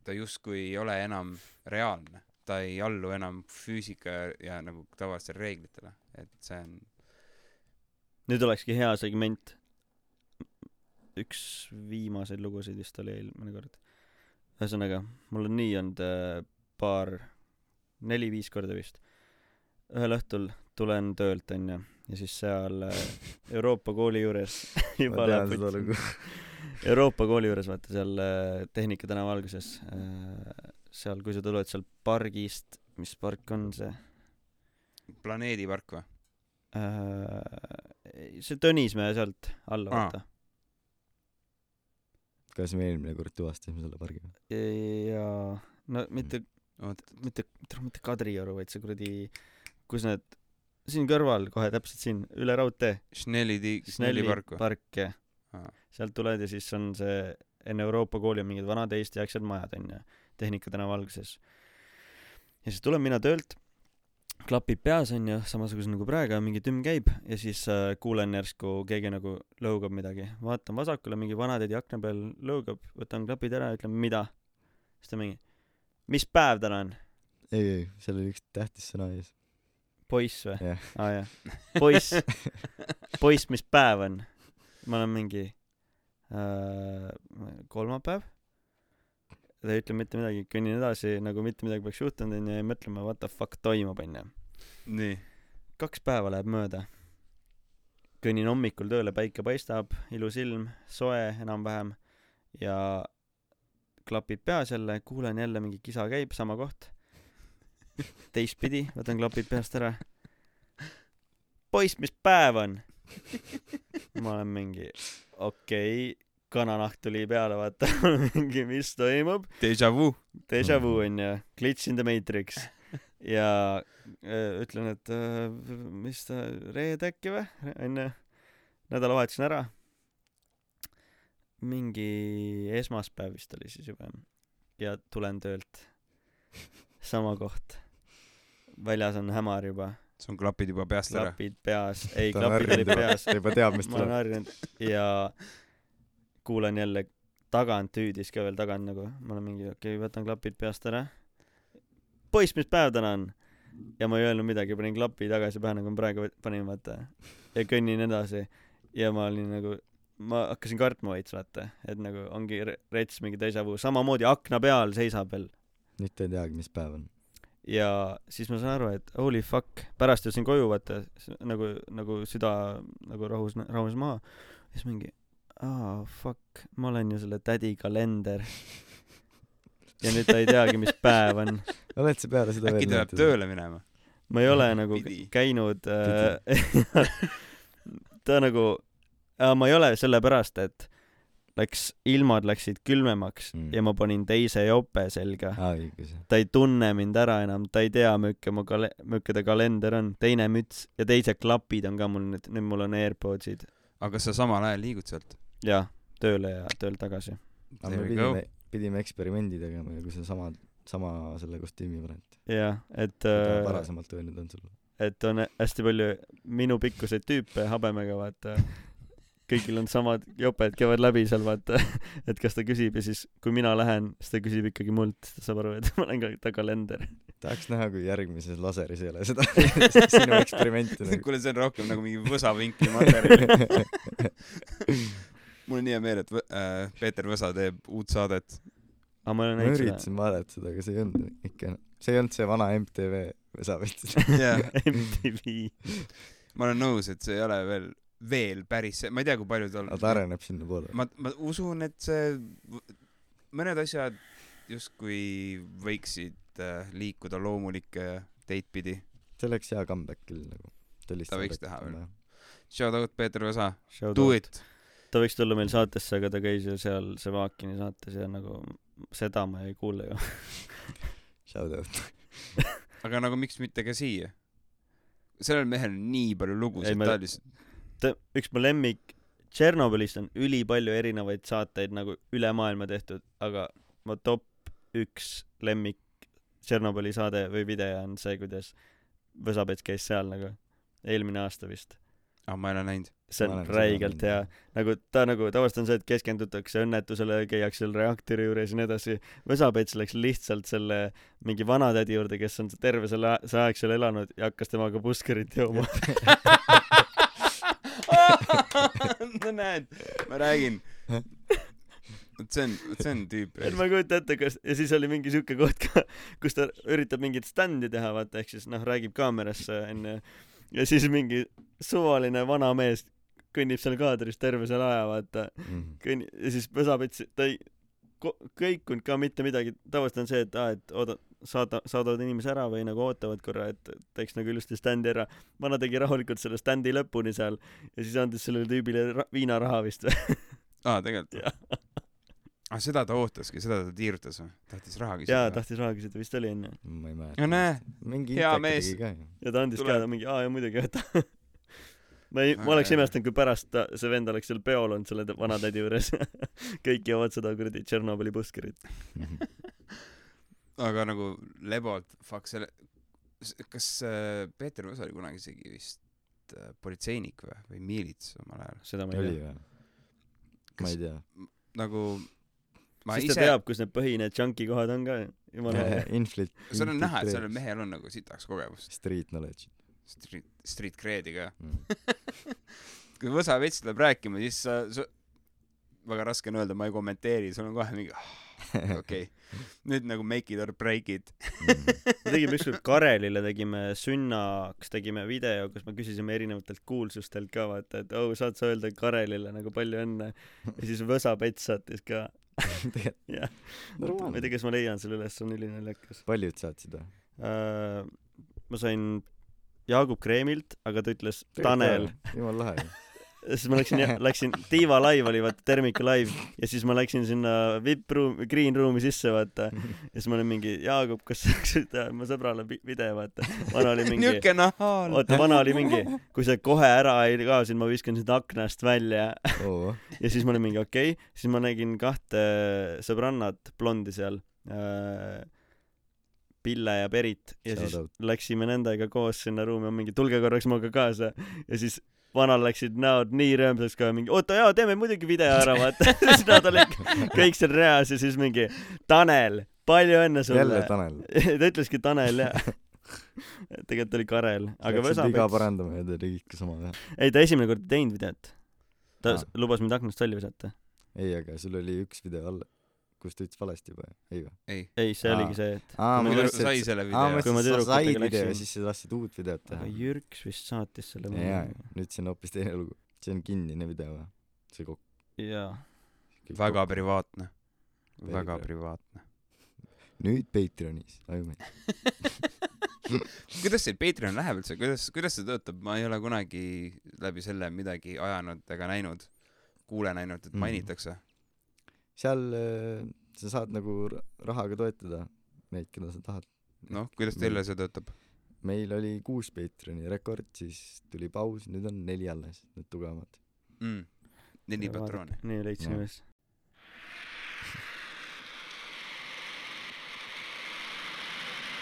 ta justkui ei ole enam reaalne ta ei allu enam füüsika ja, ja nagu tavalistele reeglitele et see on nüüd olekski hea segment üks viimaseid lugusid vist oli eelmine kord ühesõnaga mul on nii olnud äh, paar neli-viis korda vist. Ühel õhtul tulen töölt onju ja siis seal äh, Euroopa kooli juures juba läheb. Euroopa kooli juures vaata seal äh, Tehnika tänava alguses äh, seal kui sa tuled seal pargist mis park on see? Planeedipark või? Äh, see Tõnismäe sealt alla Aa. vaata kas me eelmine kord tuvastasime selle pargi või? ja no mitte oot, mitte mitte Kadrioru vaid see kuradi kus need siin kõrval kohe täpselt siin üle raudtee Schnelli ti-, Schnelli park või? park jah Aa. sealt tuled ja siis on see enne Euroopa kooli on mingid vanad Eesti-aegsed majad onju Tehnika tänava alguses ja siis tulen mina töölt klapid peas onju samasugused nagu praegu mingi tümm käib ja siis äh, kuulen järsku keegi nagu lõugab midagi. Vaatan vasakule mingi vanatädi akna peal lõugab võtan klapid ära ütlen mida? Siis ta mingi mis päev täna on? Ei, ei, seal oli üks tähtis sõna ees. poiss või? Jah, aa jah. Poiss poiss mis päev on? Ma olen mingi äh, kolmapäev ta ei ütle mitte midagi kõnnin edasi nagu mitte midagi poleks juhtunud onju ja mõtlema what the fuck toimub onju. Nii, kaks päeva läheb mööda. Kõnnin hommikul tööle päike paistab ilus ilm soe enam-vähem ja klapid peas jälle kuulen jälle mingi kisa käib sama koht. Teistpidi võtan klapid peast ära. Poiss mis päev on! Ma olen mingi okei okay, kananaht tuli peale vaata mingi mis toimub. Déjà vu. Deja vu onju. Glitch in the matrix. Ja äh, ütlen et äh, mis ta reede äkki või? Onju. Nädalavahetus on ära. Mingi esmaspäev vist oli siis juba. Ja tulen töölt. Sama koht. Väljas on hämar juba. Sul on klapid juba peast ära. klapid peas. Ei klapid olid peas. Ta juba teab, mis ma olen tuleb. harjunud. Ja kuulen jälle tagant hüüdis ka veel tagant nagu ma olen mingi okei okay, võtan klapid peast ära. Poiss mis päev täna on? Ja ma ei öelnud midagi panin klapi tagasi pähe nagu ma praegu panin vaata ja kõnnin edasi. Ja ma olin nagu ma hakkasin kartma veits vaata et nagu ongi re- rets mingi déjà vu samamoodi akna peal seisab veel. Nüüd ta ei teagi, mis päev on. ja siis ma saan aru et holy fuck pärast jõudsin koju vaata nagu nagu süda nagu rahus rahus maha. Siis mingi aa fuck ma olen ju selle tädi kalender ja nüüd ta ei teagi mis päev on oled sa peale seda äkki ta peab? tööle minema? ma ei ole nagu Pidi. käinud äh, ta nagu äh, ma ei ole sellepärast et läks ilmad läksid külmemaks Mm. ja ma panin teise jope selga õigus. ta ei tunne mind ära enam ta ei tea milline mu kale- milline ta kalender on teine müts ja teised klapid on ka mul nüüd nüüd mul on AirPodsid aga kas sa samal ajal liigud sealt? Jah tööle ja töölt tagasi aga me pidime, pidime eksperimendi tegema ja kui sa sama, sama selle kostüümi paned, jah et äh, varasemalt öelnud on sulle. et on hästi palju minu pikkuseid tüüpe habemega vaata kõigil on samad joped käivad läbi seal vaata et kas ta küsib ja siis kui mina lähen siis ta küsib ikkagi mult siis ta saab aru et ma olen ka ta kalender tahaks näha, kui järgmises laseris ei ole seda sinu eksperimenti nagu. kuule, see on rohkem nagu mingi võsavinkli materjal. mul on nii hea meel, et äh, Peeter Võsa teeb uut saadet. aga ma olen ma üritasin vaadata seda, aga see ei olnud ikka, see ei olnud see vana MTV võsavõtt. jah, MTV ma olen nõus, et see ei ole veel, veel päris see, ma ei tea, kui palju tal ta areneb sinnapoole. ma, ma usun, et see, mõned asjad justkui võiksid äh, liikuda loomulike teid pidi. see oleks hea comeback küll nagu. Ta võiks teha veel.. Shout out Peeter Võsa, do out. it. Ta võiks tulla meil saatesse aga ta käis ju seal Sevakini saates ja nagu seda ma ei kuule ju Shout out. aga nagu miks mitte ka siia? sellel mehel on nii palju lugusid, ma- ta lihtsalt, ta üks mu lemmik Tšernobõlist on ülipalju erinevaid saateid nagu üle maailma tehtud aga mu top üks lemmik Tšernobõli saade või video on see kuidas Võsapets käis seal nagu eelmine aasta vist ah ma ei ole näinud. see on räigelt hea nagu ta nagu tavaliselt on see et keskendutakse õnnetusele käiakse seal reaktori juures ja nii edasi Võsapets läks lihtsalt selle mingi vanatädi juurde kes on terve selle a- see aeg seal elanud ja hakkas temaga puskerit jooma no näed, ma räägin. vot see on, vot see on tüüp. et ma ei kujuta ette kas ja siis oli mingi siuke koht ka kus ta üritab mingit standi teha vaata ehk siis noh räägib kaamerasse onju ja siis mingi suvaline vanamees kõnnib seal kaadris terve selle aja vaata Mhm. kõnni- ja siis Võsapets ta ei kõikunud ka mitte midagi tavaliselt on see et aa et oota saada, saadavad inimese ära või nagu ootavad korra, et teeks nagu ilusti standi ära. vana tegi rahulikult selle standi lõpuni seal ja siis andis sellele tüübile ra- viinaraha vist või. aa, tegelikult? ah, seda ta ootaski, seda ta tiirutas või? tahtis raha küsida jaa,? tahtis raha küsida, vist oli onju. ma ei mäleta. no näe, mingi hea mees. ja ta andis Tuleb. ka mingi aa ja muidugi võta. ma ei, ma oleks imestanud, kui pärast ta, see vend oleks seal peol olnud selle vanatädi juures. kõik joovad seda kuradi Tšernobõli puskerit. aga nagu Lebolt, fuck selle, kas äh, Peeter Võsa oli kunagi isegi vist äh, politseinik või, või miilits omal ajal? seda ma ei tea. ma ei tea. nagu siis ta ise, teab, kus need põhinevad junkie kohad on ka. jumala hea. Inflit. seal on näha, et sellel mehel on nagu sitaks kogemust, Street knowledge street, street cred'i ka. mm. kui Võsa vets tuleb rääkima, siis sa, sa, väga raske on öelda, ma ei kommenteeri, sul on kohe mingi ah, okei okay. nüüd nagu make it or break it. Mm. me tegime ükskord Karelile tegime sünnaks tegime video, kus me küsisime erinevatelt kuulsustelt ka vaata, et oh saad sa öelda Karelile nagu palju õnne ja siis Võsa Pets saatis ka. jah, ma ei tea,. kas ma leian selle üles, see on ülinaljakas paljud saatsid või? uh,. ma sain Jaagup Kreemilt, aga ta ütles Tanel. jumal lahe. Siis ma läksin, läksin, Tiiva live oli vaata, Termika live ja siis ma läksin sinna VIP room, green room'i sisse vaata ja siis ma olin mingi Jaagup, kas saaks teha mu sõbrale vi- video vaata. vana oli mingi, niuke nahaal. oota, vana oli mingi, kui sa kohe ära ei kaasid, ma viskan sind aknast välja oo, ja siis ma olin mingi okei okay., siis ma nägin kahte sõbrannat, blondi seal äh,. Pille ja Berit ja Shout siis out. läksime nendega koos sinna ruumi, on mingi tulge korraks minuga kaasa ja siis vanal läksid näod nii rõõmsaks ka mingi oota jaa teeme muidugi video ära vaata. Siis nad olid kõik seal reas ja siis mingi Tanel palju õnne sulle. Jälle Tanel. ta ütleski Tanel jah. Tegelikult oli Karel aga Läksid viga Võsa parandama ja te tegite ka sama teha. ei ta esimene kord ei teinud videot. Ta Aa. lubas mind aknast välja visata. Ei, aga sul oli üks video all, kus ta ütles valesti juba, ei või? ei, ei see Aa. oligi see et aa, ma mõtlesin, sai selle aa, video. Kui ma mõtlesin, et sa said video ja siis sa tahtsid uut videot teha. Jürks vist saatis selle jaa, nüüd see on hoopis teine lugu. see on kinnine video või? see kokku. jaa väga privaatne, väga pri- privaatne. nüüd Patreonis, aju meid. kuidas teil Patreon läheb üldse, kuidas, kuidas see töötab, ma ei ole kunagi läbi selle midagi ajanud ega näinud, kuulen ainult, et Mhm. mainitakse. Seal äh, sa saad nagu rahaga toetada neid, keda sa tahad. noh, kuidas teile see töötab? meil oli kuus Patreoni rekord, siis tuli paus, nüüd on neli alles, need tugevamad. mm.. neli patrooni. nii leidsin üles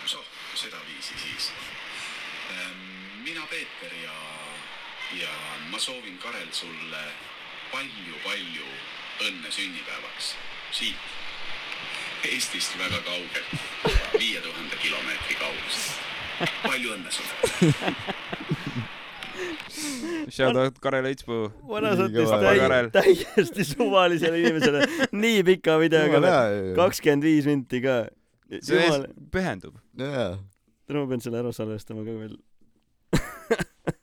soh, sedaviisi siis. mina Peeter ja, ja ma soovin Karel sulle palju-palju õnne sünnipäevaks siit Eestist väga kaugelt, viie tuhande kilomeetri kaugusel. palju õnne sulle. Shout out Karel Õitspuu. vana kõva. täi- täiesti suvalisele inimesele nii pika videoga kakskümmend viis minti ka see jumal pühendub. jaa, täna ma pean selle ära salvestama ka veel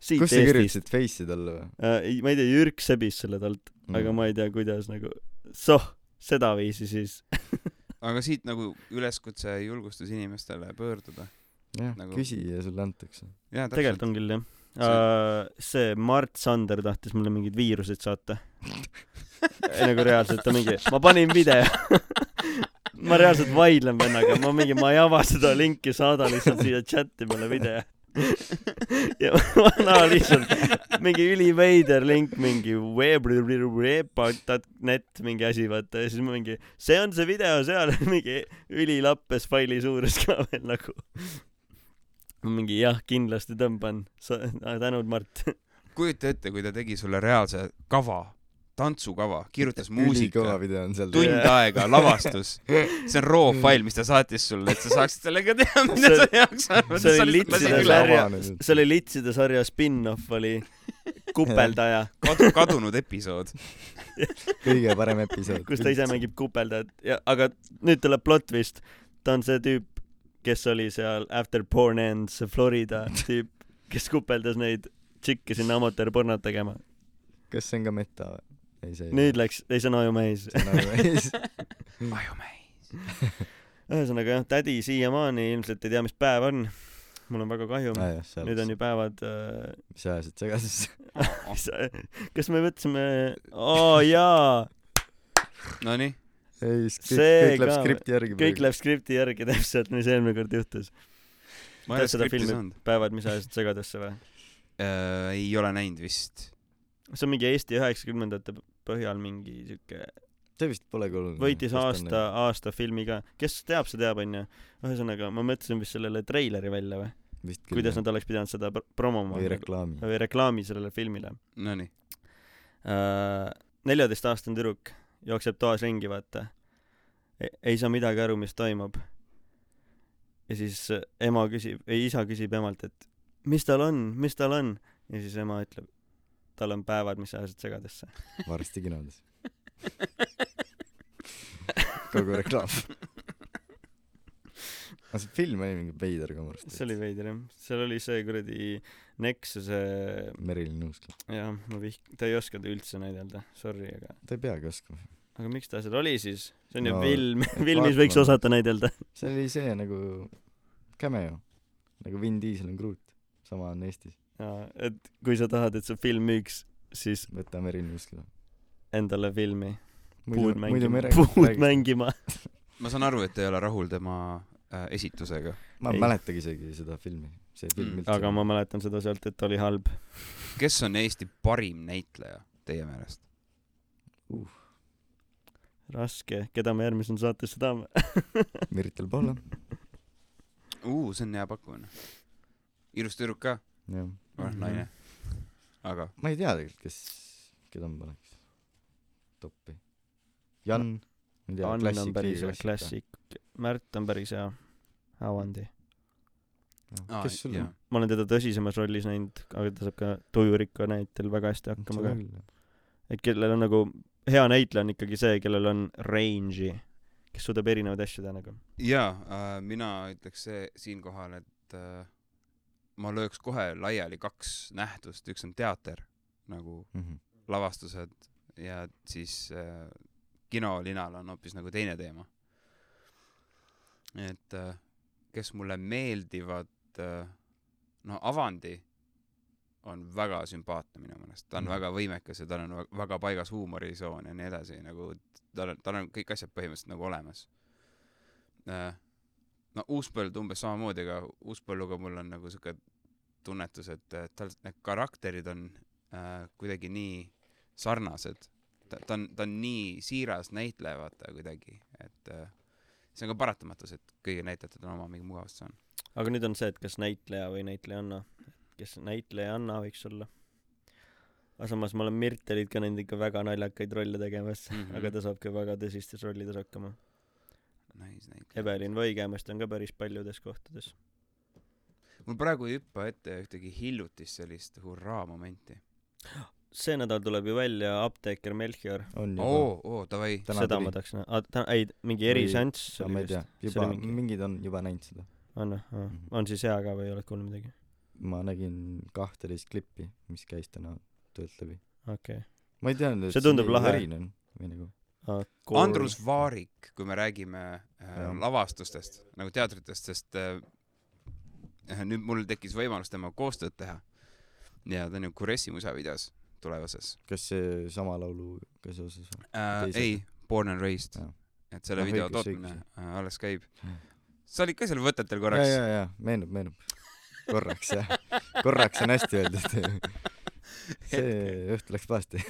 siit kus sa kirjutasid face'i talle või? äh, ei ma ei tea Jürk sebis selle talt mm. aga ma ei tea kuidas nagu soh sedaviisi siis aga siit nagu üleskutse julgustus inimestele pöörduda. jah nagu-, küsi ja sulle antakse. tegelikult on küll jah uh, see Mart Sander tahtis mulle mingeid viiruseid saata ei nagu reaalselt ta mingi ma panin video ma reaalselt vaidlen vennaga ma mingi ma ei ava seda linki saada lihtsalt siia chati peale video ja vana lihtsalt. Mingi üliveider link mingi web.net mingi asi vaata ja siis mingi see on see video seal mingi ülilappes faili suurus ka veel nagu. Mingi jah kindlasti tõmban. Tänud Mart. Kujuta ette, kui ta tegi sulle reaalse kava, tantsukava, kirjutas muusika, video on seal. tund aega lavastus. see on raw fail, mis ta saatis sulle, et sa saaksid sellega teha, mida sa heaks arvad. see oli litside sarja see oli litside sarja spin-off oli kupeldaja, kadu, kadunud episood. kõige parem episood. kus ta ise mängib kupeldajat ja aga nüüd tuleb plot twist, ta on see tüüp, kes oli seal After Porn Ends Florida tüüp, kes kupeldas neid tšikke sinna amatöörpornot tegema. kas see on ka meta või? ei, see ei nüüd läks, ei see on ajumehis. see on ajumees. ajumees. ühesõnaga jah, tädi siiamaani ilmselt ei tea, mis päev on. mul on väga kahju. seal nüüd on ju päevad äh,. mis ajasid segasesse. kas me mõtlesime, aa jaa, Nonii, ei, See kõik läheb skripti järgi. kõik läheb skripti järgi täpselt, mis eelmine kord juhtus. ma ei Tead ole seda skripti filmi saanud. Päevad, mis ajasid segadesse või? ei ole näinud vist. See on mingi Eesti üheksakümnendate põhjal mingi siuke, see vist pole kuulnud. võitis aasta, aasta filmi ka. kes teab, see teab, onju. ühesõnaga, ma mõtlesin vist sellele treileri välja või, vist küll. kuidas nad oleks pidanud seda pr- promoma või reklaami. või reklaami sellele filmile. Nonii, neljateistaastane tüdruk jookseb toas ringi, vaata. ei saa midagi aru, mis toimub. ja siis ema küsib, ei isa küsib emalt, et mis tal on, mis tal on. ja siis ema ütleb, tal on päevad, mis ajasid segadesse. varsti kinodes. kogu reklaam. aga see film oli mingi veider ka minu arust. see oli veider jah, seal oli see kuradi Nexuse, Merilin Nuusk. jah, ma vihk-, ta ei oska ta üldse näidelda, sorry, aga, ta ei peagi oskama. aga miks ta seal oli siis? see on ju No, film, et filmis võiks osata näidelda. see oli see nagu cameo. nagu Vin Diesel on Groot. sama on Eestis. jaa, et kui sa tahad, et su film müüks, siis võta Nuusk. endale filmi muidu puud, mängima, puud. mängima. ma saan aru, et te ei ole rahul tema äh, esitusega. ma ei mäletagi isegi seda filmi. see film Mm. üldse. aga ma mäletan seda sealt, et oli halb. kes on Eesti parim näitleja teie meelest? raske, keda me järgmisena saatesse tahame. Miritel Palla. uu, see on hea pakkumine. ilus tüdruk ka, jah. või Mhm. naine. aga ma ei tea tegelikult, kes, keda ma paneks toppi. Jan. Ann on päris hea, klassik. Märt on päris hea. Avandi. Kes sul on? ma olen teda tõsisemas rollis näinud, aga ta saab ka tujurikka näitel väga hästi hakkama ka. et kellel on nagu, hea näitleja on ikkagi see, kellel on range'i, kes suudab erinevaid asju teha nagu. jaa äh,, mina ütleks see siinkohal, et äh, ma lööks kohe laiali kaks nähtust, üks on teater nagu Mhm. lavastused ja siis äh, kinolinal on hoopis nagu teine teema. et äh, kes mulle meeldivad äh,, no Avandi on väga sümpaatne minu meelest, ta on Mhm. väga võimekas ja tal on väga paigas huumorisoon ja nii edasi, nagu tal on, tal on kõik asjad põhimõtteliselt nagu olemas äh,. No Uuspõld umbes samamoodi, aga Uuspõlluga mul on nagu siuke tunnetus, et tal need karakterid on äh, kuidagi nii sarnased. ta, ta on, ta on nii siiras näitleja, vaata kuidagi, et äh, see on ka paratamatus, et kõigil näitlejatel on oma mingi mugavustsoon. aga nüüd on see, et kas näitleja või näitlejanna. kes näitlejanna võiks olla. aga samas ma olen Mirtelit ka näinud ikka väga naljakaid rolle tegemas mm. -hmm. aga ta saab ka väga tõsistes rollides hakkama. Nice näitleja. Evelin Võigemast on ka päris paljudes kohtades. mul praegu ei hüppa ette ühtegi hiljutist sellist hurraa momenti. see nädal tuleb ju välja Apteeker Melchior. oo, oo, davai. Seda tuli. ma tahaks näha, ta, ei, mingi eriseanss ma ei tea, See juba oli mingi- mingid on juba näinud seda. on või Mhm.? on siis hea ka või oled kuulnud midagi? ma nägin kahteteist klippi, mis käis täna töölt läbi. okei ma ei teadnud, et See tundub nii lahe. või nagu. okay.. Andrus Vaarik, kui me räägime äh, lavastustest nagu teatritest, sest äh, nüüd mul tekkis võimalus temaga koostööd teha. ja ta on ju Kuressi musavideos tulevases kas see sama lauluga seoses on? äh,. Ei, Born and Raised et selle Ah, video õigus, tootmine õigus. äh, alles käib sa olid ka seal võtetel ja, korraks? ja, ja meenub, meenub. korraks jah, korraks on hästi öeldud. see õht läks pahasti.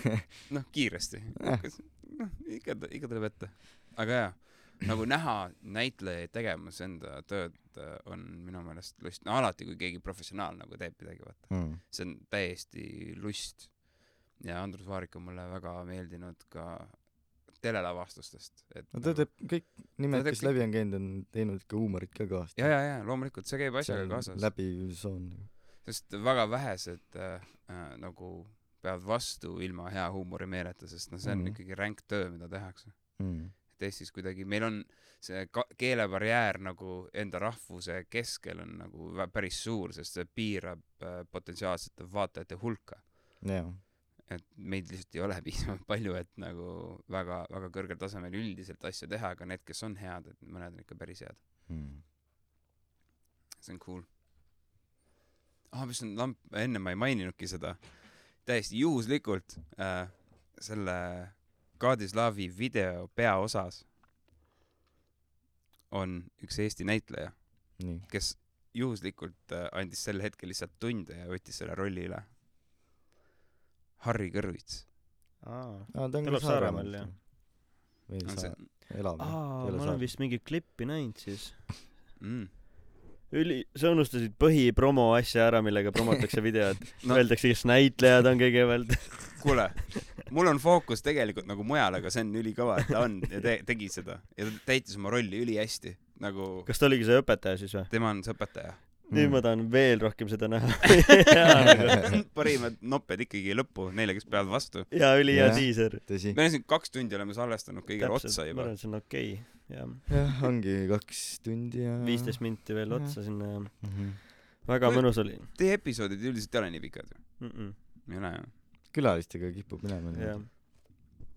noh, kiiresti noh, ikka, ikka tuleb ette. aga jaa, nagu näha näitlejaid tegemas enda tööd äh, on minu meelest lust, no alati, kui keegi professionaal nagu teeb midagi, vaata. Mm. see on täiesti lust. ja Andrus Vaarik on mulle väga meeldinud ka telelavastustest, et no ta teeb kõik nimed, kes läbi on käinud, on teinud ikka huumorit ka kõvasti. ja, ja, ja loomulikult see käib asjaga kaasas, läbiv soon. Sest väga vähesed äh, äh, nagu peavad vastu ilma hea huumorimeeleta, sest noh, see on mm. -hmm. ikkagi ränk töö, mida tehakse. Mm. et Eestis kuidagi meil on see keelebarjäär nagu enda rahvuse keskel on nagu päris suur, sest see piirab äh, potentsiaalsete vaatajate hulka. jaa, et meid lihtsalt ei ole piisavalt palju, et nagu väga, väga kõrgel tasemel üldiselt asju teha, aga need, kes on head, et mõned on ikka päris head. Mm. see on cool. ah, mis on lamp, enne ma ei maininudki seda, täiesti juhuslikult äh, selle Kadislavi video peaosas on üks Eesti näitleja, nii, kes juhuslikult äh, andis sel hetkel lihtsalt tunde ja võttis selle rolli üle. Harri Kõrvits. aa, ta on Elab ka Saaremaal, jah.. või on sa või? aa, ma olen vist mingit klippi näinud siis. mm.? üli, sa unustasid põhipromo asja ära, millega promotakse videot No. Öeldakse, kes näitlejad on kõigepealt. kuule, mul on fookus tegelikult nagu mujal, aga see on ülikõva, et ta on ja te, tegi seda ja ta täitis oma rolli ülihästi, nagu kas ta oligi see õpetaja siis või? tema on see õpetaja. Nüüd ma tahan veel rohkem seda näha. parimad nopped ikkagi lõppu neile, kes peavad vastu. ja ülihea Jah. diiser. me oleme siin kaks tundi oleme salvestanud kõigele otsa ma juba arvan, et see on okei okay., jah. jah, ongi kaks tundi ja viisteist minti veel Jah. otsa sinna ja Mhm. väga Või- mõnus oli Teie episoodid üldiselt ei ole nii pikad ju? mm. -mm. ei ole ju? külalistega kipub minema jah.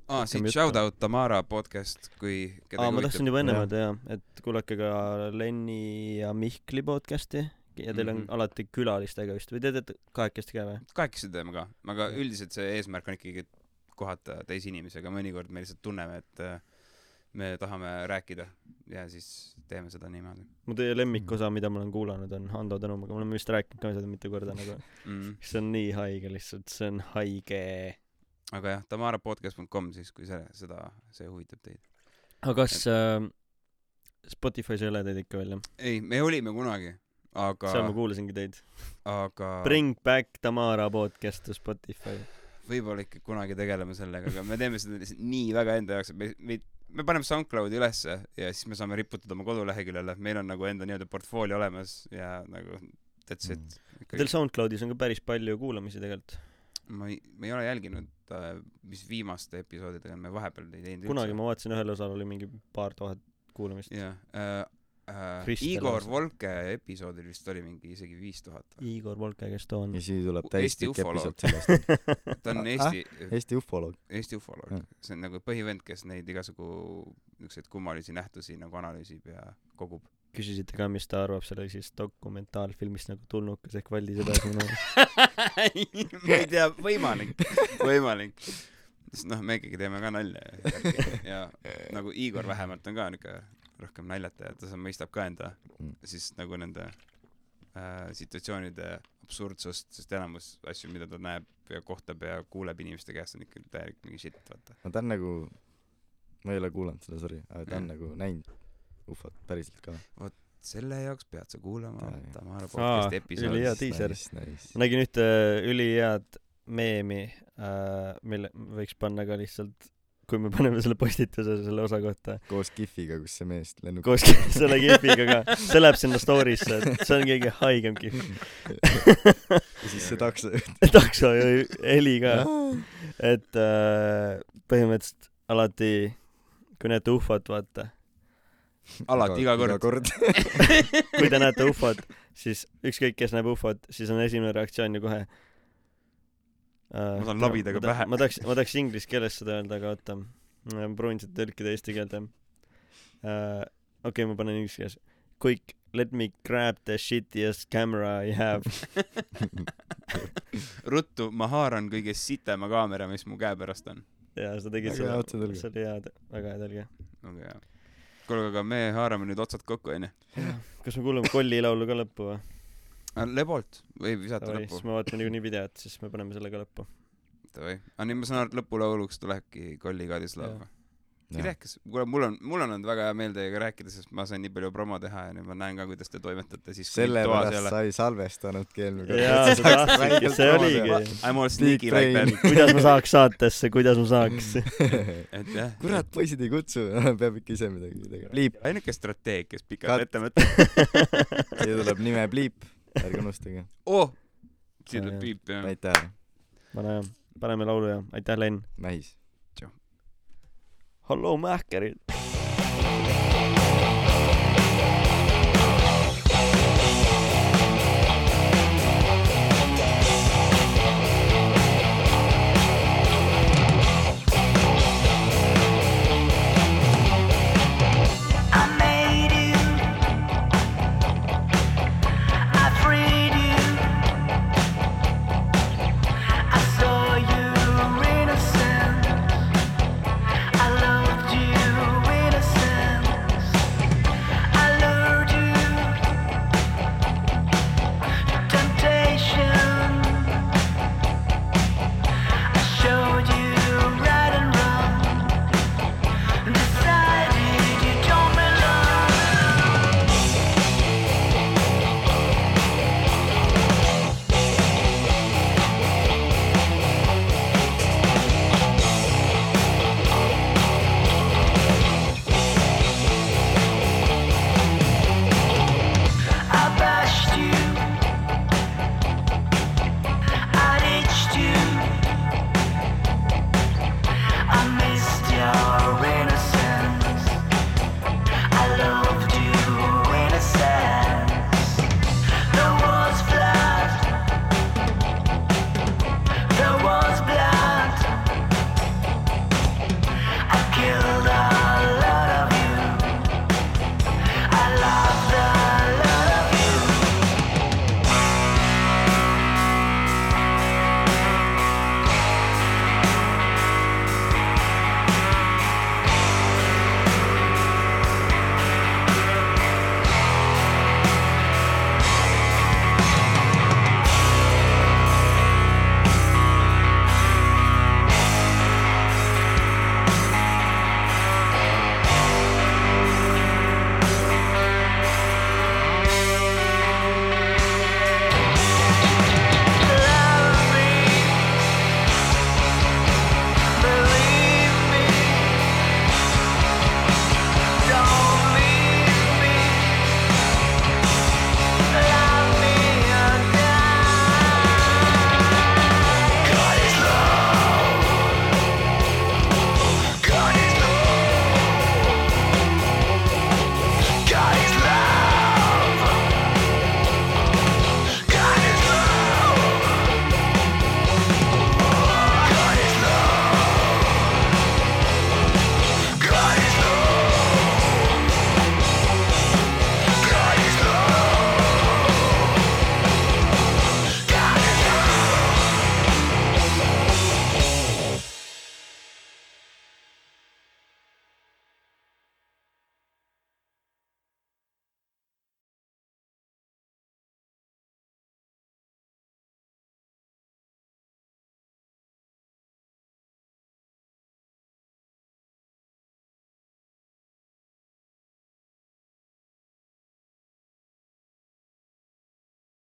aa, Rohkem siit shout out Tamara podcast, kui aa, ma tahtsin juba enne Jah. öelda jah, et kuulake ka Lenni ja Mihkli podcast'i ja teil on mm Mhm. -hmm. alati külalistega vist või te teete kahekesti ka või? kahekesi teeme ka, aga üldiselt see eesmärk on ikkagi kohata teisi inimesi, aga mõnikord me lihtsalt tunneme, et äh, me tahame rääkida ja siis teeme seda niimoodi mu teie lemmikosa, mida ma olen kuulanud, on Hando Tõnumaga, me oleme vist rääkinud ka seda mitu korda nagu, mm.. see on nii haige lihtsalt, see on haige. aga jah, tamarapodcast.com siis, kui see, seda, see huvitab teid. aga kas äh, Spotify's ei ole teid ikka veel jah? ei, me olime kunagi, aga seal ma, kuulasingi teid. aga Bring back Tamara podcast to Spotify. võib-olla ikka kunagi tegeleme sellega, aga me teeme seda lihtsalt nii väga enda jaoks, et me, me, me paneme SoundCloudi ülesse ja siis me saame riputada oma koduleheküljele, meil on nagu enda nii-öelda portfoolio olemas ja nagu that's it Mm.. Teil SoundCloudis on ka päris palju kuulamisi tegelikult. ma ei, ma ei ole jälginud äh,, mis viimaste episoodidega me vahepeal ei teinud kunagi ma vaatasin, ühel osal oli mingi paar tuhat kuulamist. jah äh, äh, Kristel Igor. Volke episoodil vist oli mingi isegi viis tuhat. Igor Volke, kes ta on ja? siis tuleb ufoloog. episood sellest. ta on Ah, Eesti, Eesti ufoloog. Eesti ufoloog see on nagu põhivend, kes neid igasugu niisuguseid kummalisi nähtusi nagu analüüsib ja kogub. küsisite ka, mis ta arvab selle siis dokumentaalfilmist nagu Tulnukas ehk Valdise pääsemine. ma ei tea, võimalik, võimalik. sest noh, me ikkagi teeme ka nalja ja, ja nagu Igor vähemalt on ka niuke rohkem naljataja, ta sa- mõistab ka enda Mm. siis nagu nende äh, situatsioonide absurdsust, sest enamus asju, mida ta näeb ja kohtab ja kuuleb inimeste käest, on ikka täielik mingi shit, vaata. no ta on nagu, ma ei ole kuulanud seda, sorry, aga ta on Mm. nagu näinud ufot päriselt ka. selle jaoks pead sa kuulama. Tamara podcast'i episoodi ülihea. diiser. Nice, nice. ma nägin ühte ülihead meemi äh,, mille võiks panna ka lihtsalt, kui me paneme selle postituse selle osa kohta koos Kifiga, kus see mees lennuk-. koos selle kihviga ka, see läheb sinna story'sse, et see on kõige haigem kihv. ja siis see takso takso ja heli ka, et äh, põhimõtteliselt alati, kui näete ufot, vaata, alati, iga kord. kord. kui te näete ufot, siis ükskõik, kes näeb ufot, siis on esimene reaktsioon ju kohe Ma saan labidaga pähe. ma tahaks, ma tahaks inglise keeles seda öelda, aga oota, ma proovin seda tõlkida eesti keelde uh,. okei okay,, ma panen inglise keeles. Quick, let me grab the shittiest camera I have. ruttu, ma haaran kõige sitema kaamera, mis mu käepärast on. ja sa tegid seda, see oli hea, väga hea tõlge. väga hea. kuule, aga me haarame nüüd otsad kokku, onju. kas me kuulame Kolli laulu ka lõppu või? Lebolt võib visata Davai, lõppu siis. me vaatame niikuinii videot, siis me paneme selle ka lõppu. Davai. aga nüüd ma saan aru, et lõpulauluks tulebki Kolli Kadislav või? Kirekas, kuule, mul on, mul on olnud väga hea meel teiega rääkida, sest ma sain nii palju promo teha ja nüüd ma näen ka, kuidas te toimetate siis. sellepärast sa ei salvestanudki eelmine kord. jaa, sa tahtsidki, see oligi. I m all sneaky like that. kuidas ma saaks saatesse, kuidas ma saaks. et jah. kurat, poisid ei kutsu, peab ikka ise midagi tegema. Ainuke strateeg, kes pikalt ette mõtleb. siia tuleb nime Bliip, ärge unustage. oh, siin tuleb piip jah. aitäh, pane, paneme laulu ja aitäh, Len. Mähis. halloo, mähkerid.